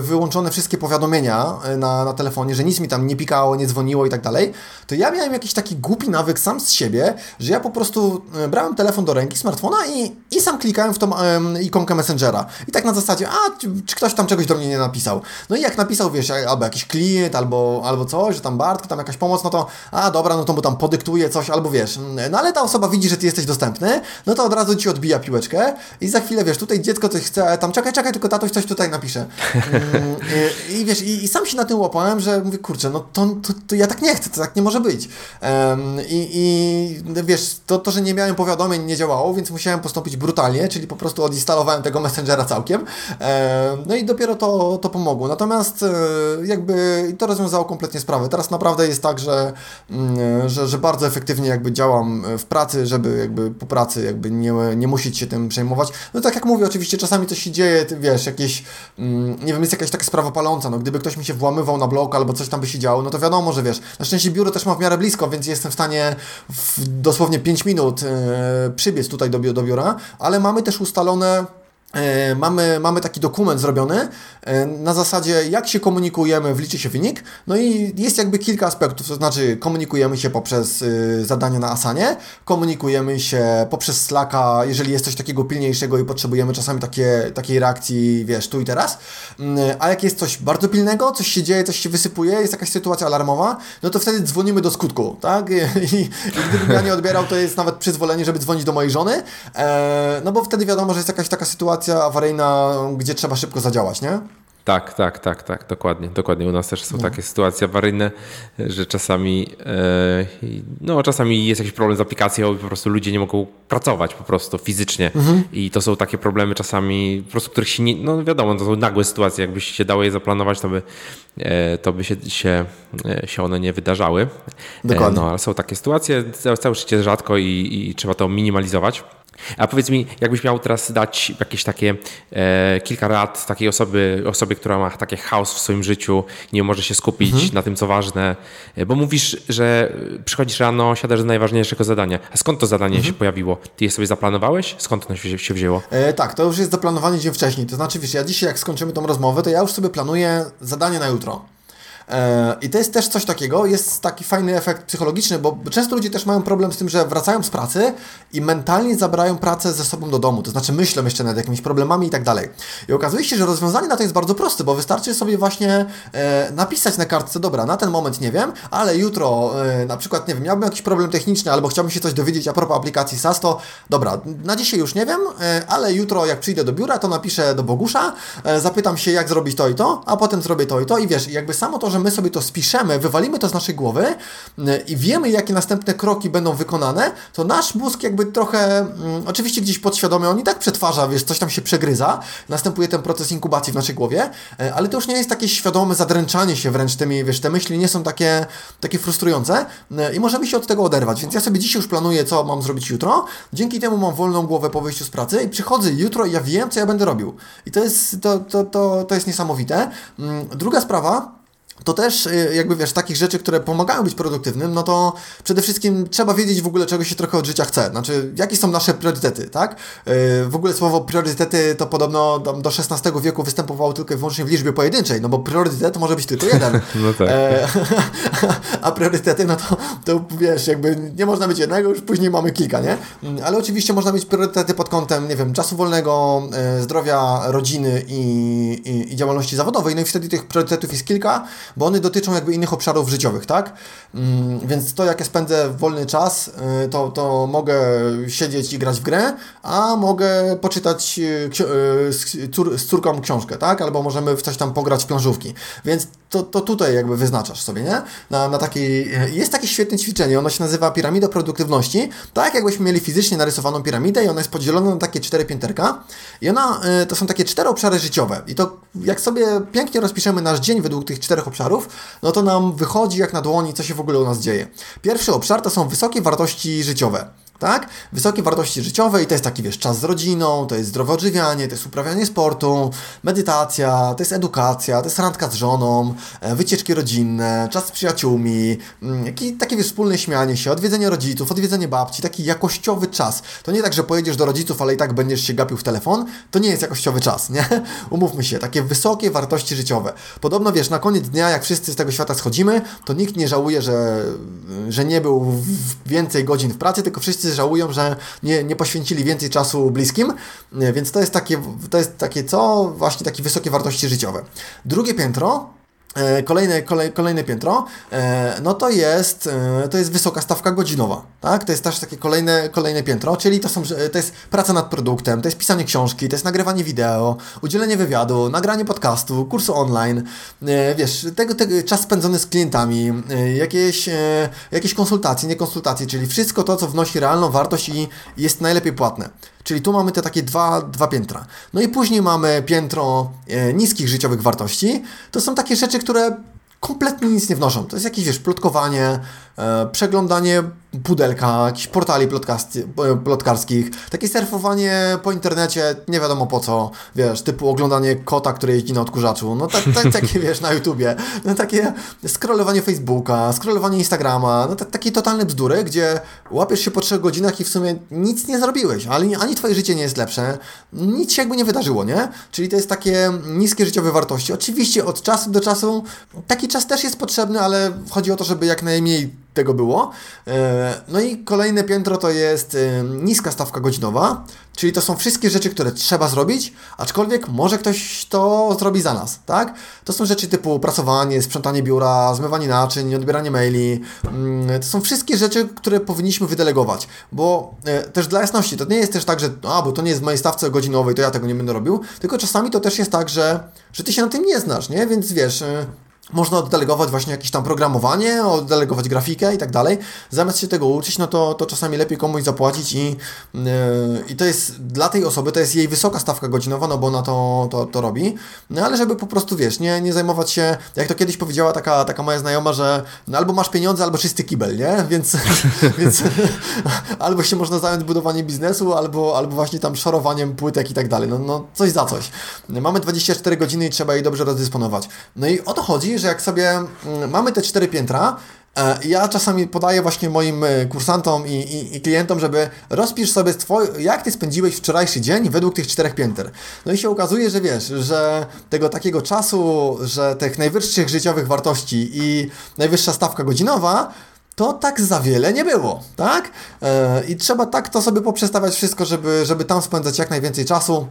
wyłączone wszystkie powiadomienia na, na telefonie, że nic mi tam nie pikało, nie dzwoniło i tak dalej, to ja miałem jakiś taki głupi nawyk sam z siebie, że ja po prostu brałem telefon do ręki, smartfona i, i sam klikałem w tą ikonkę Messengera. I tak na zasadzie, a, czy ktoś tam czegoś do mnie nie napisał. No i jak napisał, wiesz, albo jakiś klient, albo, albo coś, że tam Bartku, tam jakaś pomoc, no to a dobra, no to mu tam podyktuje coś, albo wiesz, no ale ta osoba widzi, że ty jesteś dostępny, no to od razu ci odbija piłeczkę i za chwilę, wiesz, tutaj dziecko coś chce, tam czekaj, czekaj, tylko tatoś coś tutaj napisze. Mm, I, i wiesz, i, i, sam się na tym łapałem, że mówię, kurczę, no to, to, to, ja tak nie chcę, to tak nie może być. I, I wiesz, to, to, że nie miałem powiadomień nie działało, więc musiałem postąpić brutalnie, czyli po prostu odinstalowałem tego Messengera całkiem. No i dopiero to, to pomogło. Natomiast e, jakby to rozwiązało kompletnie sprawę. Teraz naprawdę jest tak, że, mm, że, że bardzo efektywnie jakby działam w pracy, żeby jakby po pracy jakby nie, nie musieć się tym przejmować. No tak jak mówię, oczywiście czasami coś się dzieje, ty wiesz, jakieś, mm, nie wiem, jest jakaś taka sprawa paląca, no gdyby ktoś mi się włamywał na blok albo coś tam by się działo, no to wiadomo, że wiesz, na szczęście biuro też mam w miarę blisko, więc jestem w stanie w dosłownie 5 minut e, przybiec tutaj do, do biura, ale mamy też ustalone E, mamy, mamy taki dokument zrobiony e, na zasadzie, jak się komunikujemy, wliczy się wynik. No i jest jakby kilka aspektów, to znaczy komunikujemy się poprzez y, zadanie na Asanie, komunikujemy się poprzez Slacka, jeżeli jest coś takiego pilniejszego i potrzebujemy czasami takie, takiej reakcji, wiesz, tu i teraz. Mm, a jak jest coś bardzo pilnego, coś się dzieje, coś się wysypuje, jest jakaś sytuacja alarmowa, no to wtedy dzwonimy do skutku, tak? (laughs) I, i gdybym ja nie odbierał, to jest nawet przyzwolenie, żeby dzwonić do mojej żony, e, no bo wtedy wiadomo, że jest jakaś taka sytuacja, sytuacja awaryjna, gdzie trzeba szybko zadziałać, nie? Tak, tak, tak, tak, dokładnie, dokładnie. U nas też są no. takie sytuacje awaryjne, że czasami, e, no czasami jest jakiś problem z aplikacją po prostu ludzie nie mogą pracować po prostu fizycznie mhm. i to są takie problemy czasami, po prostu których się nie, no wiadomo, to są nagłe sytuacje, jakbyś się dało je zaplanować, to by, e, to by się, się, e, się one nie wydarzały. Dokładnie. No, ale są takie sytuacje, całe życie rzadko i, i trzeba to minimalizować. A powiedz mi, jakbyś miał teraz dać jakieś takie e, kilka rad takiej osoby, osobie, która ma takie chaos w swoim życiu, nie może się skupić mhm. na tym, co ważne, e, bo mówisz, że przychodzisz rano, siadasz do najważniejszego zadania. A skąd to zadanie mhm. się pojawiło? Ty je sobie zaplanowałeś? Skąd to się, się wzięło? E, tak, to już jest zaplanowanie dzień wcześniej. To znaczy, wiesz, ja dzisiaj jak skończymy tą rozmowę, to ja już sobie planuję zadanie na jutro. E, I to jest też coś takiego, jest taki fajny efekt psychologiczny, bo często ludzie też mają problem z tym, że wracają z pracy i mentalnie zabrają pracę ze sobą do domu, to znaczy myślą jeszcze nad jakimiś problemami i tak dalej. I okazuje się, że rozwiązanie na to jest bardzo proste, bo wystarczy sobie właśnie e, napisać na kartce, dobra, na ten moment nie wiem, ale jutro e, na przykład, nie wiem, miałbym jakiś problem techniczny albo chciałbym się coś dowiedzieć a propos aplikacji SAS, to dobra, na dzisiaj już nie wiem, ale jutro jak przyjdę do biura, to napiszę do Bogusza, zapytam się jak zrobić to i to, a potem zrobię to i to i wiesz, jakby samo to, że my sobie to spiszemy, wywalimy to z naszej głowy e, i wiemy, jakie następne kroki będą wykonane, to nasz mózg jakby trochę, mm, oczywiście gdzieś podświadomie, on i tak przetwarza, wiesz, coś tam się przegryza, następuje ten proces inkubacji w naszej głowie, ale to już nie jest takie świadome zadręczanie się wręcz tymi, wiesz, te myśli nie są takie, takie frustrujące i możemy się od tego oderwać, więc ja sobie dzisiaj już planuję, co mam zrobić jutro, dzięki temu mam wolną głowę po wyjściu z pracy i przychodzę jutro i ja wiem, co ja będę robił. I to jest, to, to, to, to jest niesamowite. Mm, druga sprawa, to też y, jakby wiesz, takich rzeczy, które pomagają być produktywnym, no to przede wszystkim trzeba wiedzieć w ogóle, czego się trochę od życia chce. Znaczy, jakie są nasze priorytety, tak? Y, w ogóle słowo priorytety to podobno do XVI wieku występowało tylko i wyłącznie w liczbie pojedynczej, no bo priorytet może być tylko jeden. (laughs) No tak. E, (laughs) a priorytety, no to, to wiesz, jakby nie można mieć jednego, już później mamy kilka, nie? Mm, ale oczywiście można mieć priorytety pod kątem, nie wiem, czasu wolnego, e, zdrowia, rodziny i, i, i działalności zawodowej, no i wtedy tych priorytetów jest kilka, bo one dotyczą jakby innych obszarów życiowych, tak? Mm, więc to, jak ja spędzę wolny czas, y, to, to mogę siedzieć i grać w grę, a mogę poczytać y, y, z, cór z córką książkę, tak? Albo możemy w coś tam pograć w planżówki. Więc to, to tutaj jakby wyznaczasz sobie, nie? Na, na takiej... Jest takie świetne ćwiczenie, ono się nazywa piramida produktywności. Tak jakbyśmy mieli fizycznie narysowaną piramidę i ona jest podzielona na takie cztery pięterka. I ona, to są takie cztery obszary życiowe. I to jak sobie pięknie rozpiszemy nasz dzień według tych czterech obszarów, no to nam wychodzi jak na dłoni, co się w ogóle u nas dzieje. Pierwszy obszar to są wysokie wartości życiowe tak? Wysokie wartości życiowe i to jest taki, wiesz, czas z rodziną, to jest zdrowe odżywianie, to jest uprawianie sportu, medytacja, to jest edukacja, to jest randka z żoną, e, wycieczki rodzinne, czas z przyjaciółmi, mm, taki, takie, wiesz, wspólne śmianie się, odwiedzenie rodziców, odwiedzenie babci, taki jakościowy czas. To nie tak, że pojedziesz do rodziców, ale i tak będziesz się gapił w telefon, to nie jest jakościowy czas, nie? (laughs) Umówmy się, takie wysokie wartości życiowe. Podobno, wiesz, na koniec dnia, jak wszyscy z tego świata schodzimy, to nikt nie żałuje, że, że nie był więcej godzin w pracy, tylko wszyscy żałują, że nie, nie poświęcili więcej czasu bliskim, więc to jest takie, to jest takie co? Właśnie takie wysokie wartości życiowe. Drugie piętro kolejne, kolej, kolejne piętro, e, no to jest, e, to jest wysoka stawka godzinowa, tak? To jest też takie kolejne, kolejne piętro, czyli to, są, to jest praca nad produktem, to jest pisanie książki, to jest nagrywanie wideo, udzielenie wywiadu, nagranie podcastu, kursu online, wiesz, tego, tego czas spędzony z klientami, jakieś, jakieś konsultacje, nie konsultacje, czyli wszystko to, co wnosi realną wartość i jest najlepiej płatne. Czyli tu mamy te takie dwa, dwa piętra. No i później mamy piętro e, niskich życiowych wartości. To są takie rzeczy, które kompletnie nic nie wnoszą. To jest jakieś, wiesz, plotkowanie, przeglądanie pudelka, jakichś portali e, plotkarskich, takie surfowanie po internecie, nie wiadomo po co, wiesz, typu oglądanie kota, który jeździ na odkurzaczu, no tak, tak, takie, wiesz, na YouTubie, no takie scrollowanie Facebooka, scrollowanie Instagrama, no takie totalne bzdury, gdzie łapiesz się po trzech godzinach i w sumie nic nie zrobiłeś, ale ani twoje życie nie jest lepsze, nic się jakby nie wydarzyło, nie? Czyli to jest takie niskie życiowe wartości. Oczywiście od czasu do czasu taki czas też jest potrzebny, ale chodzi o to, żeby jak najmniej tego było. E, no i kolejne piętro to jest e, niska stawka godzinowa, czyli to są wszystkie rzeczy, które trzeba zrobić, aczkolwiek może ktoś to zrobi za nas, tak? To są rzeczy typu prasowanie, sprzątanie biura, zmywanie naczyń, odbieranie maili. Mm, to są wszystkie rzeczy, które powinniśmy wydelegować, bo e, też dla jasności, to nie jest też tak, że a, bo to nie jest w mojej stawce godzinowej, to ja tego nie będę robił, tylko czasami to też jest tak, że, że ty się na tym nie znasz, nie? Więc wiesz, można oddelegować właśnie jakieś tam programowanie, oddelegować grafikę i tak dalej. Zamiast się tego uczyć, no to, to czasami lepiej komuś zapłacić i, yy, i to jest dla tej osoby, to jest jej wysoka stawka godzinowa, no bo ona to, to, to robi, no ale żeby po prostu, wiesz, nie, nie zajmować się, jak to kiedyś powiedziała taka, taka moja znajoma, że no albo masz pieniądze, albo czysty kibel, nie? (laughs) Więc, (laughs) więc (laughs) albo się można zająć budowaniem biznesu, albo, albo właśnie tam szorowaniem płytek i tak dalej, no, no coś za coś. Mamy 24 godziny i trzeba je dobrze rozdysponować. No i o to chodzi, że jak sobie mm, mamy te cztery piętra, E, ja czasami podaję właśnie moim e, kursantom i, i, i klientom, żeby rozpisz sobie, twoj, jak ty spędziłeś wczorajszy dzień według tych czterech pięter. No i się okazuje, że wiesz, że tego takiego czasu, że tych najwyższych życiowych wartości i najwyższa stawka godzinowa, to tak za wiele nie było, tak? E, I trzeba tak to sobie poprzestawiać wszystko, żeby, żeby tam spędzać jak najwięcej czasu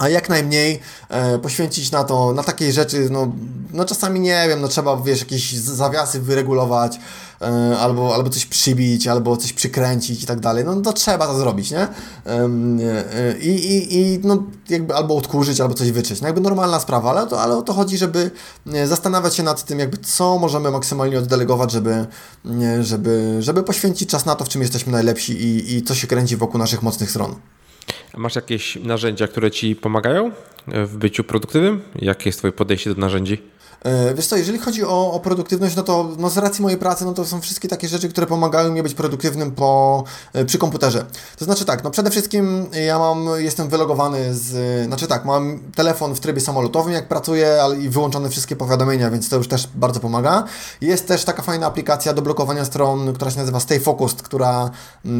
a jak najmniej e, poświęcić na to, na takie rzeczy, no, no czasami nie wiem, no trzeba, wiesz, jakieś zawiasy wyregulować, e, albo, albo coś przybić, albo coś przykręcić i tak dalej, no to trzeba to zrobić, nie? E, I, i, i no, jakby albo odkurzyć, albo coś wyczyść, no jakby normalna sprawa, ale, to, ale o to chodzi, żeby e, zastanawiać się nad tym, jakby co możemy maksymalnie oddelegować, żeby, żeby, żeby poświęcić czas na to, w czym jesteśmy najlepsi i, i co się kręci wokół naszych mocnych stron. Masz jakieś narzędzia, które ci pomagają w byciu produktywnym? Jakie jest Twoje podejście do narzędzi? E, wiesz co, jeżeli chodzi o, o, produktywność, no to no z racji mojej pracy, no to są wszystkie takie rzeczy, które pomagają mi być produktywnym po, e, przy komputerze. To znaczy tak, no przede wszystkim ja mam, jestem wylogowany z, znaczy tak, mam telefon w trybie samolotowym jak pracuję, ale i wyłączone wszystkie powiadomienia, więc to już też bardzo pomaga. Jest też taka fajna aplikacja do blokowania stron, która się nazywa Stay Focused, która,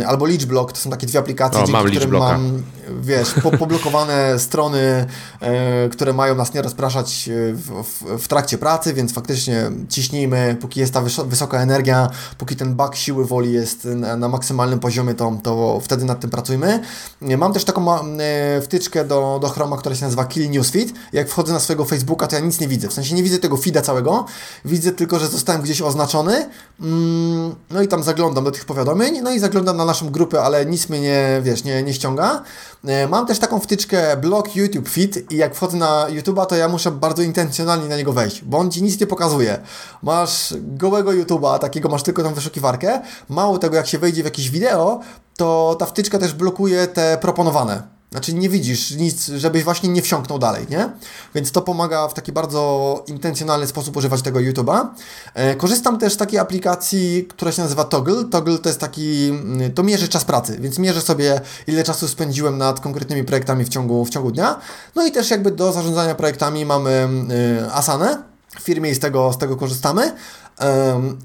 albo Leechblock, to są takie dwie aplikacje, o, dzięki mam którym mam, wiesz, po, poblokowane strony, e, które mają nas nie rozpraszać w, w, w trakcie trakcie pracy, więc faktycznie ciśnijmy, póki jest ta wysoka energia, póki ten bak siły woli jest na, maksymalnym poziomie, to, to wtedy nad tym pracujmy. Mam też taką e, wtyczkę do, do Chroma, która się nazywa Kill Newsfeed. Jak wchodzę na swojego Facebooka, to ja nic nie widzę. W sensie nie widzę tego feeda całego, widzę tylko, że zostałem gdzieś oznaczony. Mm, no i tam zaglądam do tych powiadomień, no i zaglądam na naszą grupę, ale nic mnie nie, wiesz, nie, nie ściąga. E, mam też taką wtyczkę blog YouTube Feed i jak wchodzę na YouTube'a, to ja muszę bardzo intencjonalnie na niego wejść bo on Ci nic nie pokazuje. Masz gołego YouTube'a, takiego masz tylko tą wyszukiwarkę. Mało tego, jak się wejdzie w jakieś wideo, to ta wtyczka też blokuje te proponowane. Znaczy nie widzisz nic, żebyś właśnie nie wsiąknął dalej, nie? Więc to pomaga w taki bardzo intencjonalny sposób używać tego YouTube'a. E, korzystam też z takiej aplikacji, która się nazywa Toggle. Toggle to jest taki, mm, to mierzy czas pracy, więc mierzę sobie ile czasu spędziłem nad konkretnymi projektami w ciągu, w ciągu dnia. No i też jakby do zarządzania projektami mamy y, Asanę, firmie i z tego, z tego korzystamy.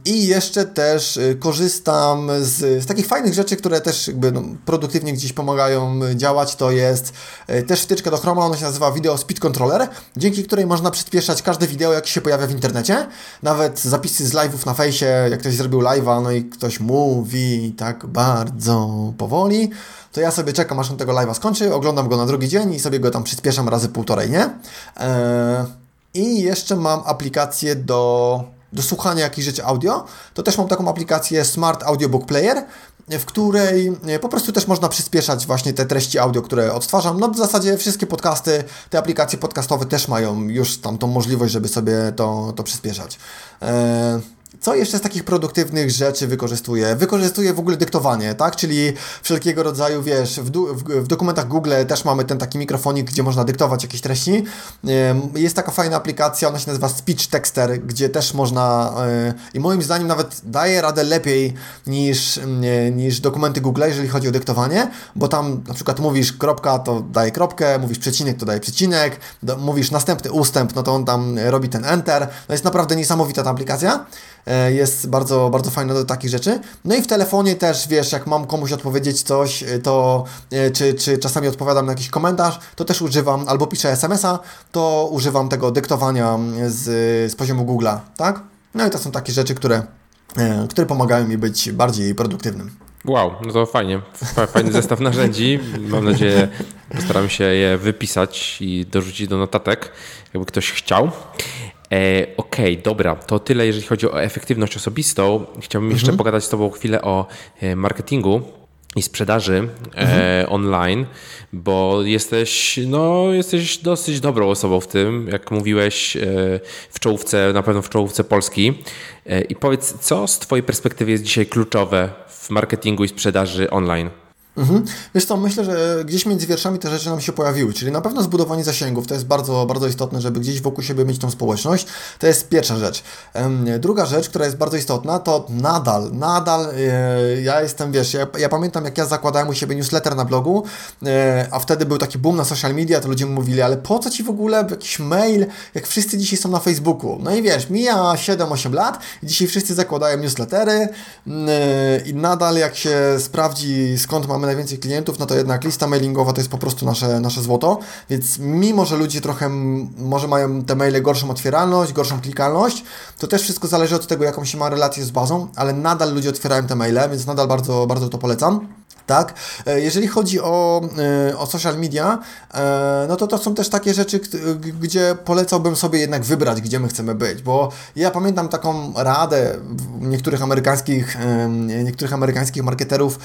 I jeszcze też y, korzystam z, z takich fajnych rzeczy, które też jakby no, produktywnie gdzieś pomagają działać. To jest y, też wtyczka do Chroma, ona się nazywa Video Speed Controller, dzięki której można przyspieszać każde wideo, jakie się pojawia w internecie. Nawet zapisy z live'ów na fejsie, jak ktoś zrobił live'a, no i ktoś mówi tak bardzo powoli, to ja sobie czekam, aż on tego live'a skończy, oglądam go na drugi dzień i sobie go tam przyspieszam razy półtorej, nie? Eee, I jeszcze mam aplikację do do słuchania jakichś rzeczy audio, to też mam taką aplikację Smart Audiobook Player, w której e, po prostu też można przyspieszać właśnie te treści audio, które odtwarzam. No w zasadzie wszystkie podcasty, te aplikacje podcastowe też mają już tam tą możliwość, żeby sobie to, to przyspieszać. Eee, co jeszcze z takich produktywnych rzeczy wykorzystuję? Wykorzystuję w ogóle dyktowanie, tak? Czyli wszelkiego rodzaju, wiesz, w, w, w, dokumentach Google też mamy ten taki mikrofonik, gdzie można dyktować jakieś treści. Jest taka fajna aplikacja, ona się nazywa Speech Texter, gdzie też można e, i moim zdaniem nawet daje radę lepiej niż, niż dokumenty Google, jeżeli chodzi o dyktowanie, bo tam na przykład mówisz kropka, to daje kropkę, mówisz przecinek, to daje przecinek, mówisz następny ustęp, no to on tam robi ten enter. To jest naprawdę niesamowita ta aplikacja. E, jest bardzo, bardzo fajna do takich rzeczy. No i w telefonie też, wiesz, jak mam komuś odpowiedzieć coś, e, to e, czy, czy czasami odpowiadam na jakiś komentarz, to też używam, albo piszę SMS-a, to używam tego dyktowania z, z poziomu Google'a, tak? No i to są takie rzeczy, które, które pomagają mi być bardziej produktywnym. Wow, no to fajnie. Fajny zestaw narzędzi. Mam nadzieję, postaram się je wypisać i dorzucić do notatek, jakby ktoś chciał. E, Okej, okay, dobra, to tyle jeżeli chodzi o efektywność osobistą. Chciałbym mhm. jeszcze pogadać z Tobą chwilę o e, marketingu i sprzedaży e, mhm. e, online, bo jesteś, no, jesteś dosyć dobrą osobą w tym, jak mówiłeś, e, w czołówce, na pewno w czołówce Polski. E, I powiedz, co z Twojej perspektywy jest dzisiaj kluczowe w marketingu i sprzedaży online? Mhm. Wiesz co, myślę, że gdzieś między wierszami te rzeczy nam się pojawiły, czyli na pewno zbudowanie zasięgów, to jest bardzo, bardzo istotne, żeby gdzieś wokół siebie mieć tą społeczność, to jest pierwsza rzecz. Druga rzecz, która jest bardzo istotna, to nadal, nadal e, ja jestem, wiesz, ja, ja pamiętam jak ja zakładałem u siebie newsletter na blogu, e, a wtedy był taki boom na social media, to ludzie mówili, ale po co Ci w ogóle jakiś mail, jak wszyscy dzisiaj są na Facebooku? No i wiesz, mija 7-8 lat dzisiaj wszyscy zakładają newslettery mm, e, i nadal jak się sprawdzi skąd mamy mamy najwięcej klientów, no to jednak lista mailingowa to jest po prostu nasze, nasze złoto, więc mimo, że ludzie trochę może mają te maile gorszą otwieralność, gorszą klikalność, to też wszystko zależy od tego, jaką się ma relację z bazą, ale nadal ludzie otwierają te maile, więc nadal bardzo, bardzo to polecam tak? E, jeżeli chodzi o, e, o social media, e, no to to są też takie rzeczy, gdzie polecałbym sobie jednak wybrać, gdzie my chcemy być, bo ja pamiętam taką radę niektórych amerykańskich, niektórych amerykańskich marketerów,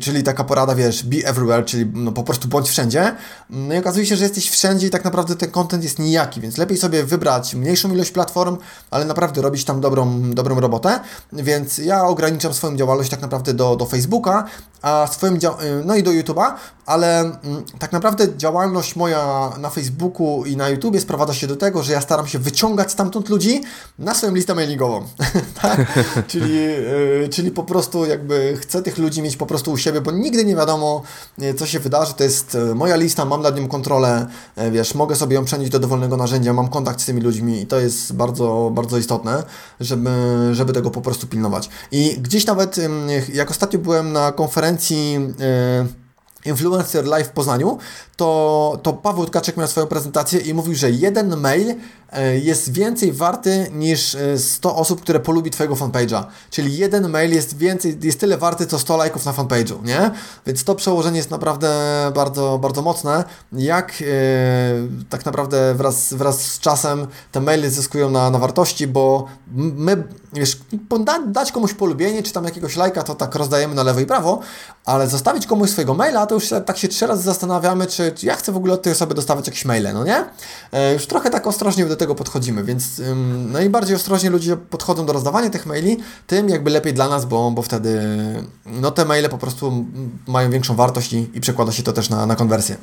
czyli taka porada, wiesz, be everywhere, czyli no po prostu bądź wszędzie. No i okazuje się, że jesteś wszędzie i tak naprawdę ten content jest nijaki, więc lepiej sobie wybrać mniejszą ilość platform, ale naprawdę robić tam dobrą, dobrą robotę, więc ja ograniczam swoją działalność tak naprawdę do, do Facebooka, Facebooka, a swoim y, no i do YouTube'a, ale mm, tak naprawdę działalność moja na Facebooku i na YouTubie sprowadza się do tego, że ja staram się wyciągać stamtąd ludzi na swoją listę mailingową. (laughs) tak? czyli, yy, czyli po prostu jakby chcę tych ludzi mieć po prostu u siebie, bo nigdy nie wiadomo, y, co się wydarzy. To jest y, moja lista, mam nad nią kontrolę, wiesz, mogę sobie ją przenieść do dowolnego narzędzia, mam kontakt z tymi ludźmi i to jest bardzo, bardzo istotne, żeby, żeby tego po prostu pilnować. I gdzieś nawet, jak ostatnio byłem na konferencji Influencer Live w Poznaniu, to, to Paweł Tkaczek miał swoją prezentację i mówił, że jeden mail e, jest więcej warty niż 100 e, osób, które polubi Twojego fanpage'a. Czyli jeden mail jest więcej, jest tyle warty, co 100 lajków na fanpage'u, nie? Więc to przełożenie jest naprawdę bardzo, bardzo mocne. Jak e, tak naprawdę wraz, wraz z czasem te maile zyskują na, na wartości, bo my, wiesz, da, dać komuś polubienie, czy tam jakiegoś lajka, to tak rozdajemy na lewo i prawo, ale zostawić komuś swojego maila, to już tak się trzy razy zastanawiamy, czy, czy ja chcę w ogóle od tej osoby dostawać jakieś maile, no nie? E, już trochę tak ostrożnie do tego podchodzimy, więc ym, no i bardziej ostrożnie ludzie podchodzą do rozdawania tych maili, tym jakby lepiej dla nas, bo, bo wtedy no te maile po prostu mają większą wartość i, i przekłada się to też na, na konwersję.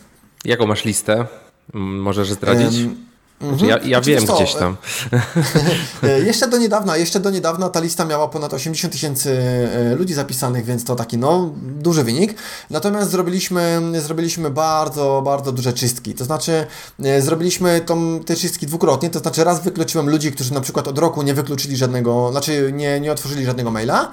Jaką masz listę? Możesz zdradzić? Ym, Mhm. Ja, ja wiem co, gdzieś tam. (laughs) E, jeszcze do niedawna, jeszcze do niedawna ta lista miała ponad 80 tysięcy e, ludzi zapisanych, więc to taki no duży wynik. Natomiast zrobiliśmy, zrobiliśmy bardzo, bardzo duże czystki. To znaczy e, zrobiliśmy tą, te czystki dwukrotnie, to znaczy raz wykluczyłem ludzi, którzy na przykład od roku nie wykluczyli żadnego, znaczy nie, nie otworzyli żadnego maila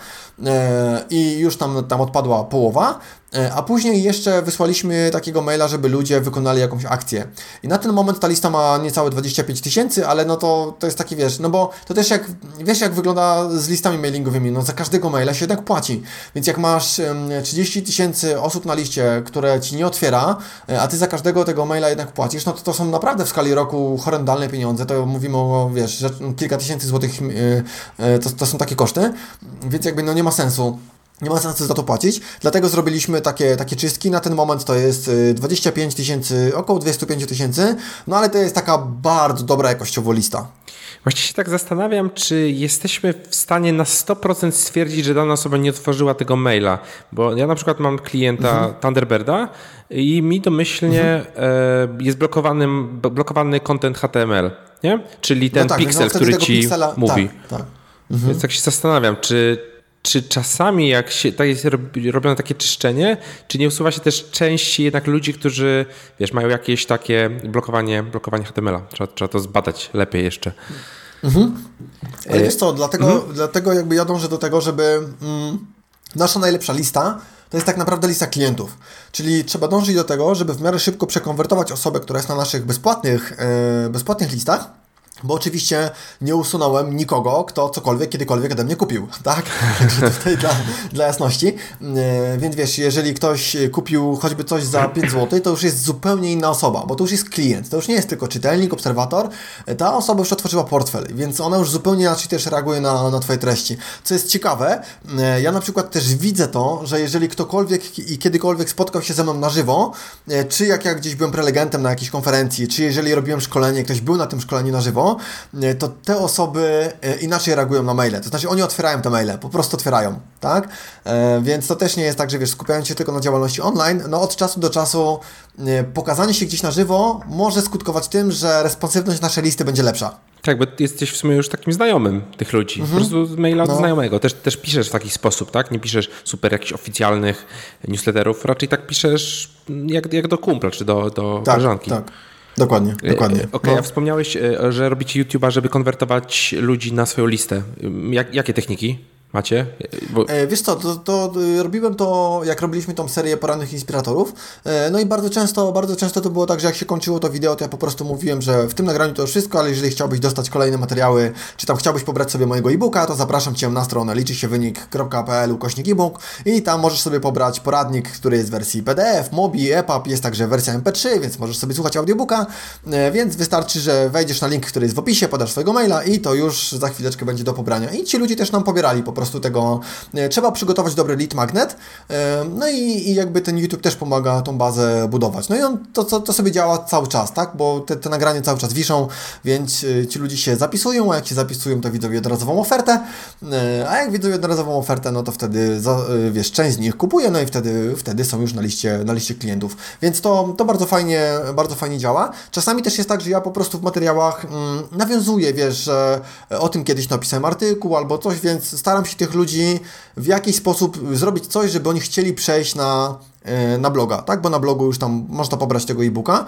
i już tam, tam odpadła połowa. E, a później jeszcze wysłaliśmy takiego maila, żeby ludzie wykonali jakąś akcję. I na ten moment ta lista ma niecałe 25 tysięcy, ale no to, to jest taki, wiesz, no bo to też jak, wiesz jak wygląda z listami mailingowymi, no za każdego maila się jednak płaci. Więc jak masz 30 tysięcy osób na liście, które Ci nie otwiera, e, a Ty za każdego tego maila jednak płacisz, no to to są naprawdę w skali roku horrendalne pieniądze, to mówimy o, wiesz, kilka tysięcy złotych, e, to, to są takie koszty, więc jakby no nie ma sensu nie ma sensu za to płacić, dlatego zrobiliśmy takie, takie czystki. Na ten moment to jest 25 y, tysięcy, około 25 tysięcy, no ale to jest taka bardzo dobra jakościowo lista. Właśnie się tak zastanawiam, czy jesteśmy w stanie na 100% stwierdzić, że dana osoba nie otworzyła tego maila. Bo ja na przykład mam klienta mhm. Thunderbirda i mi domyślnie mhm. jest blokowany, blokowany content HTML, nie? Czyli ten no tak, piksel, no który ci piksela, mówi. Tak, tak. Mhm. Więc tak się zastanawiam, czy czy czasami jak się tak jest robione takie czyszczenie, czy nie usuwa się też części jednak ludzi, którzy wiesz, mają jakieś takie blokowanie, blokowanie HTML-a? Trzeba, trzeba to zbadać lepiej jeszcze. Mhm. Ale wiesz co, dlatego, mhm. dlatego jakby ja dążę do tego, żeby mm, nasza najlepsza lista to jest tak naprawdę lista klientów. Czyli trzeba dążyć do tego, żeby w miarę szybko przekonwertować osobę, która jest na naszych bezpłatnych, yy, bezpłatnych listach bo oczywiście nie usunąłem nikogo, kto cokolwiek, kiedykolwiek ode mnie kupił, (laughs) tak? Także tutaj dla, dla jasności. E, więc wiesz, jeżeli ktoś kupił choćby coś za 5 zł, to już jest zupełnie inna osoba, bo to już jest klient, to już nie jest tylko czytelnik, obserwator. Ta osoba już otworzyła portfel, więc ona już zupełnie inaczej też reaguje na, na Twoje treści. Co jest ciekawe, e, ja na przykład też widzę to, że jeżeli ktokolwiek i kiedykolwiek spotkał się ze mną na żywo, e, czy jak ja gdzieś byłem prelegentem na jakiejś konferencji, czy jeżeli robiłem szkolenie, ktoś był na tym szkoleniu na żywo, żywo, to te osoby inaczej reagują na maile. To znaczy oni otwierają te maile, po prostu otwierają, tak? Więc to też nie jest tak, że wiesz, skupiając się tylko na działalności online, no od czasu do czasu pokazanie się gdzieś na żywo może skutkować tym, że responsywność naszej listy będzie lepsza. Tak, bo jesteś w sumie już takim znajomym tych ludzi. Mhm. Po prostu maila no. od znajomego. Też, też piszesz w taki sposób, tak? Nie piszesz super jakichś oficjalnych newsletterów, raczej tak piszesz jak, jak do kumpla, czy do, do tak, koleżanki. Tak. Dokładnie, e, dokładnie. Okej, okay, no. a wspomniałeś, e, że robicie YouTube'a, żeby konwertować ludzi na swoją listę. Jak, jakie techniki? Macie? Bo... E, wiesz co, to, to, e, robiłem to, jak robiliśmy tą serię porannych inspiratorów, e, no i bardzo często, bardzo często to było tak, że jak się kończyło to wideo, to ja po prostu mówiłem, że w tym nagraniu to już wszystko, ale jeżeli chciałbyś dostać kolejne materiały, czy tam chciałbyś pobrać sobie mojego e-booka, to zapraszam Cię na stronę liczy się wynik.pl ukośnik e-book i tam możesz sobie pobrać poradnik, który jest w wersji PDF, MOBI, EPUB, jest także wersja MP3, więc możesz sobie słuchać audiobooka, więc wystarczy, że wejdziesz na link, który jest w opisie, podasz swojego maila i to już za chwileczkę będzie do pobrania. I ci ludzie też nam pobierali po prostu tego, e, trzeba przygotować dobry lead magnet, e, no i, i jakby ten YouTube też pomaga tą bazę budować. No i on to, to, to sobie działa cały czas, tak, bo te, te nagrania cały czas wiszą, więc e, ci ludzie się zapisują, a jak się zapisują, to widzą jednorazową ofertę, a jak widzą jednorazową ofertę, no to wtedy, wiesz, część z nich kupuje, no i wtedy, wtedy są już na liście, na liście klientów. Więc to, to bardzo fajnie, bardzo fajnie działa. Czasami też jest tak, że ja po prostu w materiałach mm, nawiązuję, wiesz, o tym kiedyś napisałem artykuł albo coś, więc staram się tych ludzi w jakiś sposób zrobić coś, żeby oni chcieli przejść na E, na bloga, tak? Bo na blogu już tam można pobrać tego e-booka.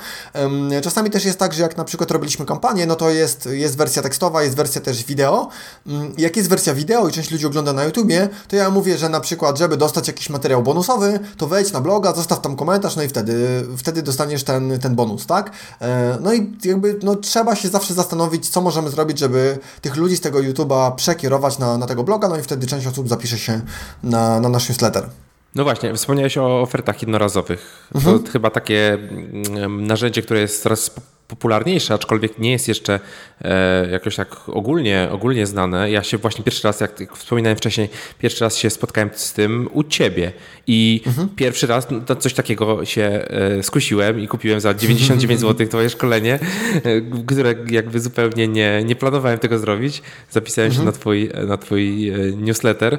Czasami też jest tak, że jak na przykład robiliśmy kampanię, no to jest, jest wersja tekstowa, jest wersja też wideo. Mm, jak jest wersja wideo i część ludzi ogląda na YouTubie, to ja mówię, że na przykład, żeby dostać jakiś materiał bonusowy, to wejdź na bloga, zostaw tam komentarz, no i wtedy, wtedy dostaniesz ten, ten bonus, tak? E, no i jakby no, trzeba się zawsze zastanowić, co możemy zrobić, żeby tych ludzi z tego YouTuba przekierować na, na tego bloga, no i wtedy część osób zapisze się na, na nasz newsletter. No właśnie, wspomniałeś o ofertach jednorazowych. Mhm. To chyba takie mm, narzędzie, które jest coraz popularniejsze, aczkolwiek nie jest jeszcze e, jakoś tak ogólnie, ogólnie znane. Ja się właśnie pierwszy raz, jak, wspominałem wcześniej, pierwszy raz się spotkałem z tym u ciebie i mhm. pierwszy raz no, coś takiego się e, skusiłem i kupiłem za 99 zł twoje szkolenie, e, które jakby zupełnie nie, nie planowałem tego zrobić. Zapisałem mhm. się na twój, na twój newsletter.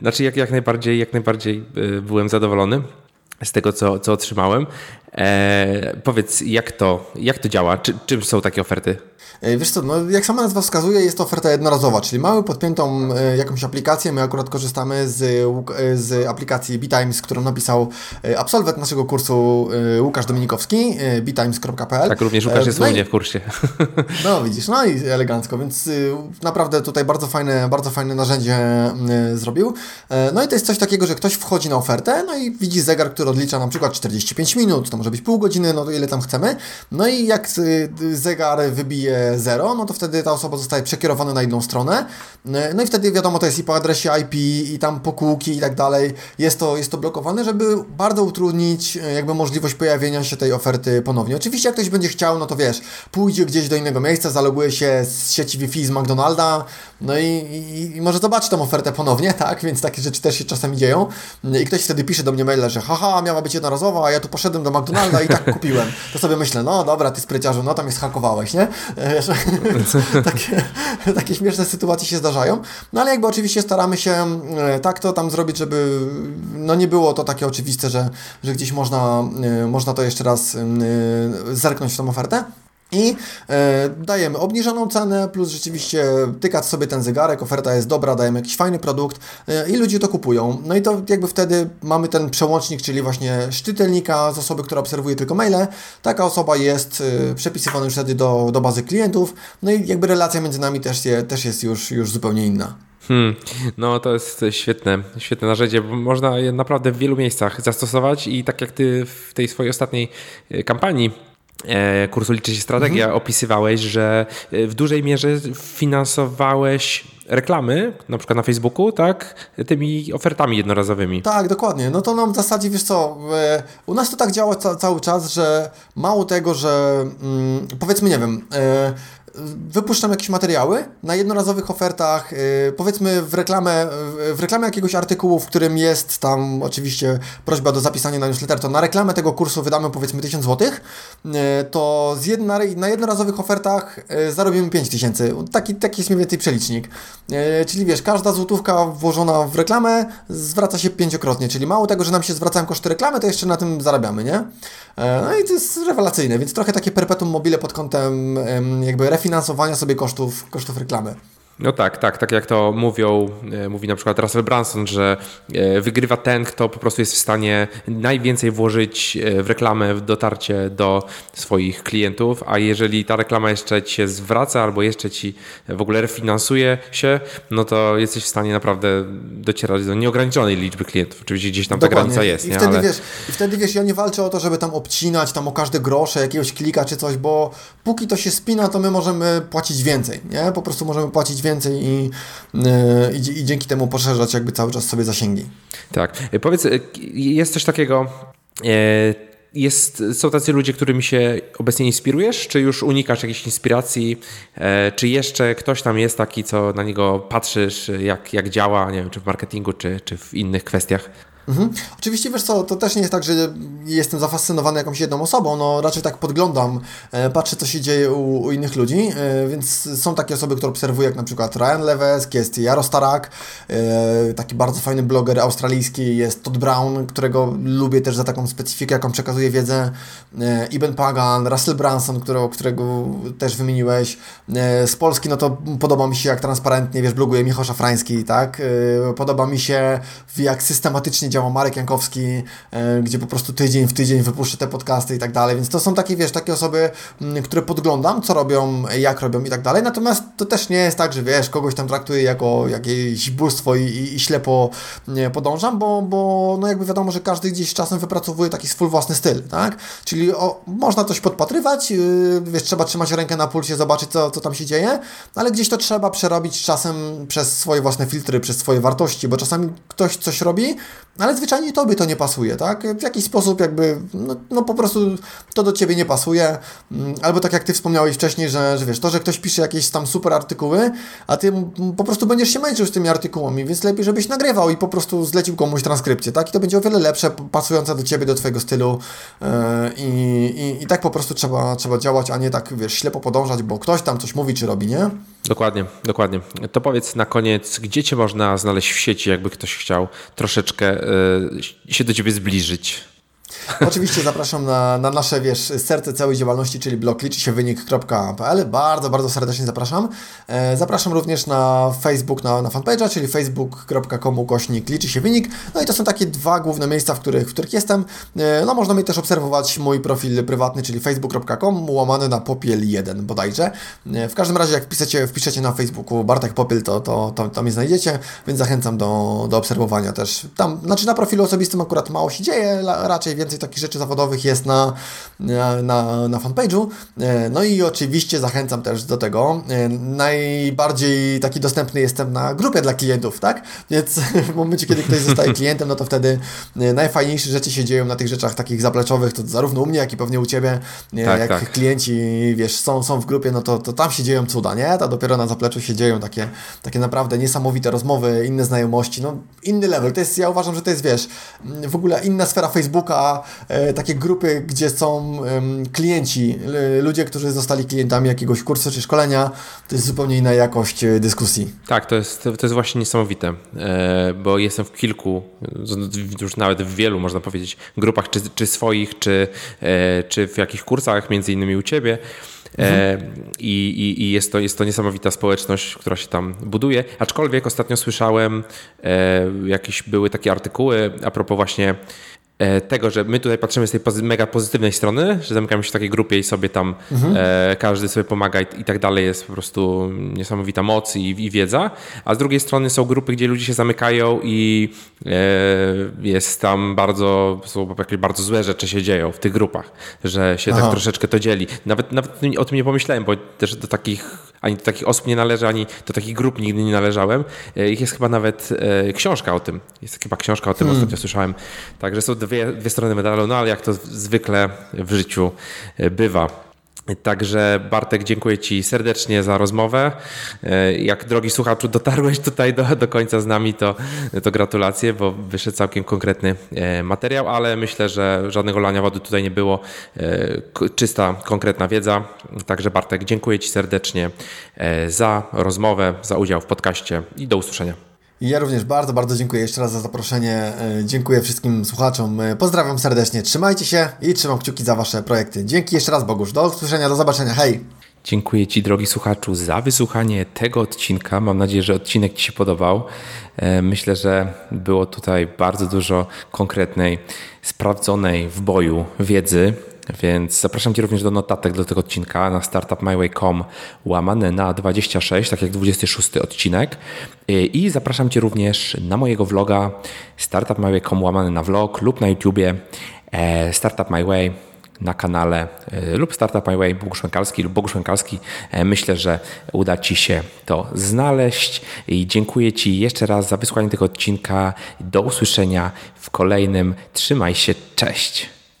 Znaczy jak, jak najbardziej, jak najbardziej byłem zadowolony z tego, co, co otrzymałem. E, powiedz, jak to, jak to działa? Czy, czym są takie oferty? E, wiesz co, no jak sama nazwa wskazuje, jest to oferta jednorazowa, czyli mamy podpiętą e, jakąś aplikację, my akurat korzystamy z, e, z aplikacji BeTimes, którą napisał absolwent naszego kursu Łukasz Dominikowski, btimes.pl. Tak, również Łukasz jest no u mnie w kursie. (laughs) No widzisz, no i elegancko, więc naprawdę tutaj bardzo fajne, bardzo fajne narzędzie zrobił. No i to jest coś takiego, że ktoś wchodzi na ofertę, no i widzi zegar, który odlicza na przykład 45 minut, to może być pół godziny, no to ile tam chcemy. No i jak zegar wybije 0, no to wtedy ta osoba zostaje przekierowana na inną stronę. No i wtedy wiadomo, to jest i po adresie IP, i tam pokółki i tak dalej. Jest to, jest to blokowane, żeby bardzo utrudnić e, jakby możliwość pojawienia się tej oferty ponownie. Oczywiście jak ktoś będzie chciał, no to wiesz, pójdzie gdzieś do innego miejsca, zaloguje się z sieci Wi-Fi z McDonalda, no i, i, i może zobaczy tą ofertę ponownie, (laughs) tak? Więc takie rzeczy też się czasami dzieją. I ktoś wtedy pisze do mnie maila, że haha, miała być jednorazowa, a ja tu poszedłem do McDonalda i tak kupiłem. To sobie myślę, no dobra, ty spryciarzu, no tam jest hakowałeś, nie? E, (laughs) takie, takie śmieszne sytuacje się zdarzają. No ale jakby oczywiście staramy się e, tak to tam zrobić, żeby no nie było to takie oczywiste, że, że gdzieś można, e, można to jeszcze raz zerknąć w tą ofertę. I e, dajemy obniżoną cenę, plus rzeczywiście tykać sobie ten zegarek, oferta jest dobra, dajemy jakiś fajny produkt e, i ludzie to kupują. No i to jakby wtedy mamy ten przełącznik, czyli właśnie szczytelnika z osoby, która obserwuje tylko maile. Taka osoba jest e, przepisywana już wtedy do, do bazy klientów, no i jakby relacja między nami też, je, też jest już, już zupełnie inna. Hmm. No to jest świetne, świetne narzędzie, bo można je naprawdę w wielu miejscach zastosować i tak jak ty w tej swojej ostatniej e, kampanii kursu Liczy się Strategia mhm. opisywałeś, że e, w dużej mierze finansowałeś reklamy, na przykład na Facebooku, tak, tymi ofertami jednorazowymi. Tak, dokładnie. No to nam w zasadzie, wiesz co, e, u nas to tak działa ca cały czas, że mało tego, że mm, powiedzmy, nie wiem, wypuszczam jakieś materiały na jednorazowych ofertach, yy, powiedzmy w reklamę, w reklamę jakiegoś artykułu, w którym jest tam oczywiście prośba do zapisania na newsletter, to na reklamę tego kursu wydamy powiedzmy 1000 zł, yy, to z jedna, na jednorazowych ofertach yy, zarobimy 5000. Taki, taki jest mniej więcej przelicznik. Czyli wiesz, każda złotówka włożona w reklamę zwraca się pięciokrotnie, czyli mało tego, że nam się zwracają koszty reklamy, to jeszcze na tym zarabiamy, nie? Yy, no i to jest rewelacyjne, więc trochę takie perpetuum mobile pod kątem jakby refinansowania sobie kosztów, kosztów reklamy. No tak, tak, tak jak to mówią, e, mówi na przykład Russell Branson, że e, wygrywa ten, kto po prostu jest w stanie najwięcej włożyć e, w reklamę, w dotarcie do swoich klientów, a jeżeli ta reklama jeszcze ci się zwraca albo jeszcze ci w ogóle refinansuje się, no to jesteś w stanie naprawdę docierać do nieograniczonej liczby klientów. Oczywiście gdzieś tam Dokładnie. ta granica jest. I, nie? Wtedy, Ale... wiesz, I wtedy wiesz, ja nie walczę o to, żeby tam obcinać tam o każde grosze jakiegoś klika czy coś, bo póki to się spina, to my możemy płacić więcej, nie? Po prostu możemy płacić więcej więcej i, e, i, i dzięki temu poszerzać jakby cały czas sobie zasięgi. Tak. Powiedz, e, jest coś takiego e, jest, są tacy ludzie, którymi się obecnie inspirujesz, czy już unikasz jakiejś inspiracji, czy jeszcze ktoś tam jest taki, co na niego patrzysz, jak, jak działa, nie wiem, czy w marketingu, czy, czy w innych kwestiach? Mhm. Oczywiście, wiesz co, to też nie jest tak, że jestem zafascynowany jakąś jedną osobą, no raczej tak podglądam, e, patrzę co się dzieje u, u, innych ludzi, e, więc są takie osoby, które obserwuję, jak na przykład Ryan Levesque, jest Jaro Starak, e, taki bardzo fajny bloger australijski, jest Todd Brown, którego lubię też za taką specyfikę, jaką przekazuje wiedzę, Iben Pagan, Russell Branson, którego, którego też wymieniłeś, z Polski, no to podoba mi się, jak transparentnie, wiesz, bloguje Michał Szafrański, tak, podoba mi się, jak systematycznie działa działa Marek Jankowski, e, gdzie po prostu tydzień w tydzień wypuszcza te podcasty i tak dalej, więc to są takie, wiesz, takie osoby, mm, które podglądam, co robią, jak robią i tak dalej, natomiast to też nie jest tak, że wiesz, kogoś tam traktuję jako jakieś bóstwo i, i, i ślepo nie, podążam, bo, bo no jakby wiadomo, że każdy gdzieś czasem wypracowuje taki swój własny styl, tak? Czyli o, można coś podpatrywać, yy, wiesz, trzeba trzymać rękę na pulsie, zobaczyć, co, co tam się dzieje, ale gdzieś to trzeba przerobić czasem przez swoje własne filtry, przez swoje wartości, bo czasami ktoś coś robi, ale zwyczajnie tobie to nie pasuje, tak? W jakiś sposób jakby, no, no, po prostu to do ciebie nie pasuje, mm, albo tak jak ty wspomniałeś wcześniej, że, że wiesz, to, że ktoś pisze jakieś tam super artykuły, a ty po prostu będziesz się męczył z tymi artykułami, więc lepiej, żebyś nagrywał i po prostu zlecił komuś transkrypcję, tak? I to będzie o wiele lepsze, pasujące do ciebie, do twojego stylu yy, i, i tak po prostu trzeba, trzeba działać, a nie tak, wiesz, ślepo podążać, bo ktoś tam coś mówi czy robi, nie? Dokładnie, dokładnie. To powiedz na koniec, gdzie Cię można znaleźć w sieci, jakby ktoś chciał troszeczkę y, się do Ciebie zbliżyć? Oczywiście zapraszam na, na nasze, wiesz, serce całej działalności, czyli blog liczy się wynik.pl. Bardzo, bardzo serdecznie zapraszam. E, zapraszam również na Facebook, na, na fanpage'a, czyli facebook.com kośnik liczy się wynik. No i to są takie dwa główne miejsca, w których, w których jestem. E, no można mi też obserwować mój profil prywatny, czyli facebook.com łamany na popiel1 bodajże. E, w każdym razie jak wpiszecie, wpiszecie na Facebooku Bartek Popiel, to, to, to, to mnie znajdziecie, więc zachęcam do, do obserwowania też. Tam, znaczy na profilu osobistym akurat mało się dzieje, raczej więcej takich rzeczy zawodowych jest na, na, na, fanpage'u. E, no i oczywiście zachęcam też do tego. E, najbardziej taki dostępny jestem na grupie dla klientów, tak? Więc (laughs) w momencie, kiedy ktoś zostaje (laughs) klientem, no to wtedy e, najfajniejsze rzeczy się dzieją na tych rzeczach takich zapleczowych, to zarówno u mnie, jak i pewnie u Ciebie. Tak, jak tak. klienci, wiesz, są, są w grupie, no to, to tam się dzieją cuda, nie? To dopiero na zapleczu się dzieją takie, takie naprawdę niesamowite rozmowy, inne znajomości, no inny level. To jest, ja uważam, że to jest, wiesz, w ogóle inna sfera Facebooka, E, takie grupy, gdzie są klienci, ludzie, którzy zostali klientami jakiegoś kursu czy szkolenia, to jest zupełnie inna jakość e, dyskusji. Tak, to jest, to jest właśnie niesamowite, e, bo jestem w kilku, już nawet w wielu, można powiedzieć, grupach, czy, czy swoich, czy, czy w jakichś kursach, między innymi u Ciebie. Mhm. I, i, I, jest, to, jest to niesamowita społeczność, która się tam buduje. Aczkolwiek ostatnio słyszałem, jakieś były takie artykuły a propos właśnie E, tego, że my tutaj patrzymy z tej mega pozytywnej strony, że zamykamy się w takiej grupie i sobie tam mhm. e, każdy sobie pomaga i, i, tak dalej, jest po prostu niesamowita moc i, i, wiedza, a z drugiej strony są grupy, gdzie ludzie się zamykają i e, jest tam bardzo, są jakieś bardzo złe rzeczy się dzieją w tych grupach, że się tak Aha. tak troszeczkę to dzieli. Nawet, nawet o tym nie pomyślałem, bo też do takich ani do takich osób nie należę, ani do takich grup nigdy nie należałem. E, ich jest chyba nawet e, książka o tym. Jest chyba książka o tym, hmm. ostatnio słyszałem. Także są dwie, dwie strony medalu, no ale jak to zwykle w życiu e, bywa. Także Bartek, dziękuję Ci serdecznie za rozmowę. E, jak drogi słuchaczu dotarłeś tutaj do, do końca z nami, to, to gratulacje, bo wyszedł całkiem konkretny e, materiał, ale myślę, że żadnego lania wody tutaj nie było. E, czysta, konkretna wiedza. Także Bartek, dziękuję Ci serdecznie za rozmowę, za udział w podcaście i do usłyszenia. Ja również bardzo, bardzo dziękuję jeszcze raz za zaproszenie. E, dziękuję wszystkim słuchaczom. E, pozdrawiam serdecznie. Trzymajcie się i trzymam kciuki za Wasze projekty. Dzięki jeszcze raz, Bogusz. Do usłyszenia, do zobaczenia. Hej! Dziękuję Ci, drogi słuchaczu, za wysłuchanie tego odcinka. Mam nadzieję, że odcinek Ci się podobał. E, myślę, że było tutaj bardzo dużo konkretnej, sprawdzonej w boju wiedzy więc zapraszam Cię również do notatek do tego odcinka na startupmyway.com łamane na 26, tak jak 26 odcinek. I zapraszam Cię również na mojego vloga startupmyway.com łamane na vlog lub na YouTubie e, Startup My Way na kanale e, lub Startup My Way Bogusz Łękalski lub Bogusz Łękalski. E, myślę, że uda Ci się to znaleźć i dziękuję Ci jeszcze raz za wysłanie tego odcinka. Do usłyszenia w kolejnym. Trzymaj się, cześć!